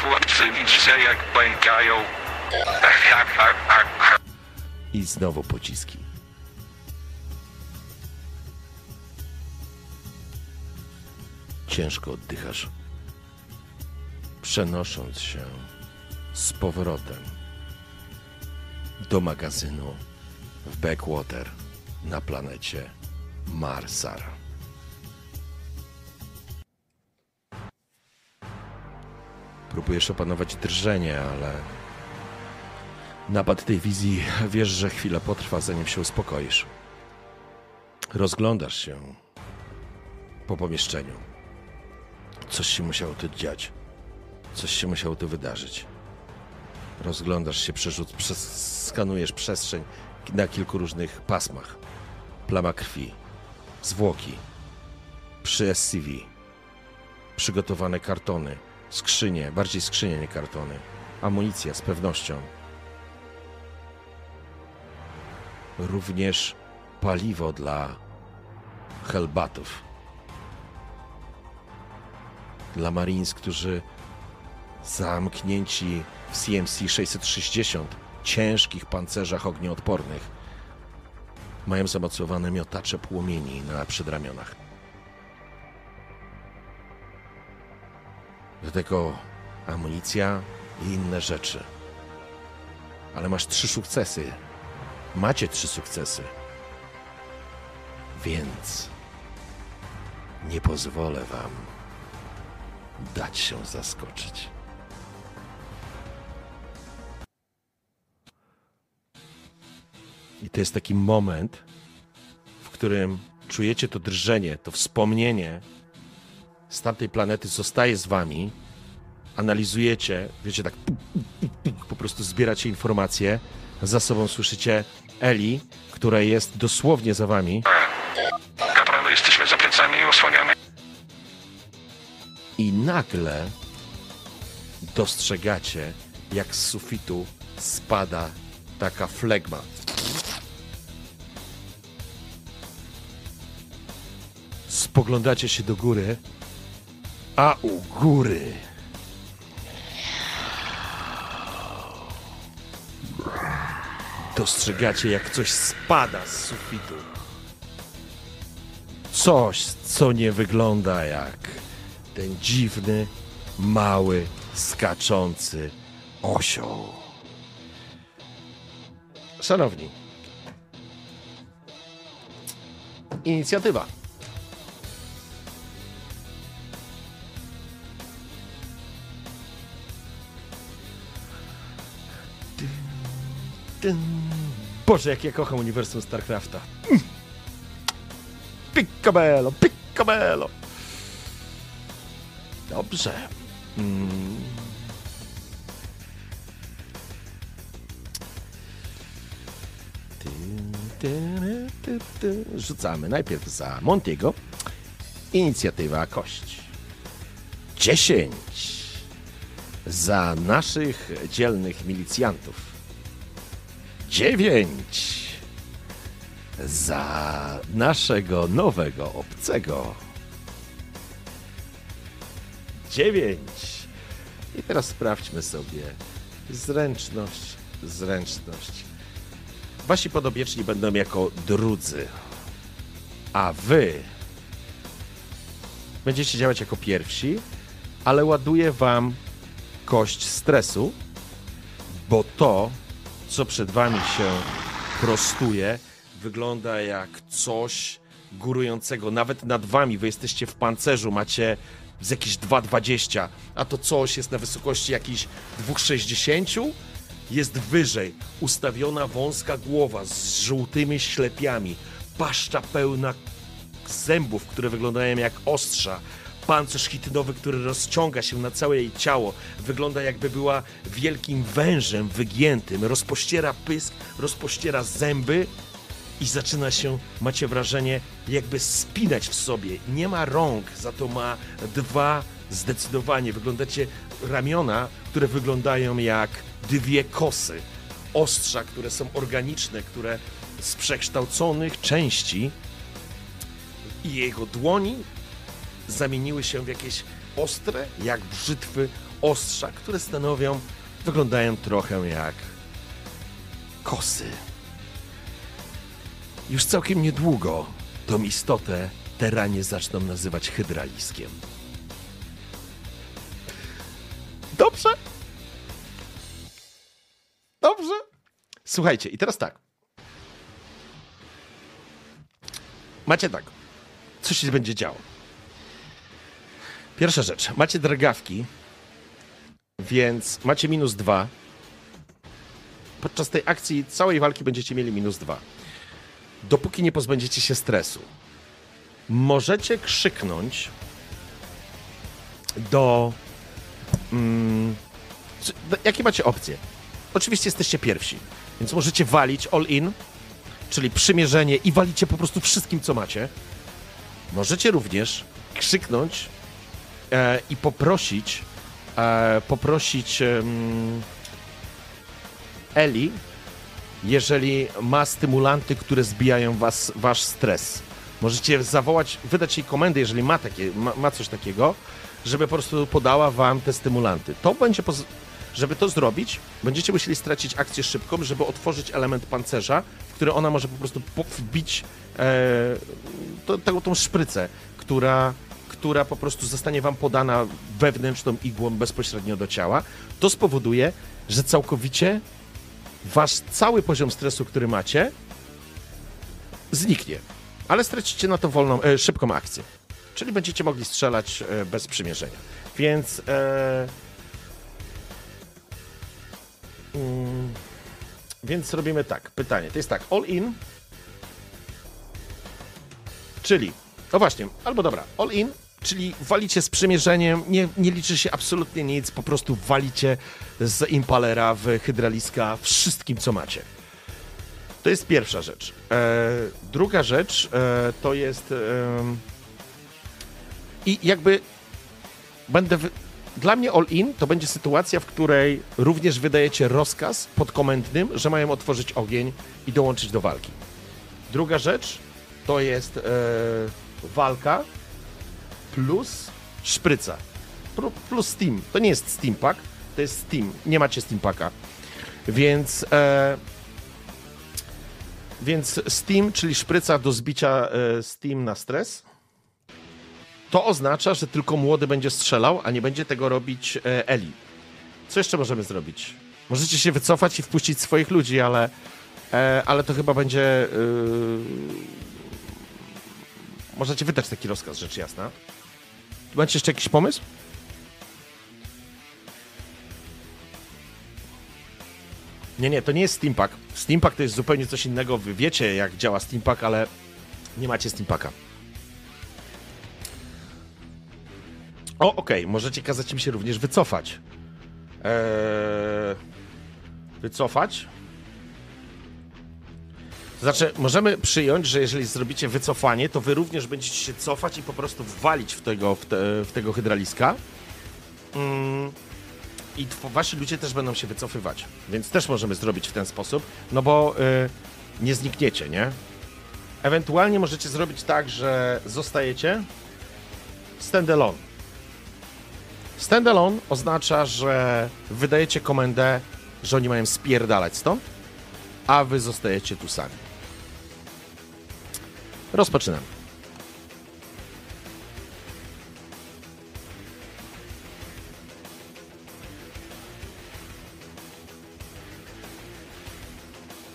[SPEAKER 2] Chłopcy, widzicie jak pękają?
[SPEAKER 1] I znowu pociski. Ciężko oddychasz, przenosząc się z powrotem do magazynu w Backwater na planecie Marsar. Próbujesz opanować drżenie, ale napad tej wizji wiesz, że chwilę potrwa, zanim się uspokoisz. Rozglądasz się po pomieszczeniu. Coś się musiało tu dziać. Coś się musiało tu wydarzyć. Rozglądasz się, przerzuc, przez, skanujesz przestrzeń na kilku różnych pasmach. Plama krwi, zwłoki, przy SCV, przygotowane kartony, skrzynie, bardziej skrzynie, nie kartony, amunicja z pewnością. Również paliwo dla helbatów. Dla Marines, którzy zamknięci w CMC 660 ciężkich pancerzach ognioodpornych mają zamocowane miotacze płomieni na przedramionach. Do tego amunicja i inne rzeczy. Ale masz trzy sukcesy. Macie trzy sukcesy. Więc nie pozwolę wam dać się zaskoczyć. I to jest taki moment, w którym czujecie to drżenie, to wspomnienie z tamtej planety zostaje z wami, analizujecie, wiecie, tak po prostu zbieracie informacje, za sobą słyszycie Eli, która jest dosłownie za wami
[SPEAKER 2] Kapralu, jesteśmy za plecami i osłaniamy.
[SPEAKER 1] i nagle dostrzegacie, jak z sufitu spada taka flegma. Spoglądacie się do góry, a u góry dostrzegacie, jak coś spada z sufitu. Coś, co nie wygląda jak ten dziwny, mały, skaczący osioł. Szanowni, inicjatywa. Boże, jak ja kocham uniwersum StarCrafta. Mm. Piccabello, piccabello. Dobrze. Mm. Rzucamy najpierw za Montiego. Inicjatywa kość. 10 za naszych dzielnych milicjantów. 9 za naszego nowego obcego. 9. I teraz sprawdźmy sobie zręczność, zręczność. Wasi podobieczni będą jako drudzy, a wy będziecie działać jako pierwsi, ale ładuję wam kość stresu, bo to, co przed wami się prostuje, wygląda jak coś górującego nawet nad wami. Wy jesteście w pancerzu, macie z jakieś 2,20, a to coś jest na wysokości jakichś 2,60, jest wyżej. Ustawiona wąska głowa z żółtymi ślepiami, paszcza pełna zębów, które wyglądają jak ostrza. Pancerz chitynowy, który rozciąga się na całe jej ciało. Wygląda jakby była wielkim wężem wygiętym. Rozpościera pysk, rozpościera zęby i zaczyna się, macie wrażenie, jakby spinać w sobie. Nie ma rąk, za to ma dwa zdecydowanie. Wyglądacie ramiona, które wyglądają jak dwie kosy. Ostrza, które są organiczne, które z przekształconych części i jego dłoni zamieniły się w jakieś ostre, jak brzytwy ostrza, które stanowią, wyglądają trochę jak kosy. Już całkiem niedługo tą istotę teranie zaczną nazywać hydraliskiem. Dobrze? Dobrze? Słuchajcie, i teraz tak. Macie tak. Co się będzie działo? Pierwsza rzecz. Macie drgawki, więc macie minus dwa. Podczas tej akcji całej walki będziecie mieli minus dwa. Dopóki nie pozbędziecie się stresu. Możecie krzyknąć do. Mm, jakie macie opcje? Oczywiście jesteście pierwsi, więc możecie walić all in, czyli przymierzenie i walicie po prostu wszystkim, co macie. Możecie również krzyknąć e, i poprosić, e, poprosić Eli, jeżeli ma stymulanty, które zbijają was, wasz stres. Możecie zawołać, wydać jej komendę, jeżeli ma, takie, ma, ma coś takiego, żeby po prostu podała wam te stymulanty. To będzie, poz- żeby to zrobić, będziecie musieli stracić akcję szybką, żeby otworzyć element pancerza, w który ona może po prostu wbić e, tą szprycę, która, która po prostu zostanie wam podana wewnętrzną igłą bezpośrednio do ciała. To spowoduje, że całkowicie wasz cały poziom stresu, który macie, zniknie. Ale stracicie na to wolną, e, szybką akcję. Czyli będziecie mogli strzelać e, bez przymierzenia. Więc. E, mm, więc robimy tak. Pytanie. To jest tak. All in. Czyli. No właśnie, albo dobra. All in czyli walicie z przymierzeniem, nie, nie liczy się absolutnie nic, po prostu walicie z impalera w hydraliska wszystkim, co macie. To jest pierwsza rzecz. E, druga rzecz e, to jest. E, I jakby będę. Dla mnie all-in to będzie sytuacja, w której również wydajecie rozkaz podkomendnym, że mają otworzyć ogień i dołączyć do walki. Druga rzecz to jest e, walka plus szpryca. Plus Steam. To nie jest Steam Pack, to jest Steam. Nie macie Steam Packa. Więc. E, więc Steam, czyli szpryca do zbicia e, Steam na stres, to oznacza, że tylko młody będzie strzelał, a nie będzie tego robić e, Eli. Co jeszcze możemy zrobić? Możecie się wycofać i wpuścić swoich ludzi, ale, e, ale to chyba będzie. Możecie wydać taki rozkaz, rzecz jasna. Macie jeszcze jakiś pomysł? Nie, nie, to nie jest Steampack. Steampack to jest zupełnie coś innego. Wy wiecie, jak działa Steampack, ale nie macie Steampacka. O, okej, okay. możecie kazać im się również wycofać. Eee... Wycofać? Znaczy, możemy przyjąć, że jeżeli zrobicie wycofanie, to wy również będziecie się cofać i po prostu walić w tego, w, te, w tego hydraliska. Mm. I wasi ludzie też będą się wycofywać. Więc też możemy zrobić w ten sposób, no bo y, nie znikniecie, nie? Ewentualnie możecie zrobić tak, że zostajecie standalone. Standalone oznacza, że wydajecie komendę, że oni mają spierdalać stąd, a wy zostajecie tu sami. Rozpoczynamy.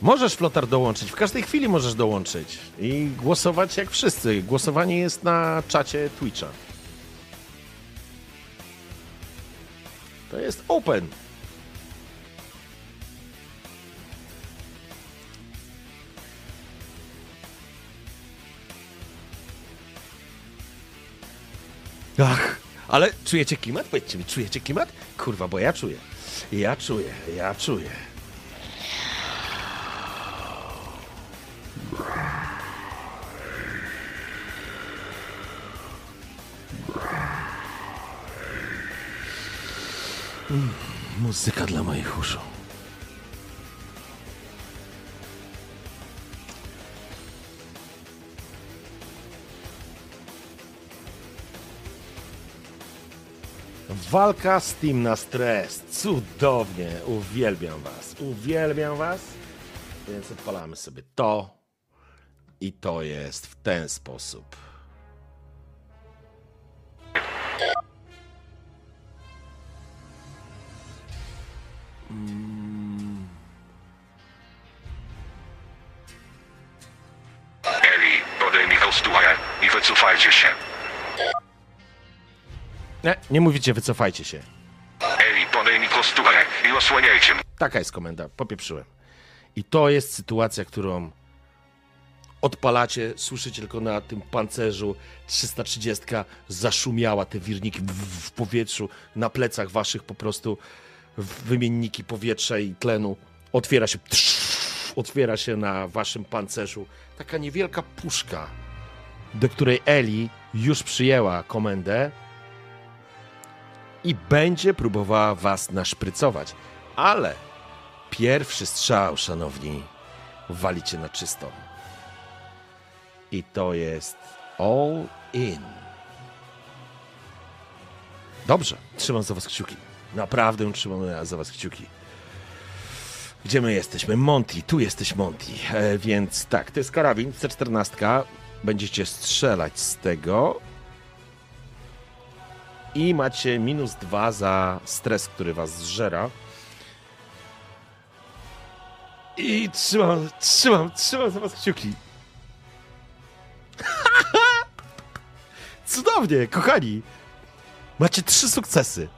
[SPEAKER 1] Możesz flotar dołączyć, w każdej chwili możesz dołączyć i głosować jak wszyscy. Głosowanie jest na czacie Twitcha. To jest open. Ach, ale czujecie klimat? Powiedzcie mi, czujecie klimat? Kurwa, bo ja czuję. Ja czuję, ja czuję. Mm, muzyka dla moich uszu. Walka z Team na stres. Cudownie. Uwielbiam was. Uwielbiam was. Więc odpalamy sobie to. I to jest w ten sposób. Nie, mówicie, wycofajcie się.
[SPEAKER 2] Eli, podejmij kosturę i osłaniajcie mnie.
[SPEAKER 1] Taka jest komenda, popieprzyłem. I to jest sytuacja, którą odpalacie, słyszycie tylko na tym pancerzu 330 zaszumiała te wirniki w, w, w powietrzu, na plecach waszych po prostu wymienniki powietrza i tlenu. Otwiera się, otwiera się na waszym pancerzu taka niewielka puszka, do której Eli już przyjęła komendę i będzie próbowała was naszprycować. Ale pierwszy strzał, szanowni, walicie na czysto. I to jest all in. Dobrze, trzymam za was kciuki. Naprawdę trzymam za was kciuki. Gdzie my jesteśmy? Monty, tu jesteś Monty. E, więc tak, to jest karabin C14. Będziecie strzelać z tego i macie minus dwa za stres, który was zżera. I trzymam, trzymam, trzymam za was kciuki. [laughs] Cudownie, kochani. Macie trzy sukcesy.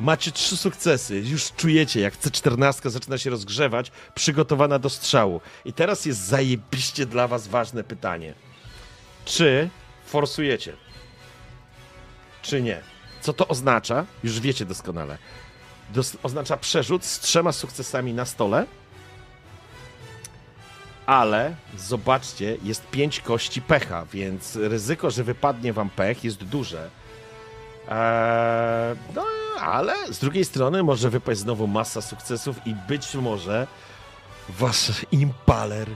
[SPEAKER 1] Macie trzy sukcesy. Już czujecie, jak C14 zaczyna się rozgrzewać, przygotowana do strzału. I teraz jest zajebiście dla was ważne pytanie. Czy forsujecie? czy nie. Co to oznacza? Już wiecie doskonale. Dos oznacza przerzut z trzema sukcesami na stole. Ale zobaczcie, jest pięć kości pecha, więc ryzyko, że wypadnie wam pech jest duże. Eee, no, ale z drugiej strony może wypaść znowu masa sukcesów i być może wasz impaler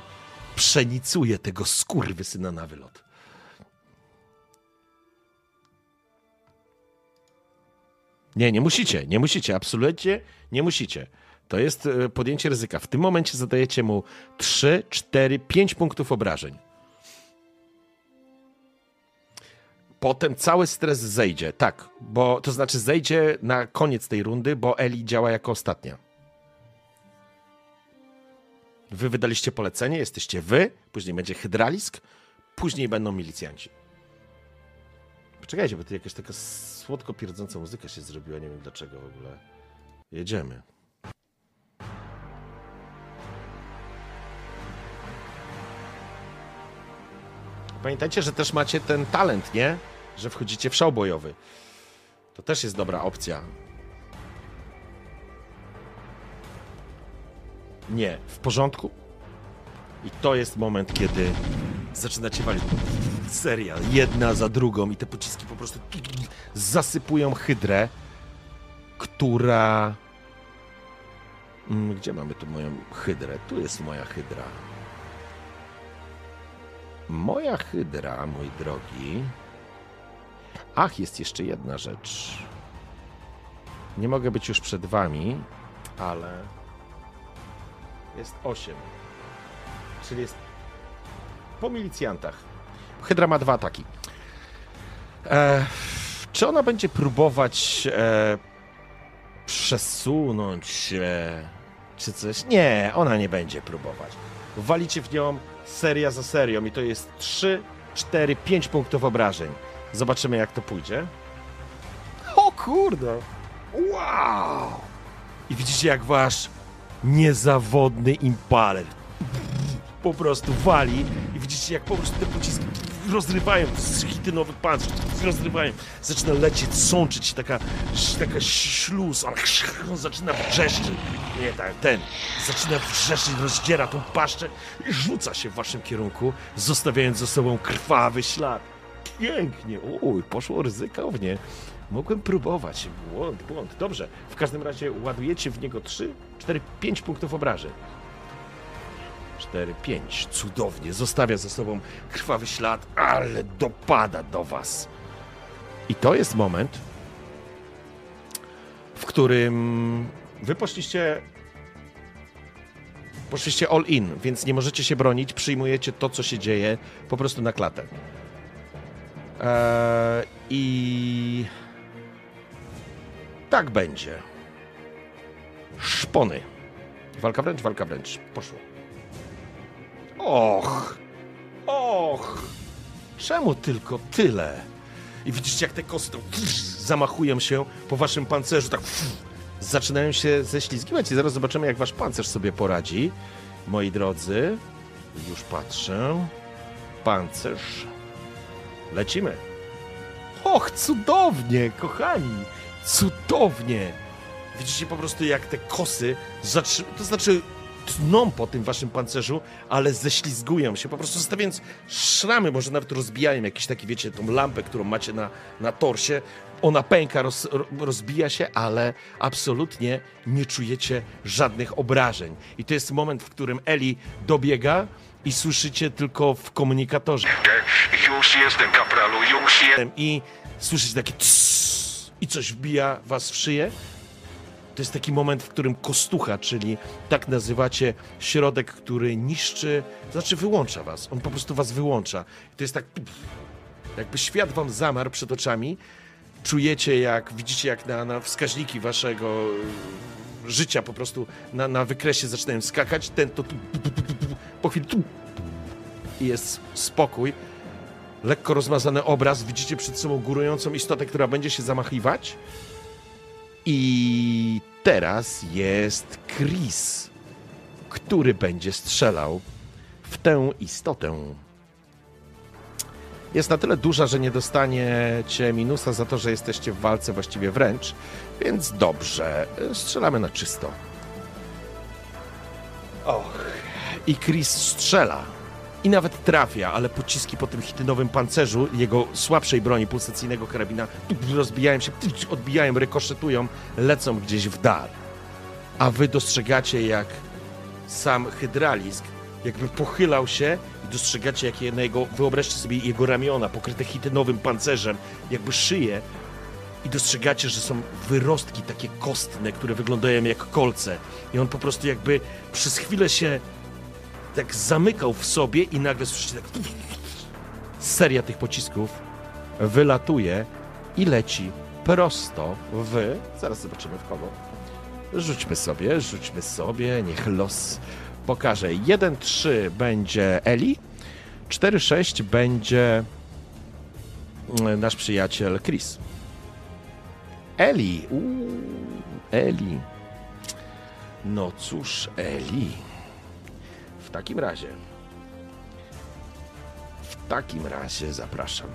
[SPEAKER 1] przenicuje tego skurwysyna na wylot. Nie, nie musicie, nie musicie, absolutnie nie musicie. To jest e, podjęcie ryzyka. W tym momencie zadajecie mu 3, 4, 5 punktów obrażeń. Potem cały stres zejdzie, tak, bo to znaczy zejdzie na koniec tej rundy, bo Eli działa jako ostatnia. Wy wydaliście polecenie, jesteście wy, później będzie hydralisk, później będą milicjanci. Poczekajcie, bo tu jakaś taka słodko pierdząca muzyka się zrobiła, nie wiem dlaczego w ogóle. Jedziemy. Pamiętajcie, że też macie ten talent, nie? Że wchodzicie w show bojowy. To też jest dobra opcja. Nie, w porządku. I to jest moment, kiedy zaczynacie walić serial, jedna za drugą i te pociski po prostu zasypują hydrę, która... Mm, gdzie mamy tu moją hydrę? Tu jest moja hydra. Moja hydra, mój drogi. Ach, jest jeszcze jedna rzecz. Nie mogę być już przed wami, ale jest 8. Czyli jest po milicjantach. Hydra ma dwa ataki. E, czy ona będzie próbować e, przesunąć się, czy coś? Nie, ona nie będzie próbować. Walicie w nią seria za serią i to jest 3, 4, 5 punktów obrażeń. Zobaczymy, jak to pójdzie. O kurde! Wow! I widzicie, jak wasz niezawodny impaler po prostu wali i widzicie, jak po prostu te pociski rozrywają chitynowy pancerz, rozrywają. Zaczyna lecieć, sączyć taka, taka śluz, on, zaczyna wrzeszczeć. Nie tak, ten zaczyna wrzeszczeć, rozdziera tą paszczę i rzuca się w waszym kierunku, zostawiając za sobą krwawy ślad. Pięknie, uj, poszło ryzykownie. Mogłem próbować. Błąd, błąd. Dobrze. W każdym razie ładujecie w niego 3, 4, 5 punktów obrażeń. 4, 5. Cudownie. Zostawia za sobą krwawy ślad, ale dopada do was. I to jest moment, w którym wy poszliście. Poszliście all in, więc nie możecie się bronić. Przyjmujecie to, co się dzieje, po prostu na klatę. Eee, I tak będzie. Szpony. Walka wręcz, walka wręcz. Poszło. Och, och, czemu tylko tyle? I widzicie, jak te kosty zamachują się po waszym pancerzu, tak zaczynają się ześlizgiwać i zaraz zobaczymy, jak wasz pancerz sobie poradzi. Moi drodzy, już patrzę. Pancerz. Lecimy. Och, cudownie, kochani, cudownie. Widzicie po prostu, jak te kosy zatrzymują, to znaczy tną po tym waszym pancerzu, ale ześlizgują się, po prostu zostawiając szramy, może nawet rozbijają jakieś takie, wiecie, tą lampę, którą macie na, na torsie, ona pęka, roz, rozbija się, ale absolutnie nie czujecie żadnych obrażeń. I to jest moment, w którym Eli dobiega i słyszycie tylko w komunikatorze.
[SPEAKER 2] Już jestem, kapralu, już jestem.
[SPEAKER 1] I słyszycie takie i coś wbija was w szyję to jest taki moment, w którym kostucha, czyli tak nazywacie środek, który niszczy, znaczy wyłącza was. On po prostu was wyłącza. To jest tak, jakby świat wam zamarł przed oczami. Czujecie, jak widzicie, jak na, na wskaźniki waszego życia po prostu na, na wykresie zaczynają skakać. Ten to po chwili i jest spokój. Lekko rozmazany obraz. Widzicie przed sobą górującą istotę, która będzie się zamachiwać. I teraz jest Chris, który będzie strzelał w tę istotę. jest na tyle duża, że nie dostaniecie minusa za to, że jesteście w walce właściwie wręcz, więc dobrze, strzelamy na czysto. Och, i Chris strzela. I nawet trafia, ale pociski po tym hitynowym pancerzu jego słabszej broni pulsacyjnego karabina rozbijają się, odbijają, rykoszetują, lecą gdzieś w dal. A wy dostrzegacie, jak sam hydralisk jakby pochylał się i dostrzegacie, jak jego, wyobraźcie sobie jego ramiona pokryte hitynowym pancerzem, jakby szyję i dostrzegacie, że są wyrostki takie kostne, które wyglądają jak kolce. I on po prostu jakby przez chwilę się tak zamykał w sobie i nagle słyszycie tak... Seria tych pocisków wylatuje i leci prosto w... Zaraz zobaczymy w kogo. Rzućmy sobie, rzućmy sobie, niech los pokaże. 1-3 będzie Eli, 4-6 będzie mm, nasz przyjaciel Chris. Eli, uuu, Eli. No cóż, Eli. W takim razie. W takim razie zapraszam.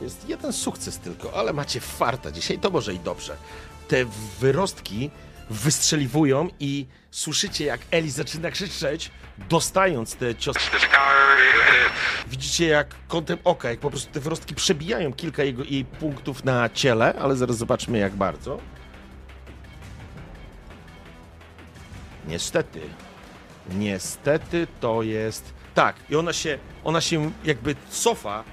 [SPEAKER 1] Jest jeden sukces tylko, ale macie farta dzisiaj, to może i dobrze. Te wyrostki wystrzeliwują i słyszycie, jak Eli zaczyna krzyczeć, dostając te ciosy. Widzicie, jak kątem oka, jak po prostu te wyrostki przebijają kilka jego, jej punktów na ciele, ale zaraz zobaczmy, jak bardzo. Niestety. Niestety to jest. Tak, i ona się, ona się jakby cofa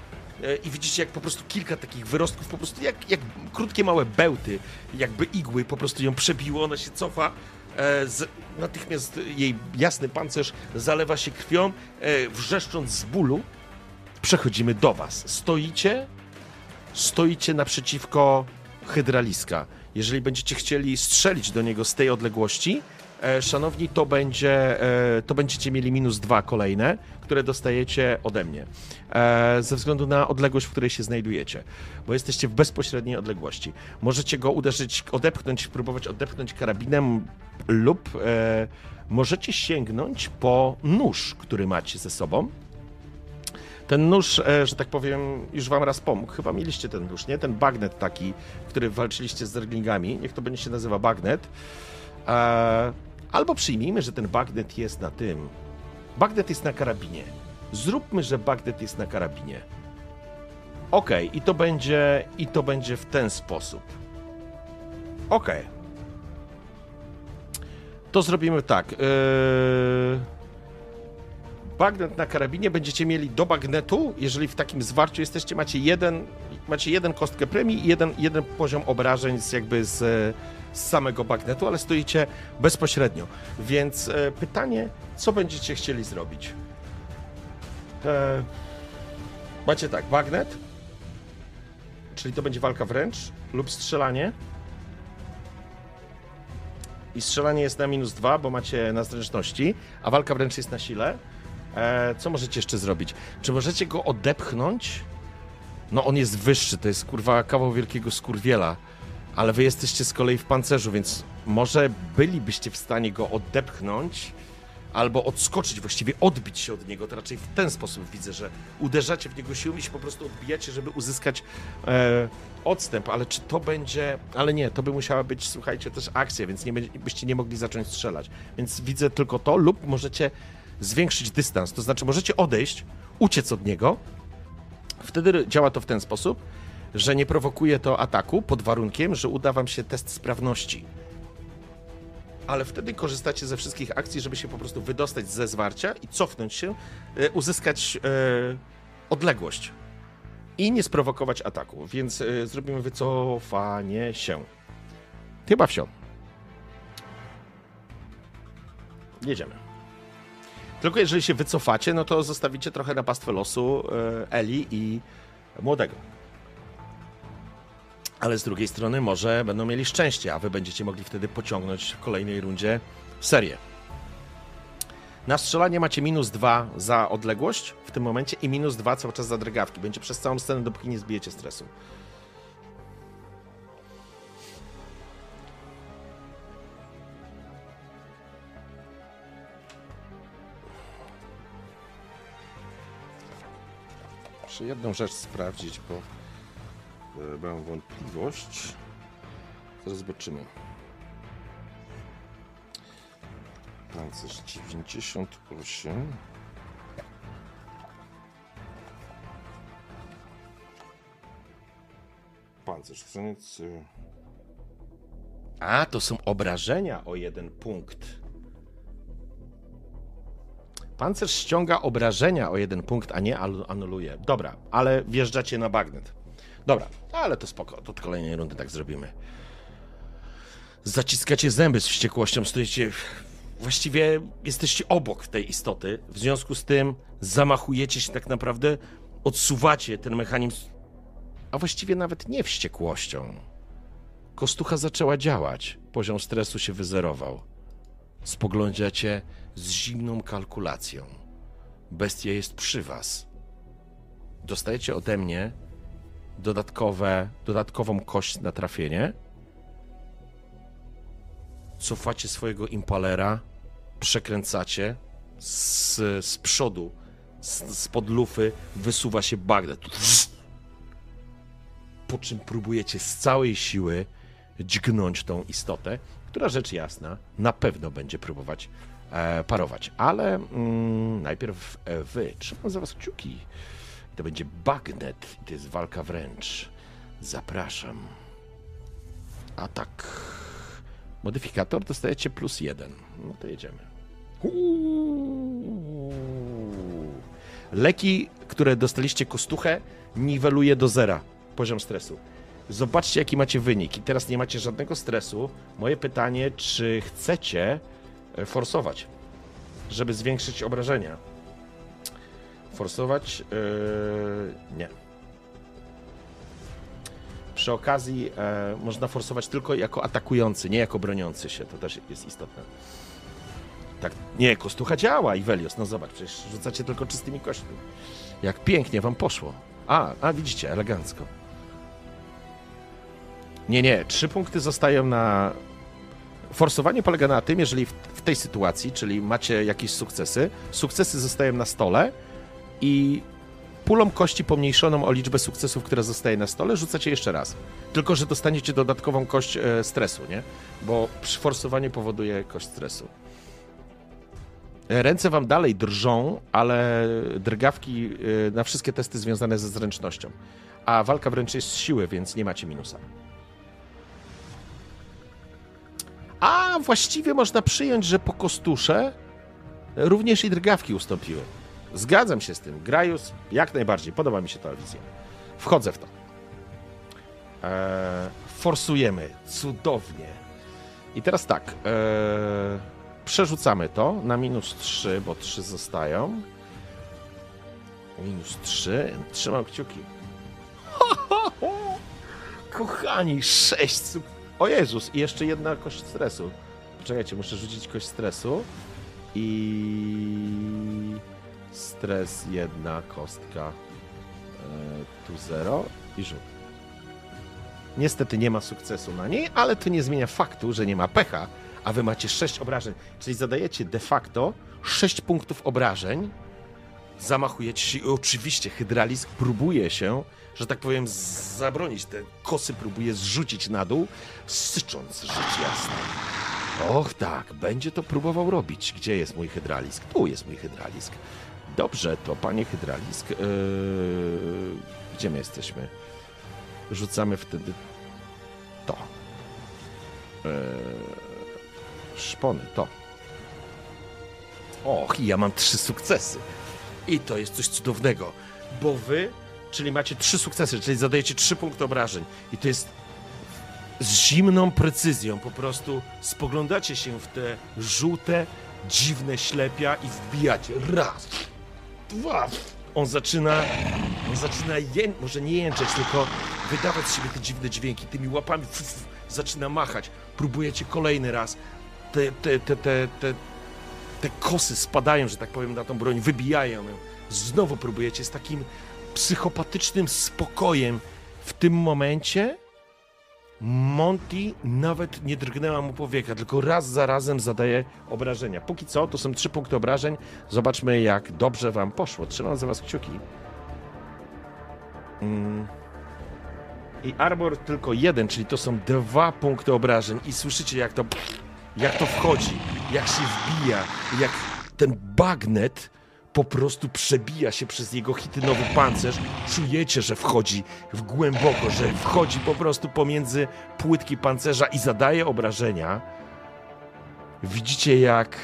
[SPEAKER 1] e, i widzicie, jak po prostu kilka takich wyrostków, po prostu jak, jak krótkie, małe bełty, jakby igły, po prostu ją przebiło, ona się cofa. E, z, natychmiast jej jasny pancerz zalewa się krwią, e, wrzeszcząc z bólu. Przechodzimy do was. Stoicie, stoicie naprzeciwko hydraliska. Jeżeli będziecie chcieli strzelić do niego z tej odległości, szanowni, to, będzie, e, to będziecie mieli minus dwa kolejne, które dostajecie ode mnie. E, ze względu na odległość, w której się znajdujecie, bo jesteście w bezpośredniej odległości. Możecie go uderzyć, odepchnąć, próbować odepchnąć karabinem lub możecie sięgnąć po nóż, który macie ze sobą. Ten nóż, że tak powiem, już wam raz pomógł. Chyba mieliście ten nóż, nie? Ten bagnet taki, który walczyliście z zerglingami. Niech to będzie się nazywa bagnet. Albo przyjmijmy, że ten bagnet jest na tym. Bagnet jest na karabinie. Zróbmy, że bagnet jest na karabinie. Ok, i to będzie i to będzie w ten sposób. Ok. To zrobimy tak. Yy... Bagnet na karabinie będziecie mieli do bagnetu, jeżeli w takim zwarciu jesteście, macie jeden, macie jeden kostkę premii i jeden, jeden poziom obrażeń z jakby z z samego bagnetu, ale stoicie bezpośrednio. Więc e, pytanie, co będziecie chcieli zrobić? E, macie tak, bagnet, czyli to będzie walka wręcz lub strzelanie. I strzelanie jest na minus dwa, bo macie na zręczności, a walka wręcz jest na sile. E, co możecie jeszcze zrobić? Czy możecie go odepchnąć? No on jest wyższy, to jest kurwa kawał wielkiego skurwiela ale wy jesteście z kolei w pancerzu, więc może bylibyście w stanie go odepchnąć albo odskoczyć, właściwie odbić się od niego. To raczej w ten sposób widzę, że uderzacie w niego siłą i się po prostu odbijacie, żeby uzyskać e, odstęp. Ale czy to będzie. Ale nie, to by musiała być, słuchajcie, też akcja, więc nie byście nie mogli zacząć strzelać. Więc widzę tylko to, lub możecie zwiększyć dystans. To znaczy, możecie odejść, uciec od niego. Wtedy działa to w ten sposób że nie prowokuje to ataku pod warunkiem, że uda wam się test sprawności. Ale wtedy korzystacie ze wszystkich akcji, żeby się po prostu wydostać ze zwarcia i cofnąć się, e, uzyskać e, odległość i nie sprowokować ataku. Więc e, zrobimy wycofanie się. Chyba wsio. Jedziemy. Tylko jeżeli się wycofacie, no to zostawicie trochę na pastwę losu Eli i młodego ale z drugiej strony może będą mieli szczęście, a wy będziecie mogli wtedy pociągnąć w kolejnej rundzie serię. Na strzelanie macie minus dwa za odległość w tym momencie i minus dwa cały czas za drgawki. Będzie przez całą scenę, dopóki nie zbijecie stresu. Muszę jedną rzecz sprawdzić, bo mam wątpliwość. Zaraz zobaczymy. Pancerz 98. Pancerz stronicy. A, to są obrażenia o jeden punkt. Pancerz ściąga obrażenia o jeden punkt, a nie anuluje. Dobra, ale wjeżdżacie na bagnet. Dobra, ale to spoko, to od kolejnej rundy tak zrobimy. Zaciskacie zęby z wściekłością, stoicie... Właściwie jesteście obok tej istoty, w związku z tym zamachujecie się tak naprawdę, odsuwacie ten mechanizm, a właściwie nawet nie wściekłością. Kostucha zaczęła działać, poziom stresu się wyzerował. Spoglądacie z zimną kalkulacją. Bestia jest przy was. Dostajecie ode mnie dodatkowe, dodatkową kość na trafienie. Cofacie swojego impalera, przekręcacie z, z przodu, z, spod lufy wysuwa się bagnet. Po czym próbujecie z całej siły dźgnąć tą istotę, która rzecz jasna na pewno będzie próbować e, parować. Ale mm, najpierw e, wy. Trzymam za was kciuki. To będzie bagnet. To jest walka wręcz. Zapraszam. Atak. Modyfikator dostajecie plus jeden. No to jedziemy. Uuu. Leki, które dostaliście kostuchę, niweluje do zera poziom stresu. Zobaczcie, jaki macie wynik. I teraz nie macie żadnego stresu. Moje pytanie, czy chcecie forsować, żeby zwiększyć obrażenia? Forsować? Yy, nie. Przy okazji e, można forsować tylko jako atakujący, nie jako broniący się. To też jest istotne. Tak, nie, kostucha działa, Ivelios. No zobacz, przecież rzucacie tylko czystymi kośćmi. Jak pięknie wam poszło. A, a widzicie, elegancko. Nie, nie. Trzy punkty zostają na. Forsowanie polega na tym, jeżeli w tej sytuacji, czyli macie jakieś sukcesy, sukcesy zostają na stole i pulą kości pomniejszoną o liczbę sukcesów, które zostaje na stole, rzucacie jeszcze raz. Tylko, że dostaniecie dodatkową kość e, stresu, nie? Bo forsowanie powoduje kość stresu. E, ręce wam dalej drżą, ale drgawki e, na wszystkie testy związane ze zręcznością. A walka wręcz jest z siły, więc nie macie minusa. A właściwie można przyjąć, że po kostusze również i drgawki ustąpiły. Zgadzam się z tym. Grajus, jak najbardziej. Podoba mi się ta wizja. Wchodzę w to. Eee, forsujemy. Cudownie. I teraz tak. Eee, przerzucamy to na minus 3, bo 3 zostają. Minus 3. Trzymam kciuki. Kochani, 6 sukcesów o Jezus, i jeszcze jedna kość stresu. Poczekajcie, muszę rzucić kość stresu. I stres jedna kostka. E, tu zero i rzut. Niestety nie ma sukcesu na niej, ale to nie zmienia faktu, że nie ma pecha, a wy macie 6 obrażeń. Czyli zadajecie de facto 6 punktów obrażeń, zamachujecie się i oczywiście hydralisk próbuje się że tak powiem, zabronić. Te kosy próbuje zrzucić na dół, sycząc rzecz jasna. Och tak, będzie to próbował robić. Gdzie jest mój hydralisk? Tu jest mój hydralisk. Dobrze, to panie hydralisk. Yy... Gdzie my jesteśmy? Rzucamy wtedy to. Yy... Szpony, to. Och, ja mam trzy sukcesy. I to jest coś cudownego, bo wy czyli macie trzy sukcesy, czyli zadajecie trzy punkty obrażeń. I to jest z zimną precyzją. Po prostu spoglądacie się w te żółte, dziwne ślepia i wbijacie. Raz. On zaczyna, on zaczyna ję, może nie jęczeć, tylko wydawać z siebie te dziwne dźwięki. Tymi łapami zaczyna machać. Próbujecie kolejny raz. Te, te, te, te, te, te kosy spadają, że tak powiem, na tą broń, wybijają ją. Znowu próbujecie z takim psychopatycznym spokojem w tym momencie Monty nawet nie drgnęła mu powieka, tylko raz za razem zadaje obrażenia. Póki co, to są trzy punkty obrażeń. Zobaczmy, jak dobrze wam poszło. Trzymam za was kciuki. Mm. I Arbor tylko jeden, czyli to są dwa punkty obrażeń. I słyszycie, jak to, jak to wchodzi, jak się wbija, jak ten bagnet po prostu przebija się przez jego chitynowy pancerz. Czujecie, że wchodzi w głęboko, że wchodzi po prostu pomiędzy płytki pancerza i zadaje obrażenia. Widzicie, jak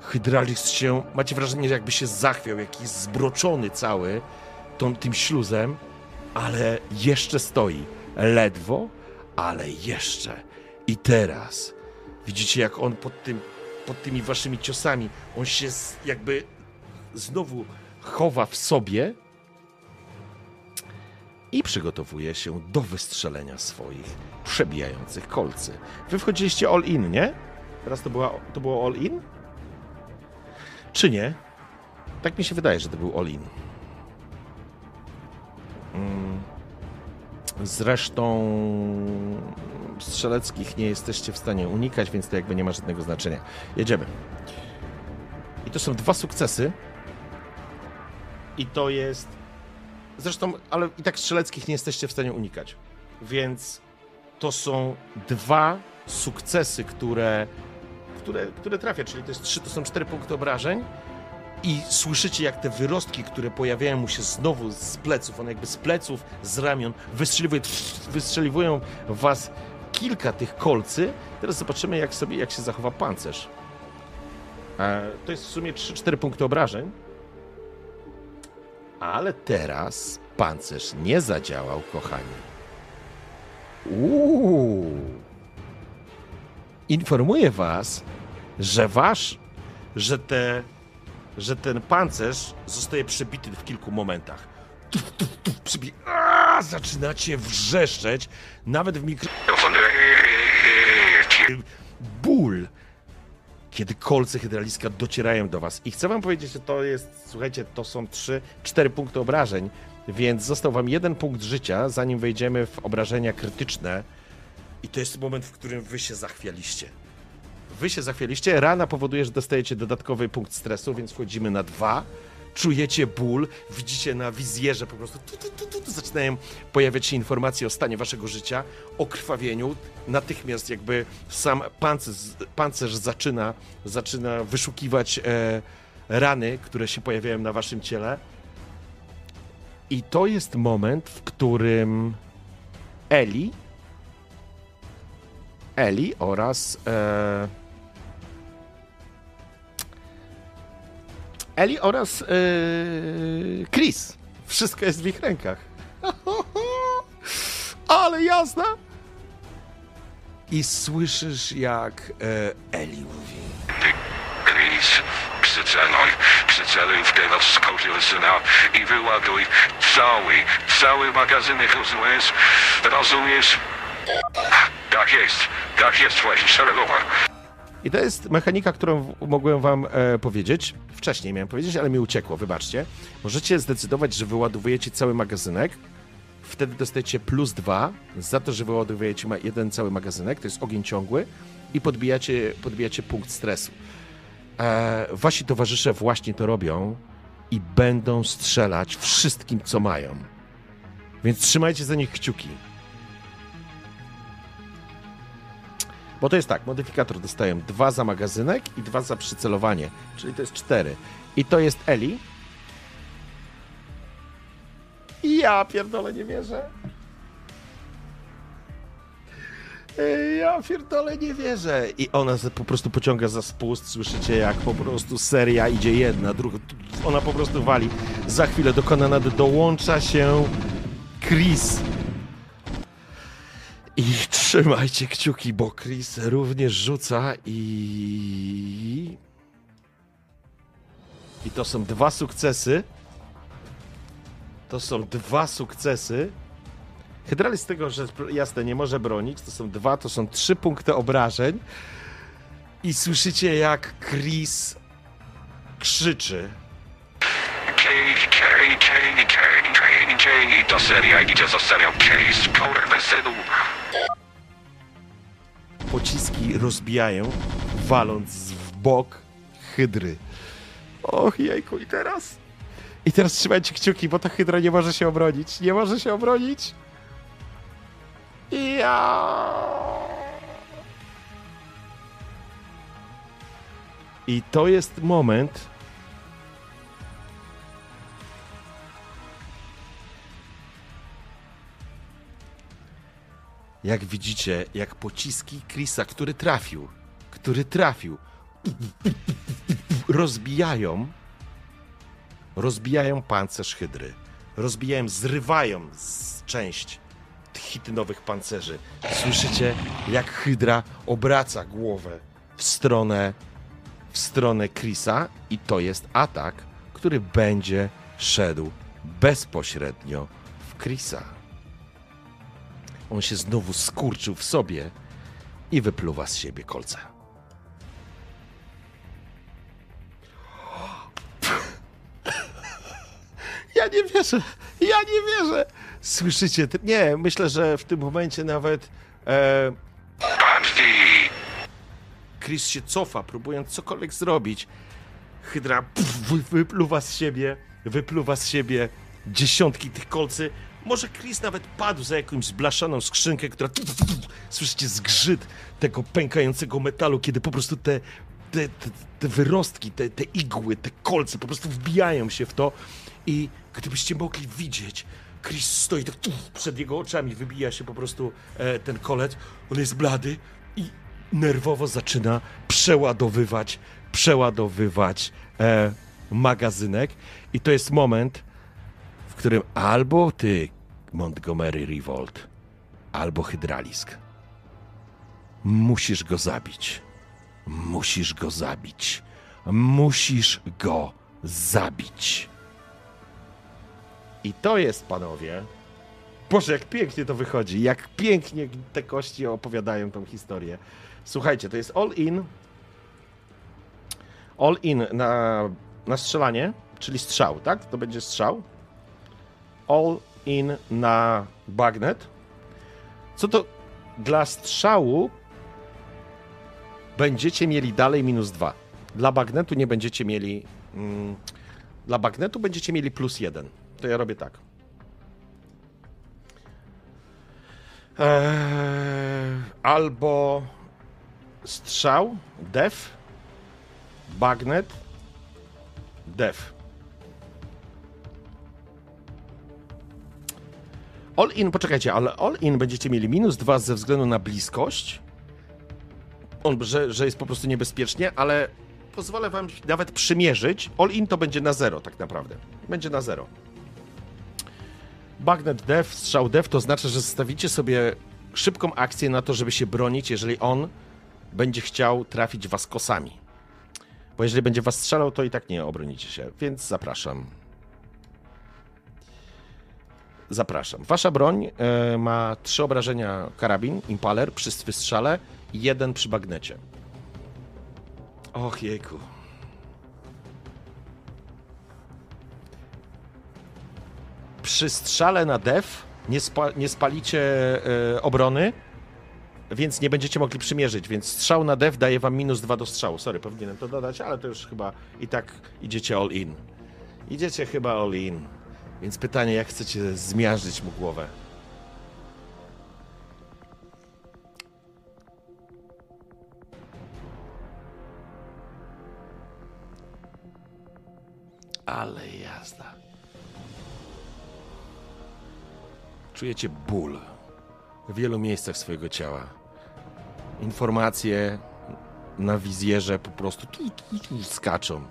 [SPEAKER 1] Hydralix się, macie wrażenie, że jakby się zachwiał, jakiś zbroczony cały tą, tym śluzem, ale jeszcze stoi. Ledwo, ale jeszcze. I teraz widzicie, jak on pod, tym, pod tymi waszymi ciosami, on się jakby znowu chowa w sobie i przygotowuje się do wystrzelenia swoich przebijających kolcy. Wy wchodziliście all in, nie? Teraz to, była, to było all in? Czy nie? Tak mi się wydaje, że to był all in. Mm. Zresztą strzeleckich nie jesteście w stanie unikać, więc to jakby nie ma żadnego znaczenia. Jedziemy. I to są dwa sukcesy. I to jest. Zresztą, ale i tak strzeleckich nie jesteście w stanie unikać. Więc to są dwa sukcesy, które, które, które trafia, czyli to jest trzy, to są cztery punkty obrażeń i słyszycie, jak te wyrostki, które pojawiają mu się znowu z pleców, one jakby z pleców, z ramion, wystrzeliwują, wystrzeliwują was kilka tych kolcy. Teraz zobaczymy, jak, sobie, jak się zachowa pancerz. E, to jest w sumie 3-4 punkty obrażeń. Ale teraz pancerz nie zadziałał, kochani. Uuu. Informuję was, że wasz, że te że ten pancerz zostaje przebity w kilku momentach. Tuf, tuf, tuf, przybi... Aaaa, zaczynacie wrzeszczeć, nawet w mikro... Ból, kiedy kolce hydraliska docierają do was. I chcę wam powiedzieć, że to jest, słuchajcie, to są trzy, cztery punkty obrażeń, więc został wam jeden punkt życia, zanim wejdziemy w obrażenia krytyczne. I to jest moment, w którym wy się zachwialiście. Wy się zachwialiście. Rana powoduje, że dostajecie dodatkowy punkt stresu, więc wchodzimy na dwa. Czujecie ból, widzicie na wizjerze po prostu tu, tu, tu, tu, tu zaczynają pojawiać się informacje o stanie waszego życia, o krwawieniu. Natychmiast jakby sam pancerz, pancerz zaczyna, zaczyna wyszukiwać e, rany, które się pojawiają na waszym ciele. I to jest moment, w którym Eli Eli oraz e, Eli oraz yy, Chris. Wszystko jest w ich rękach. [laughs] Ale jasna! I słyszysz, jak e, Eli mówi.
[SPEAKER 2] Chris, przyceluj, przyceluj w tego syna i wyładuj cały, cały magazynek, rozumiesz? Rozumiesz? Tak jest, tak jest właśnie, szeregowa.
[SPEAKER 1] I to jest mechanika, którą mogłem wam e, powiedzieć. Wcześniej miałem powiedzieć, ale mi uciekło, wybaczcie. Możecie zdecydować, że wyładowujecie cały magazynek. Wtedy dostajecie plus dwa za to, że wyładowujecie jeden cały magazynek, to jest ogień ciągły i podbijacie, podbijacie punkt stresu. E, wasi towarzysze właśnie to robią i będą strzelać wszystkim, co mają. Więc trzymajcie za nich kciuki. Bo to jest tak, modyfikator dostają dwa za magazynek i dwa za przycelowanie, czyli to jest cztery. I to jest Eli. Ja pierdolę, nie wierzę. Ja pierdolę, nie wierzę. I ona po prostu pociąga za spust. Słyszycie, jak po prostu seria idzie jedna, druga. Ona po prostu wali. Za chwilę do kanonady dołącza się Chris i trzymajcie kciuki, bo Chris również rzuca i... I to są dwa sukcesy. To są dwa sukcesy. Hydralis z tego, że jasne, nie może bronić, to są dwa, to są trzy punkty obrażeń. I słyszycie, jak Chris krzyczy.
[SPEAKER 2] Cage, cage, cage, cage, cage. To seria idzie serią Case, kurwa synu.
[SPEAKER 1] Pociski rozbijają, waląc w bok hydry. Och, jejku, i teraz? I teraz trzymajcie kciuki, bo ta hydra nie może się obronić. Nie może się obronić. Ja. I to jest moment. Jak widzicie, jak pociski Chrisa, który trafił, który trafił, rozbijają, rozbijają pancerz hydry. Rozbijają, zrywają z część chitynowych pancerzy. Słyszycie, jak hydra obraca głowę w stronę w stronę Chrisa i to jest atak, który będzie szedł bezpośrednio w Chrisa. On się znowu skurczył w sobie i wypluwa z siebie kolce. Ja nie wierzę! Ja nie wierzę! Słyszycie? Nie, myślę, że w tym momencie nawet e! Chris się cofa, próbując cokolwiek zrobić. Hydra pff, wy- wypluwa z siebie, wypluwa z siebie dziesiątki tych kolcy. Może Chris nawet padł za jakąś zblaszaną skrzynkę, która... Słyszycie zgrzyt tego pękającego metalu, kiedy po prostu te, te, te, te wyrostki, te, te igły, te kolce po prostu wbijają się w to. I gdybyście mogli widzieć, Chris stoi tak przed jego oczami, wybija się po prostu e, ten kolec, on jest blady i nerwowo zaczyna przeładowywać, przeładowywać e, magazynek. I to jest moment, w którym albo ty, Montgomery Revolt, albo Hydralisk, musisz go zabić. Musisz go zabić. Musisz go zabić. I to jest, panowie. Boże, jak pięknie to wychodzi. Jak pięknie te kości opowiadają tą historię. Słuchajcie, to jest all in. All in na, na strzelanie, czyli strzał, tak? To będzie strzał. All in na bagnet. Co to dla strzału będziecie mieli dalej minus dwa. Dla bagnetu nie będziecie mieli. Mm, dla bagnetu będziecie mieli plus jeden. To ja robię tak. Eee, albo strzał, def, bagnet, def. All in, poczekajcie, ale all in będziecie mieli minus dwa ze względu na bliskość. On, że, że jest po prostu niebezpiecznie, ale pozwolę wam nawet przymierzyć. All in to będzie na zero, tak naprawdę. Będzie na zero. Bagnet def, strzał def to znaczy, że zostawicie sobie szybką akcję na to, żeby się bronić, jeżeli on będzie chciał trafić was kosami. Bo jeżeli będzie was strzelał, to i tak nie obronicie się, więc zapraszam. Zapraszam. Wasza broń e, ma trzy obrażenia karabin, impaler przy wystrzale i jeden przy bagnecie. Och jejku. Przy strzale na def nie, spa, nie spalicie e, obrony, więc nie będziecie mogli przymierzyć, więc strzał na def daje wam minus dwa do strzału. Sorry, powinienem to dodać, ale to już chyba i tak idziecie all in. Idziecie chyba all in. Więc pytanie, jak chcecie zmiażdżyć mu głowę? Ale jazda. Czujecie ból w wielu miejscach swojego ciała. Informacje na wizjerze po prostu tu, tu, tu skaczą.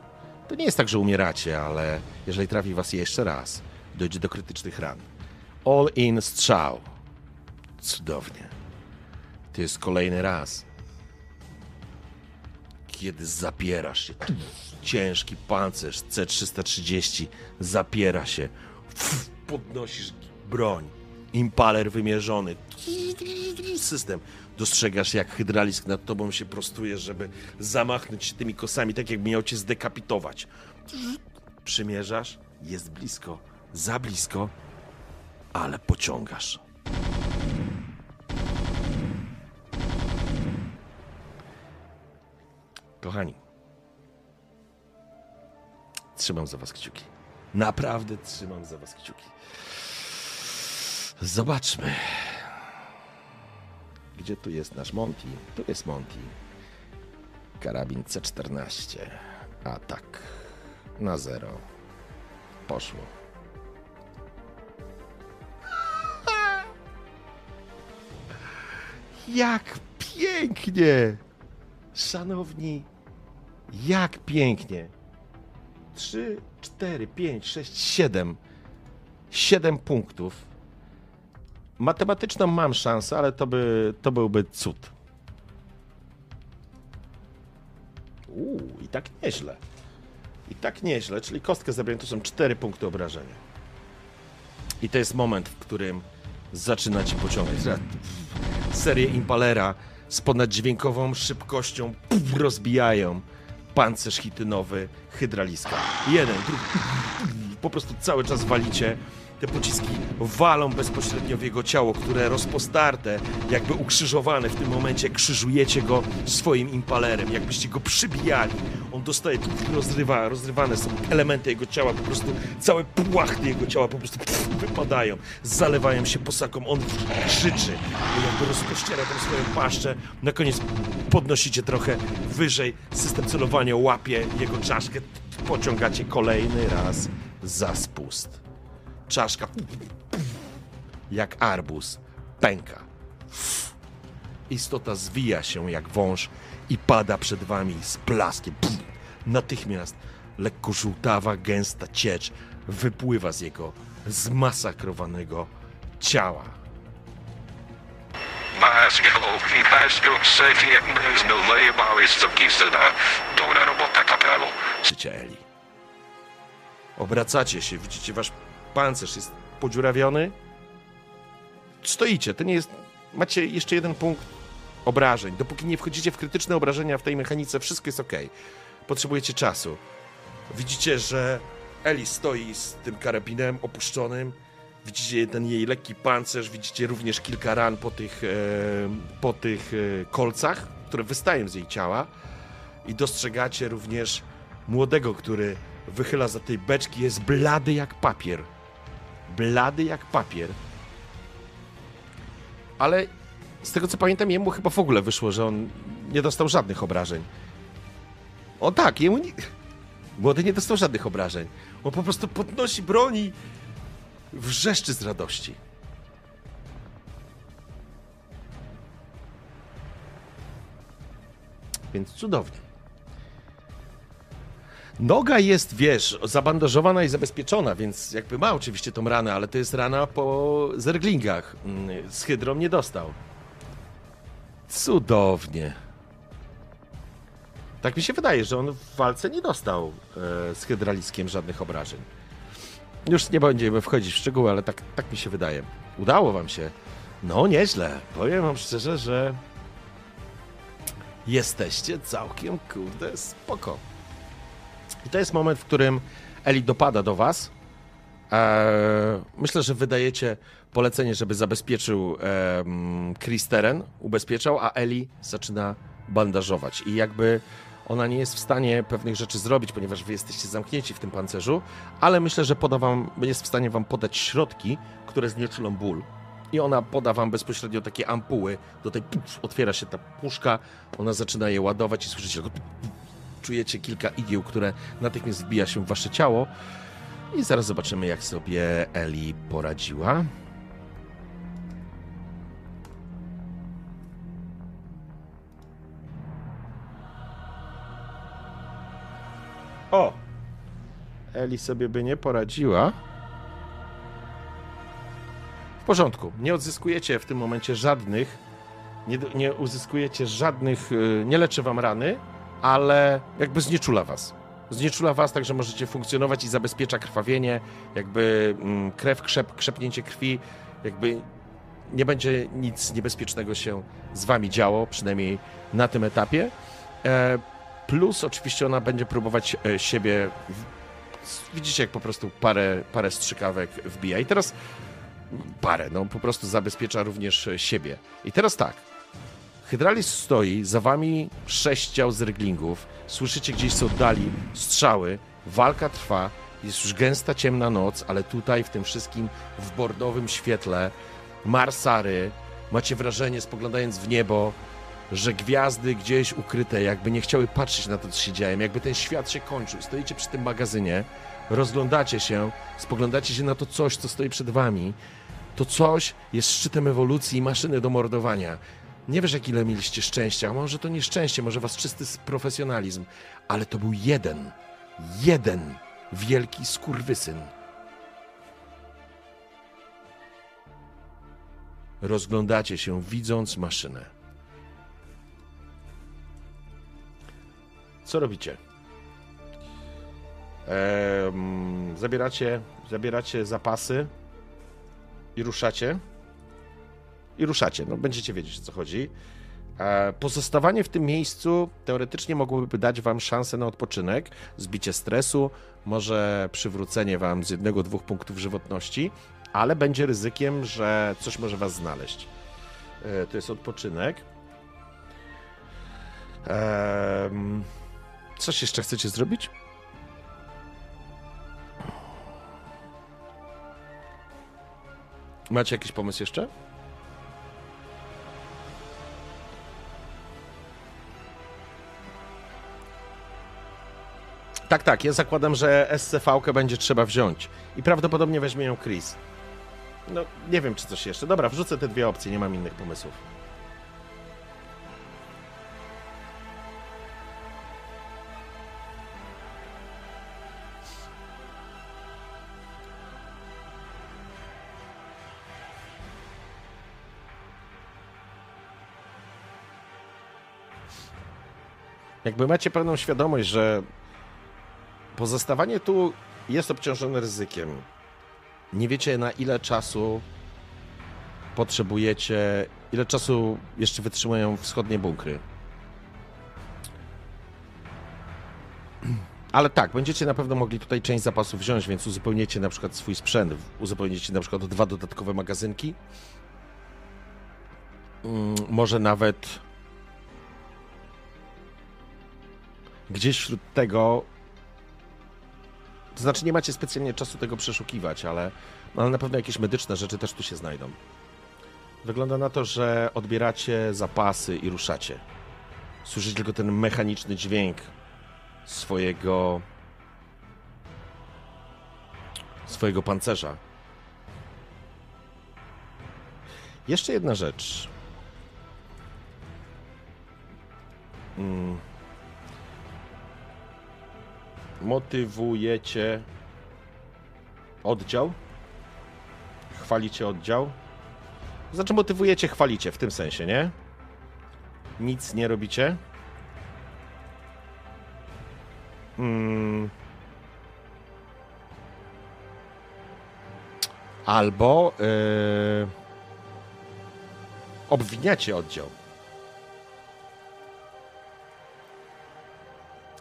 [SPEAKER 1] To nie jest tak, że umieracie, ale jeżeli trafi was jeszcze raz, dojdzie do krytycznych ran. All in strzał. Cudownie. To jest kolejny raz. Kiedy zapierasz się. Ciężki pancerz C330 zapiera się. Podnosisz broń. Impaler wymierzony. System. Dostrzegasz, jak hydralisk nad tobą się prostuje, żeby zamachnąć się tymi kosami, tak jakby miał cię zdekapitować. Przymierzasz, jest blisko, za blisko, ale pociągasz. Kochani, trzymam za was kciuki. Naprawdę trzymam za was kciuki. Zobaczmy. Gdzie tu jest nasz Monty? Tu jest Monty. Karabin C14. Atak. Na zero. Poszło. Jak pięknie! Szanowni, jak pięknie! 3, 4, 5, 6, 7. 7 punktów. Matematyczną mam szansę, ale to, by, to byłby cud. Uuu, i tak nieźle. I tak nieźle, czyli kostkę zebrałem, to są 4 punkty obrażenia. I to jest moment, w którym zaczynacie pociągać. Serię Impalera z ponaddźwiękową szybkością puf, rozbijają pancerz hitynowy hydraliska. Jeden, drugi, po prostu cały czas walicie. Te pociski walą bezpośrednio w jego ciało, które rozpostarte, jakby ukrzyżowane w tym momencie, krzyżujecie go swoim impalerem, jakbyście go przybijali. On dostaje, rozrywa, rozrywane są elementy jego ciała, po prostu całe płachty jego ciała po prostu pff, wypadają, zalewają się posaką, on krzyczy, jakby rozpościera tam swoją paszczę. Na koniec podnosicie trochę wyżej, system celowania łapie jego czaszkę, pociągacie kolejny raz za spust czaszka jak arbuz pęka. Istota zwija się jak wąż i pada przed wami z blaskiem. Natychmiast lekko żółtawa, gęsta ciecz wypływa z jego zmasakrowanego ciała.
[SPEAKER 2] Maskio, Maskio, Sefie, no lejebały z syna. Dobra robota, kapelo.
[SPEAKER 1] Krzycie Eli. Obracacie się, widzicie wasz pancerz jest podziurawiony. Stoicie, to nie jest... Macie jeszcze jeden punkt obrażeń. Dopóki nie wchodzicie w krytyczne obrażenia w tej mechanice, wszystko jest ok. Potrzebujecie czasu. Widzicie, że Eli stoi z tym karabinem opuszczonym. Widzicie ten jej lekki pancerz, widzicie również kilka ran po tych, e, po tych e, kolcach, które wystają z jej ciała. I dostrzegacie również młodego, który wychyla za tej beczki, jest blady jak papier. Blady jak papier. Ale z tego co pamiętam, jemu chyba w ogóle wyszło, że on nie dostał żadnych obrażeń. O tak, jemu nie... Młody nie dostał żadnych obrażeń. On po prostu podnosi broni, wrzeszczy z radości. Więc cudownie. Noga jest, wiesz, zabandażowana i zabezpieczona, więc jakby ma oczywiście tą ranę, ale to jest rana po zerglingach. Mm, Z hydrą nie dostał. Cudownie. Tak mi się wydaje, że on w walce nie dostał e, z hydraliskiem żadnych obrażeń. Już nie będziemy wchodzić w szczegóły, ale tak, tak mi się wydaje. Udało wam się. No, nieźle. Powiem wam szczerze, że jesteście całkiem, kurde, spoko. I to jest moment, w którym Eli dopada do was. Eee, myślę, że wydajecie polecenie, żeby zabezpieczył Chris teren, ubezpieczał, a Eli zaczyna bandażować. I jakby ona nie jest w stanie pewnych rzeczy zrobić, ponieważ wy jesteście zamknięci w tym pancerzu, ale myślę, że poda wam, jest w stanie wam podać środki, które znieczulą ból. I ona poda wam bezpośrednio takie ampuły. Do tej otwiera się ta puszka, ona zaczyna je ładować i słyszycie tylko czujecie kilka igieł, które natychmiast wbija się w wasze ciało. I zaraz zobaczymy, jak sobie Eli poradziła. O! Eli sobie by nie poradziła. W porządku. Nie odzyskujecie w tym momencie żadnych. Nie, nie uzyskujecie żadnych. y, Nie leczy wam rany, ale jakby znieczula was. Znieczula was tak, że możecie funkcjonować i zabezpiecza krwawienie, jakby mm, krew, krzep, krzepnięcie krwi, jakby nie będzie nic niebezpiecznego się z wami działo, przynajmniej na tym etapie. E, plus oczywiście ona będzie próbować e, siebie, widzicie jak po prostu parę, parę strzykawek wbija i teraz parę, no po prostu zabezpiecza również e, siebie. I teraz tak, Hydralis stoi, za wami sześć ciał z ryglingów. Słyszycie gdzieś z oddali strzały. Walka trwa. Jest już gęsta, ciemna noc, ale tutaj w tym wszystkim w bordowym świetle Marsary macie wrażenie, spoglądając w niebo, że gwiazdy gdzieś ukryte, jakby nie chciały patrzeć na to, co się dzieje, jakby ten świat się kończył. Stoicie przy tym magazynie, rozglądacie się, spoglądacie się na to coś, co stoi przed wami. To coś jest szczytem ewolucji i maszyny do mordowania. Nie wiesz, jak ile mieliście szczęścia, a może to nie szczęście, może was czysty profesjonalizm, ale to był jeden, jeden wielki skurwysyn. Rozglądacie się, widząc maszynę. Co robicie? Ehm, zabieracie, zabieracie zapasy i ruszacie. I ruszacie. No, będziecie wiedzieć, o co chodzi. E, pozostawanie w tym miejscu teoretycznie mogłoby dać wam szansę na odpoczynek, zbicie stresu, może przywrócenie wam z jednego, dwóch punktów żywotności, ale będzie ryzykiem, że coś może was znaleźć. E, to jest odpoczynek. Coś jeszcze chcecie zrobić? Macie jakiś pomysł jeszcze? Tak, tak, ja zakładam, że SCV będzie trzeba wziąć. I prawdopodobnie weźmie ją Chris. No, nie wiem, czy coś jeszcze. Dobra, wrzucę te dwie opcje, nie mam innych pomysłów. Jakby macie pełną świadomość, że pozostawanie tu jest obciążone ryzykiem. Nie wiecie na ile czasu potrzebujecie, ile czasu jeszcze wytrzymają wschodnie bunkry. Ale tak, będziecie na pewno mogli tutaj część zapasów wziąć, więc uzupełnicie na przykład swój sprzęt, uzupełnicie na przykład dwa dodatkowe magazynki. Mm, może nawet gdzieś wśród tego. To znaczy, nie macie specjalnie czasu tego przeszukiwać, ale, ale na pewno jakieś medyczne rzeczy też tu się znajdą. Wygląda na to, że odbieracie zapasy i ruszacie. Słyszycie tylko ten mechaniczny dźwięk swojego. swojego pancerza. Jeszcze jedna rzecz. Hmm motywujecie oddział? Chwalicie oddział? Znaczy motywujecie, chwalicie w tym sensie, nie? Nic nie robicie? Hmm. Albo yy, obwiniacie oddział.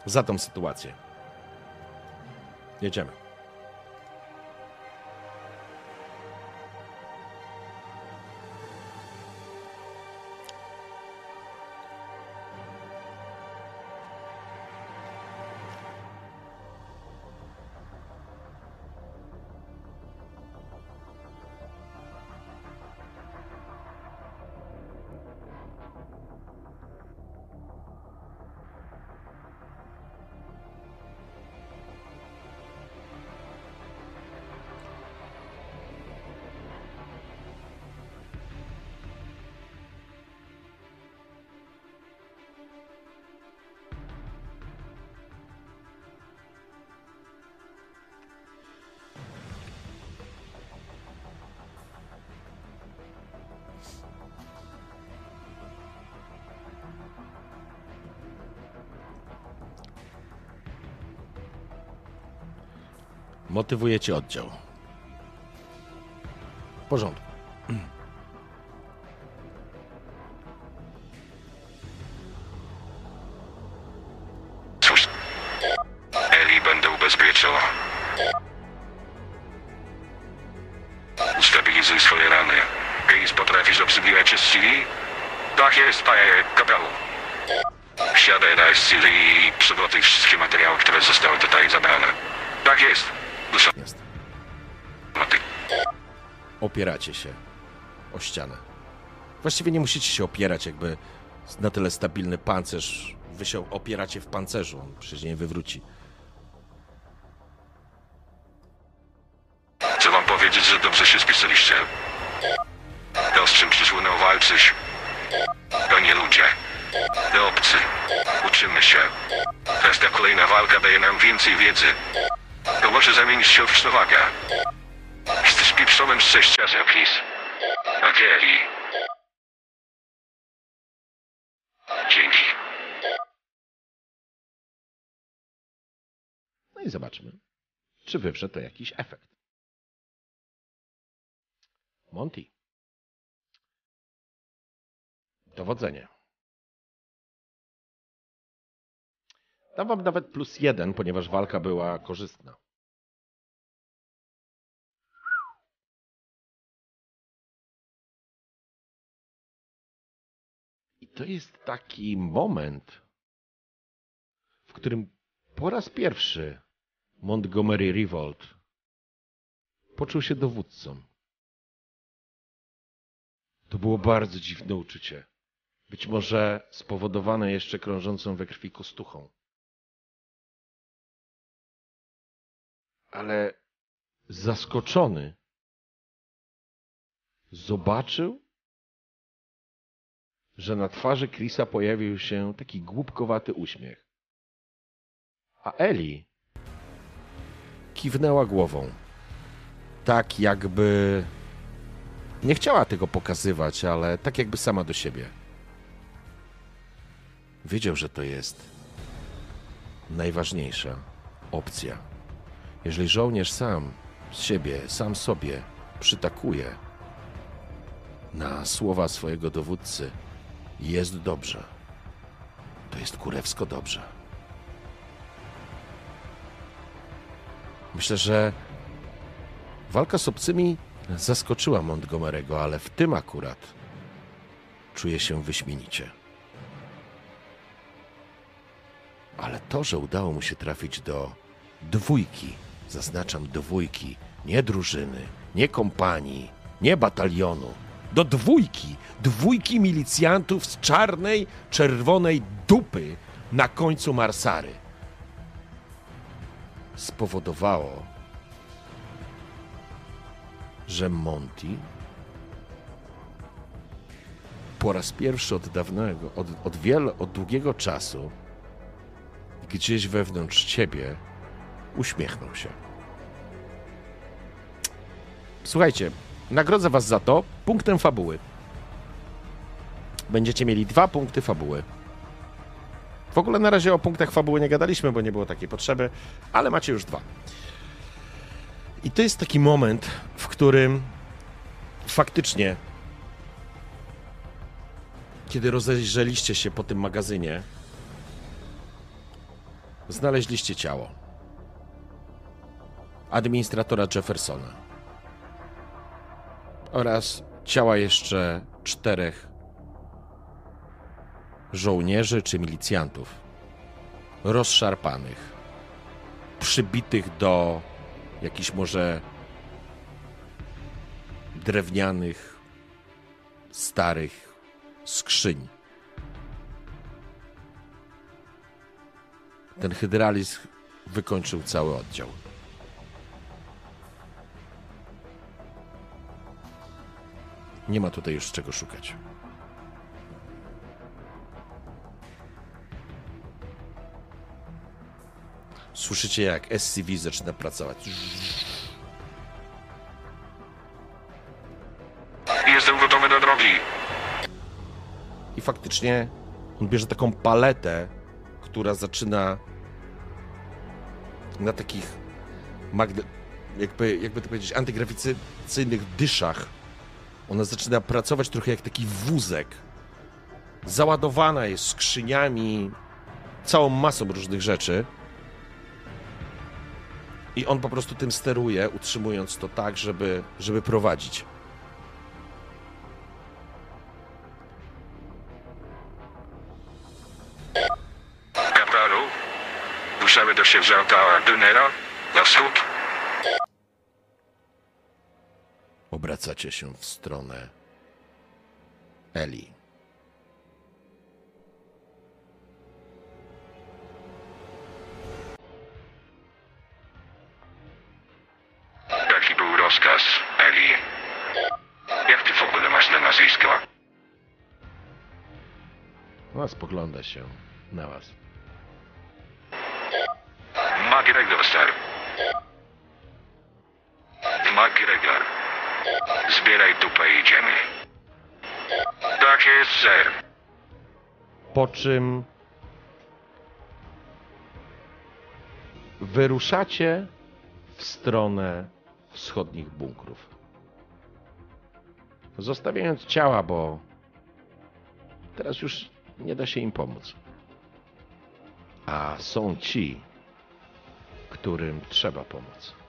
[SPEAKER 1] Za tą sytuację. Jedziemy. Motywujecie oddział. W porządku.
[SPEAKER 2] Cóż, Eli będę ubezpieczał. Ustabilizuj swoje rany. Gaze, potrafisz obsługiwać SCV? Tak jest, panie kapelu. Wsiadaj na SCV i przygotuj wszystkie materiały, które zostały tutaj zabrane. Tak jest.
[SPEAKER 1] Jest. Opieracie się o ścianę. Właściwie nie musicie się opierać, jakby na tyle stabilny pancerz. Wy się opieracie w pancerzu, on przecież nie wywróci.
[SPEAKER 2] Chcę wam powiedzieć, że dobrze się spisaliście. To z czym przyszło walczyć. To nie ludzie. To obcy. Uczymy się. Każda kolejna walka daje nam więcej wiedzy. To może zamienić się w przewagę. Jesteś pieprzonym szczęściarzem, Chris. Angeli. Dzięki.
[SPEAKER 1] No i zobaczmy, czy wywrze to jakiś efekt. Monty. Dowodzenie. Dam wam nawet plus jeden, ponieważ walka była korzystna. I to jest taki moment, w którym po raz pierwszy Montgomery Revolt poczuł się dowódcą. To było bardzo dziwne uczucie. Być może spowodowane jeszcze krążącą we krwi kostuchą. Ale zaskoczony zobaczył, że na twarzy Chrisa pojawił się taki głupkowaty uśmiech. A Eli kiwnęła głową. Tak jakby nie chciała tego pokazywać, ale tak jakby sama do siebie. Wiedział, że to jest najważniejsza opcja. Jeżeli żołnierz sam z siebie, sam sobie przytakuje na słowa swojego dowódcy, jest dobrze. To jest kurewsko dobrze. Myślę, że walka z obcymi zaskoczyła Montgomery'ego, ale w tym akurat czuje się wyśmienicie. Ale to, że udało mu się trafić do dwójki, zaznaczam dwójki, nie drużyny, nie kompanii, nie batalionu, do dwójki, dwójki milicjantów z czarnej, czerwonej dupy na końcu Marsary. Spowodowało, że Monty po raz pierwszy od dawnego, od, od, wiele, od długiego czasu, gdzieś wewnątrz ciebie uśmiechnął się. Słuchajcie, nagrodzę was za to punktem fabuły. Będziecie mieli dwa punkty fabuły. W ogóle na razie o punktach fabuły nie gadaliśmy, bo nie było takiej potrzeby, ale macie już dwa. I to jest taki moment, w którym faktycznie, kiedy rozejrzeliście się po tym magazynie, znaleźliście ciało administratora Jeffersona oraz ciała jeszcze czterech żołnierzy czy milicjantów rozszarpanych, przybitych do jakichś może drewnianych, starych skrzyń. Ten hydralizm wykończył cały oddział. Nie ma tutaj już czego szukać. Słyszycie, jak SCV zaczyna pracować.
[SPEAKER 2] Jestem gotowy do drogi.
[SPEAKER 1] I faktycznie on bierze taką paletę, która zaczyna na takich magde... jakby, jakby to powiedzieć, antygrawicyjnych dyszach. Ona zaczyna pracować trochę jak taki wózek. Załadowana jest skrzyniami, całą masą różnych rzeczy. I on po prostu tym steruje, utrzymując to tak, żeby, żeby prowadzić.
[SPEAKER 2] Kapralu, ruszamy do sierżanta Dunera na wschód.
[SPEAKER 1] Obracacie się w stronę Eli.
[SPEAKER 2] Jaki był rozkaz, Eli? Jak ty w ogóle masz na nazwisko?
[SPEAKER 1] Ona spogląda się na was.
[SPEAKER 2] McGregor, sir. McGregor. Zbieraj dupę i idziemy. Tak jest, sir.
[SPEAKER 1] Po czym wyruszacie w stronę wschodnich bunkrów. Zostawiając ciała, bo teraz już nie da się im pomóc. A są ci, którym trzeba pomóc.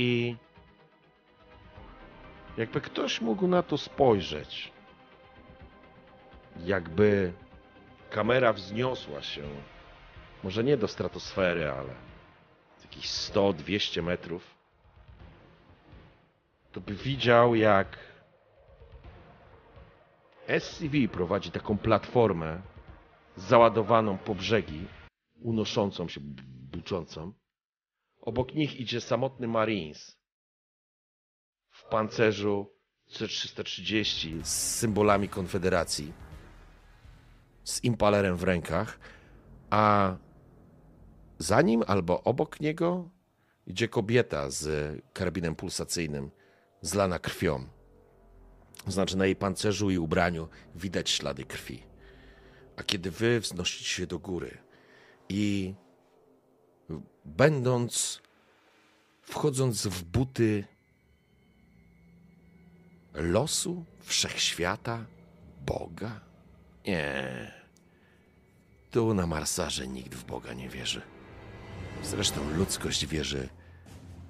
[SPEAKER 1] I jakby ktoś mógł na to spojrzeć, jakby kamera wzniosła się, może nie do stratosfery, ale jakieś 100-200 metrów, to by widział, jak SCV prowadzi taką platformę załadowaną po brzegi, unoszącą się, buczącą. Obok nich idzie samotny Marines w pancerzu C-330 z symbolami Konfederacji, z impalerem w rękach, a za nim albo obok niego idzie kobieta z karabinem pulsacyjnym, zlana krwią. Znaczy na jej pancerzu i ubraniu widać ślady krwi. A kiedy wy wznosicie się do góry i będąc, wchodząc w buty losu, wszechświata, Boga? Nie. Tu na Marsarze nikt w Boga nie wierzy. Zresztą ludzkość wierzy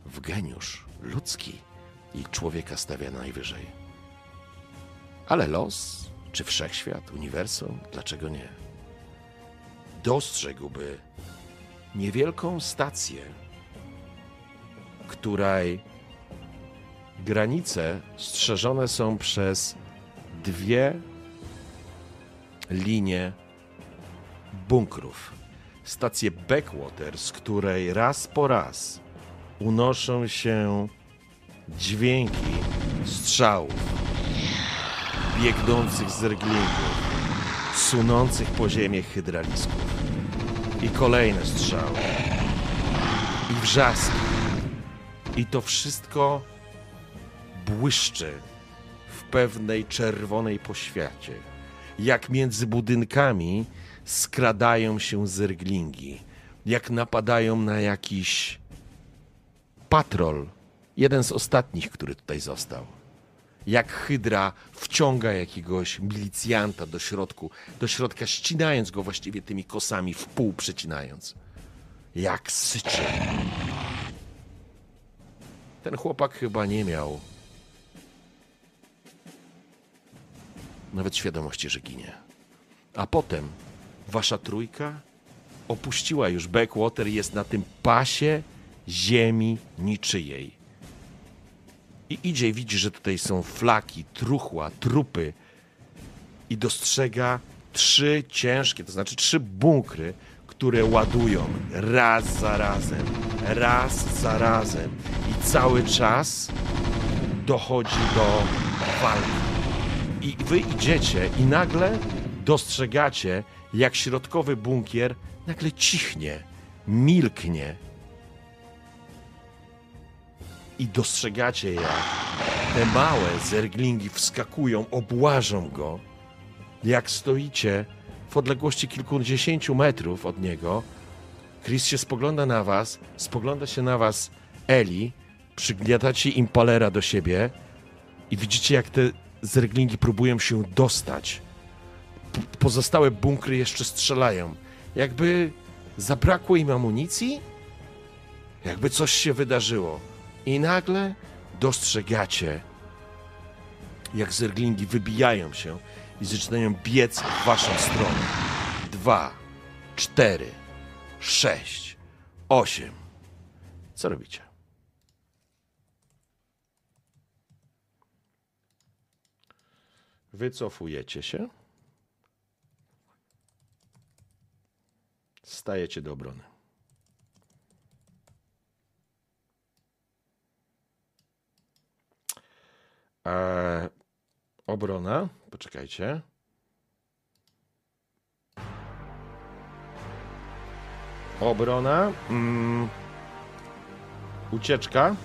[SPEAKER 1] w geniusz ludzki i człowieka stawia najwyżej. Ale los, czy wszechświat, uniwersum, dlaczego nie? Dostrzegłby niewielką stację, której granice strzeżone są przez dwie linie bunkrów. Stację Backwater, z której raz po raz unoszą się dźwięki strzałów biegnących z rglingów, sunących po ziemię hydralisków. I kolejne strzały. I wrzaski. I to wszystko błyszczy w pewnej czerwonej poświacie. Jak między budynkami skradają się zerglingi. Jak napadają na jakiś patrol. Jeden z ostatnich, który tutaj został. Jak hydra wciąga jakiegoś milicjanta do środku, do środka, ścinając go właściwie tymi kosami, w pół przecinając. Jak syczy. Ten chłopak chyba nie miał nawet świadomości, że ginie. A potem wasza trójka opuściła już Backwater jest na tym pasie ziemi niczyjej. I idzie i widzi, że tutaj są flaki, truchła, trupy i dostrzega trzy ciężkie, to znaczy trzy bunkry, które ładują raz za razem, raz za razem i cały czas dochodzi do walki. I wy idziecie i nagle dostrzegacie, jak środkowy bunkier nagle cichnie, milknie. I dostrzegacie, jak te małe zerglingi wskakują, obłażą go, jak stoicie w odległości kilkudziesięciu metrów od niego. Chris się spogląda na was, spogląda się na was Eli, przygniatacie impalera do siebie i widzicie, jak te zerglingi próbują się dostać. P- pozostałe bunkry jeszcze strzelają. Jakby zabrakło im amunicji? Jakby coś się wydarzyło. I nagle dostrzegacie, jak zerglingi wybijają się i zaczynają biec w waszą stronę. Dwa, cztery, sześć, osiem. Co robicie? Wycofujecie się. Stajecie do obrony. Eee, obrona. Poczekajcie. Obrona. Mm, ucieczka.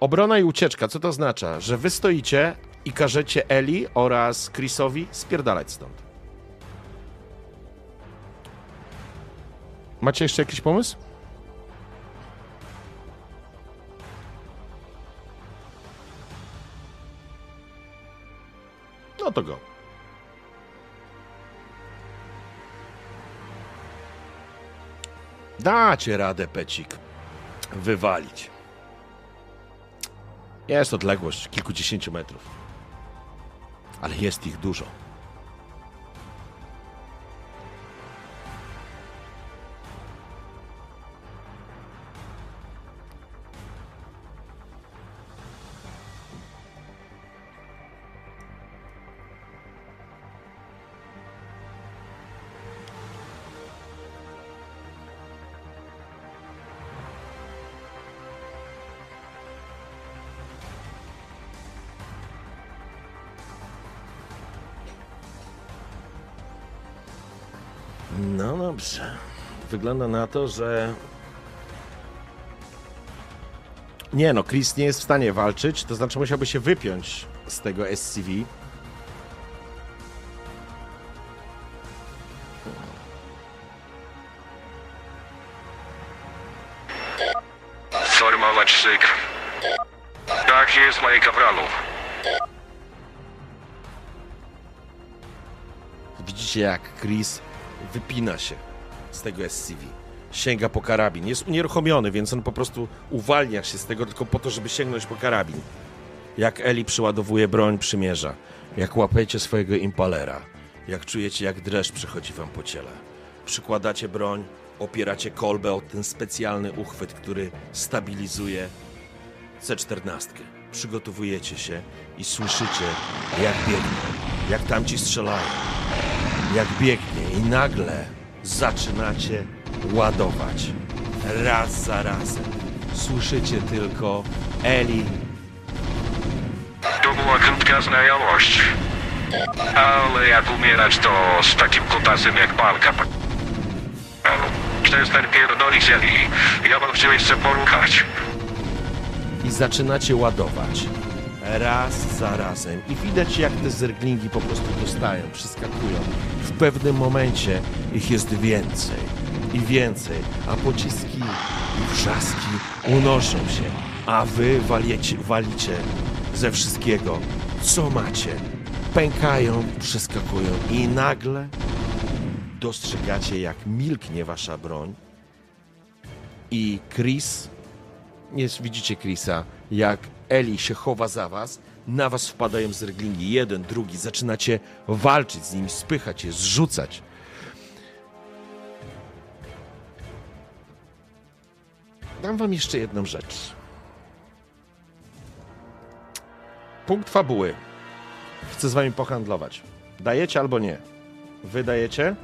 [SPEAKER 1] Obrona i ucieczka. Co to oznacza? Że wy stoicie i każecie Eli oraz Chrisowi spierdalać stąd. Macie jeszcze jakiś pomysł? No to go. Dacie radę, Pecik, wywalić. Jest odległość kilkudziesięciu metrów. Ale jest ich dużo. Wygląda na to, że. Nie no, Chris nie jest w stanie walczyć, to znaczy musiałby się wypiąć z tego SCV.
[SPEAKER 2] Sformować szyk. Tak jest, moje kapralu.
[SPEAKER 1] Widzicie, jak Chris wypina się z tego SCV. Sięga po karabin. Jest unieruchomiony, więc on po prostu uwalnia się z tego tylko po to, żeby sięgnąć po karabin. Jak Eli przyładowuje broń, przymierza. Jak łapiecie swojego impalera. Jak czujecie, jak dreszcz przechodzi wam po ciele. Przykładacie broń, opieracie kolbę o ten specjalny uchwyt, który stabilizuje C-14. Przygotowujecie się i słyszycie, jak biegnie, jak tamci strzelają jak biegnie i nagle zaczynacie ładować. Raz za razem. Słyszycie tylko Eli.
[SPEAKER 2] To była krótka znajomość. Ale jak umierać to z takim kutasem jak palka. Przestań pierdolić, Eli. Ja bym chciał jeszcze poruchać.
[SPEAKER 1] i zaczynacie ładować. Raz za razem. I widać, jak te zerglingi po prostu dostają, przyskakują. W pewnym momencie ich jest więcej i więcej, a pociski i wrzaski unoszą się, a wy waliecie, walicie ze wszystkiego, co macie. Pękają, przeskakują i nagle dostrzegacie, jak milknie wasza broń i Chris jest, widzicie Chrisa, jak Eli się chowa za was, na was wpadają zerglingi, jeden, drugi, zaczynacie walczyć z nimi, spychać je, zrzucać. Dam wam jeszcze jedną rzecz. Punkt fabuły. Chcę z wami pohandlować. Dajecie albo nie? Wydajecie?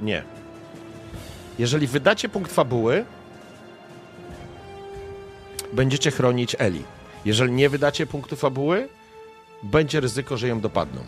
[SPEAKER 1] Nie. Jeżeli wydacie punkt fabuły, będziecie chronić Eli. Jeżeli nie wydacie punktu fabuły, będzie ryzyko, że ją dopadną.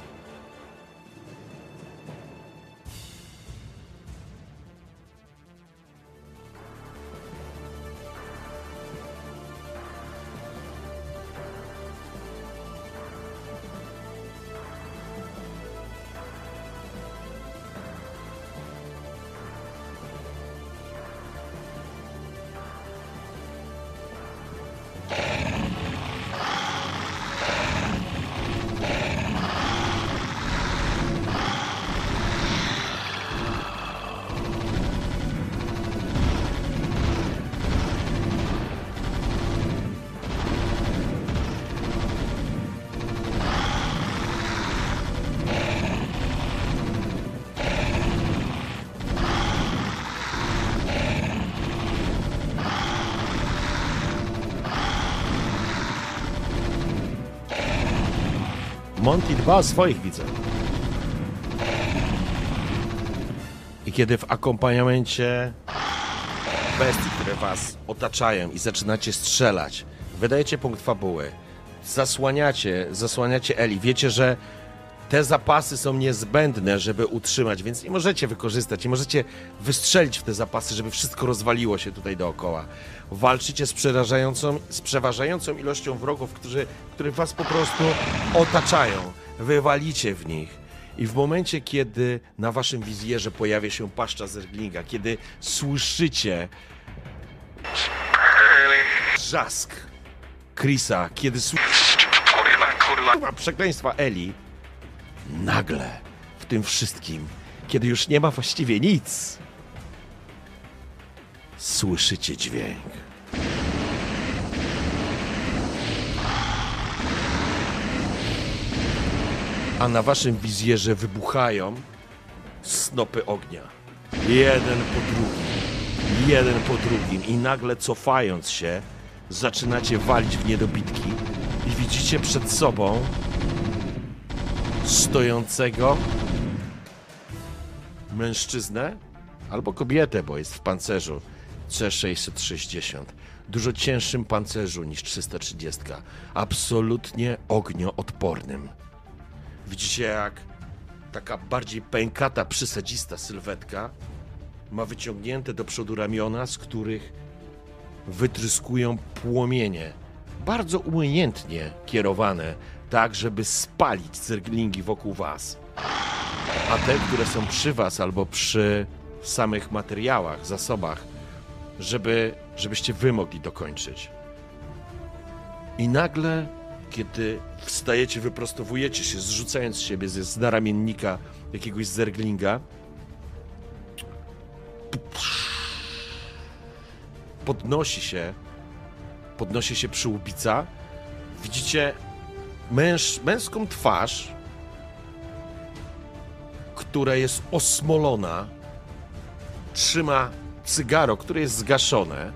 [SPEAKER 1] O swoich widzów. I kiedy w akompaniamencie bestii, które was otaczają i zaczynacie strzelać, wydajecie punkt fabuły, zasłaniacie, zasłaniacie Eli, wiecie, że te zapasy są niezbędne, żeby utrzymać, więc nie możecie wykorzystać, nie możecie wystrzelić w te zapasy, żeby wszystko rozwaliło się tutaj dookoła. Walczycie z przerażającą, z przeważającą ilością wrogów, którzy, którzy was po prostu otaczają. Wywalicie w nich. I w momencie, kiedy na waszym wizjerze pojawia się paszcza zerglinga, kiedy słyszycie trzask Chrisa, kiedy słyszycie
[SPEAKER 2] kurwa,
[SPEAKER 1] przekleństwa Eli, nagle w tym wszystkim, kiedy już nie ma właściwie nic, słyszycie dźwięk. A na waszym wizjerze wybuchają snopy ognia. Jeden po drugim, jeden po drugim i nagle cofając się, zaczynacie walić w niedobitki i widzicie przed sobą stojącego mężczyznę albo kobietę, bo jest w pancerzu C660. Dużo cięższym pancerzu niż 330. Absolutnie ognioodpornym. Widzicie, jak taka bardziej pękata, przysadzista sylwetka ma wyciągnięte do przodu ramiona, z których wytryskują płomienie, bardzo umiejętnie kierowane, tak żeby spalić zerglingi wokół was. A te, które są przy was albo przy samych materiałach, zasobach, żeby, żebyście wy mogli dokończyć. I nagle, kiedy wstajecie, wyprostowujecie się, zrzucając siebie z, z naramiennika jakiegoś zerglinga, podnosi się, podnosi się przyłbica. Widzicie męż, męską twarz, która jest osmolona, trzyma cygaro, które jest zgaszone,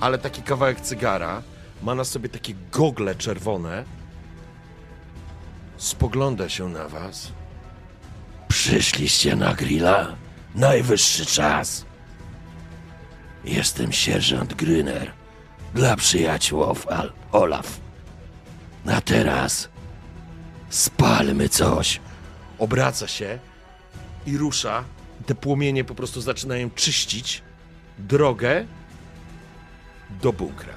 [SPEAKER 1] ale taki kawałek cygara, ma na sobie takie gogle czerwone, spogląda się na was. Przyszliście na grilla? Najwyższy czas. Jestem sierżant Gryner dla przyjaciół Al- Olaf. A teraz spalmy coś. Obraca się i rusza. Te płomienie po prostu zaczynają czyścić drogę do bunkra.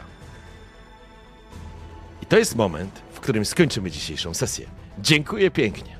[SPEAKER 1] To jest moment, w którym skończymy dzisiejszą sesję. Dziękuję pięknie.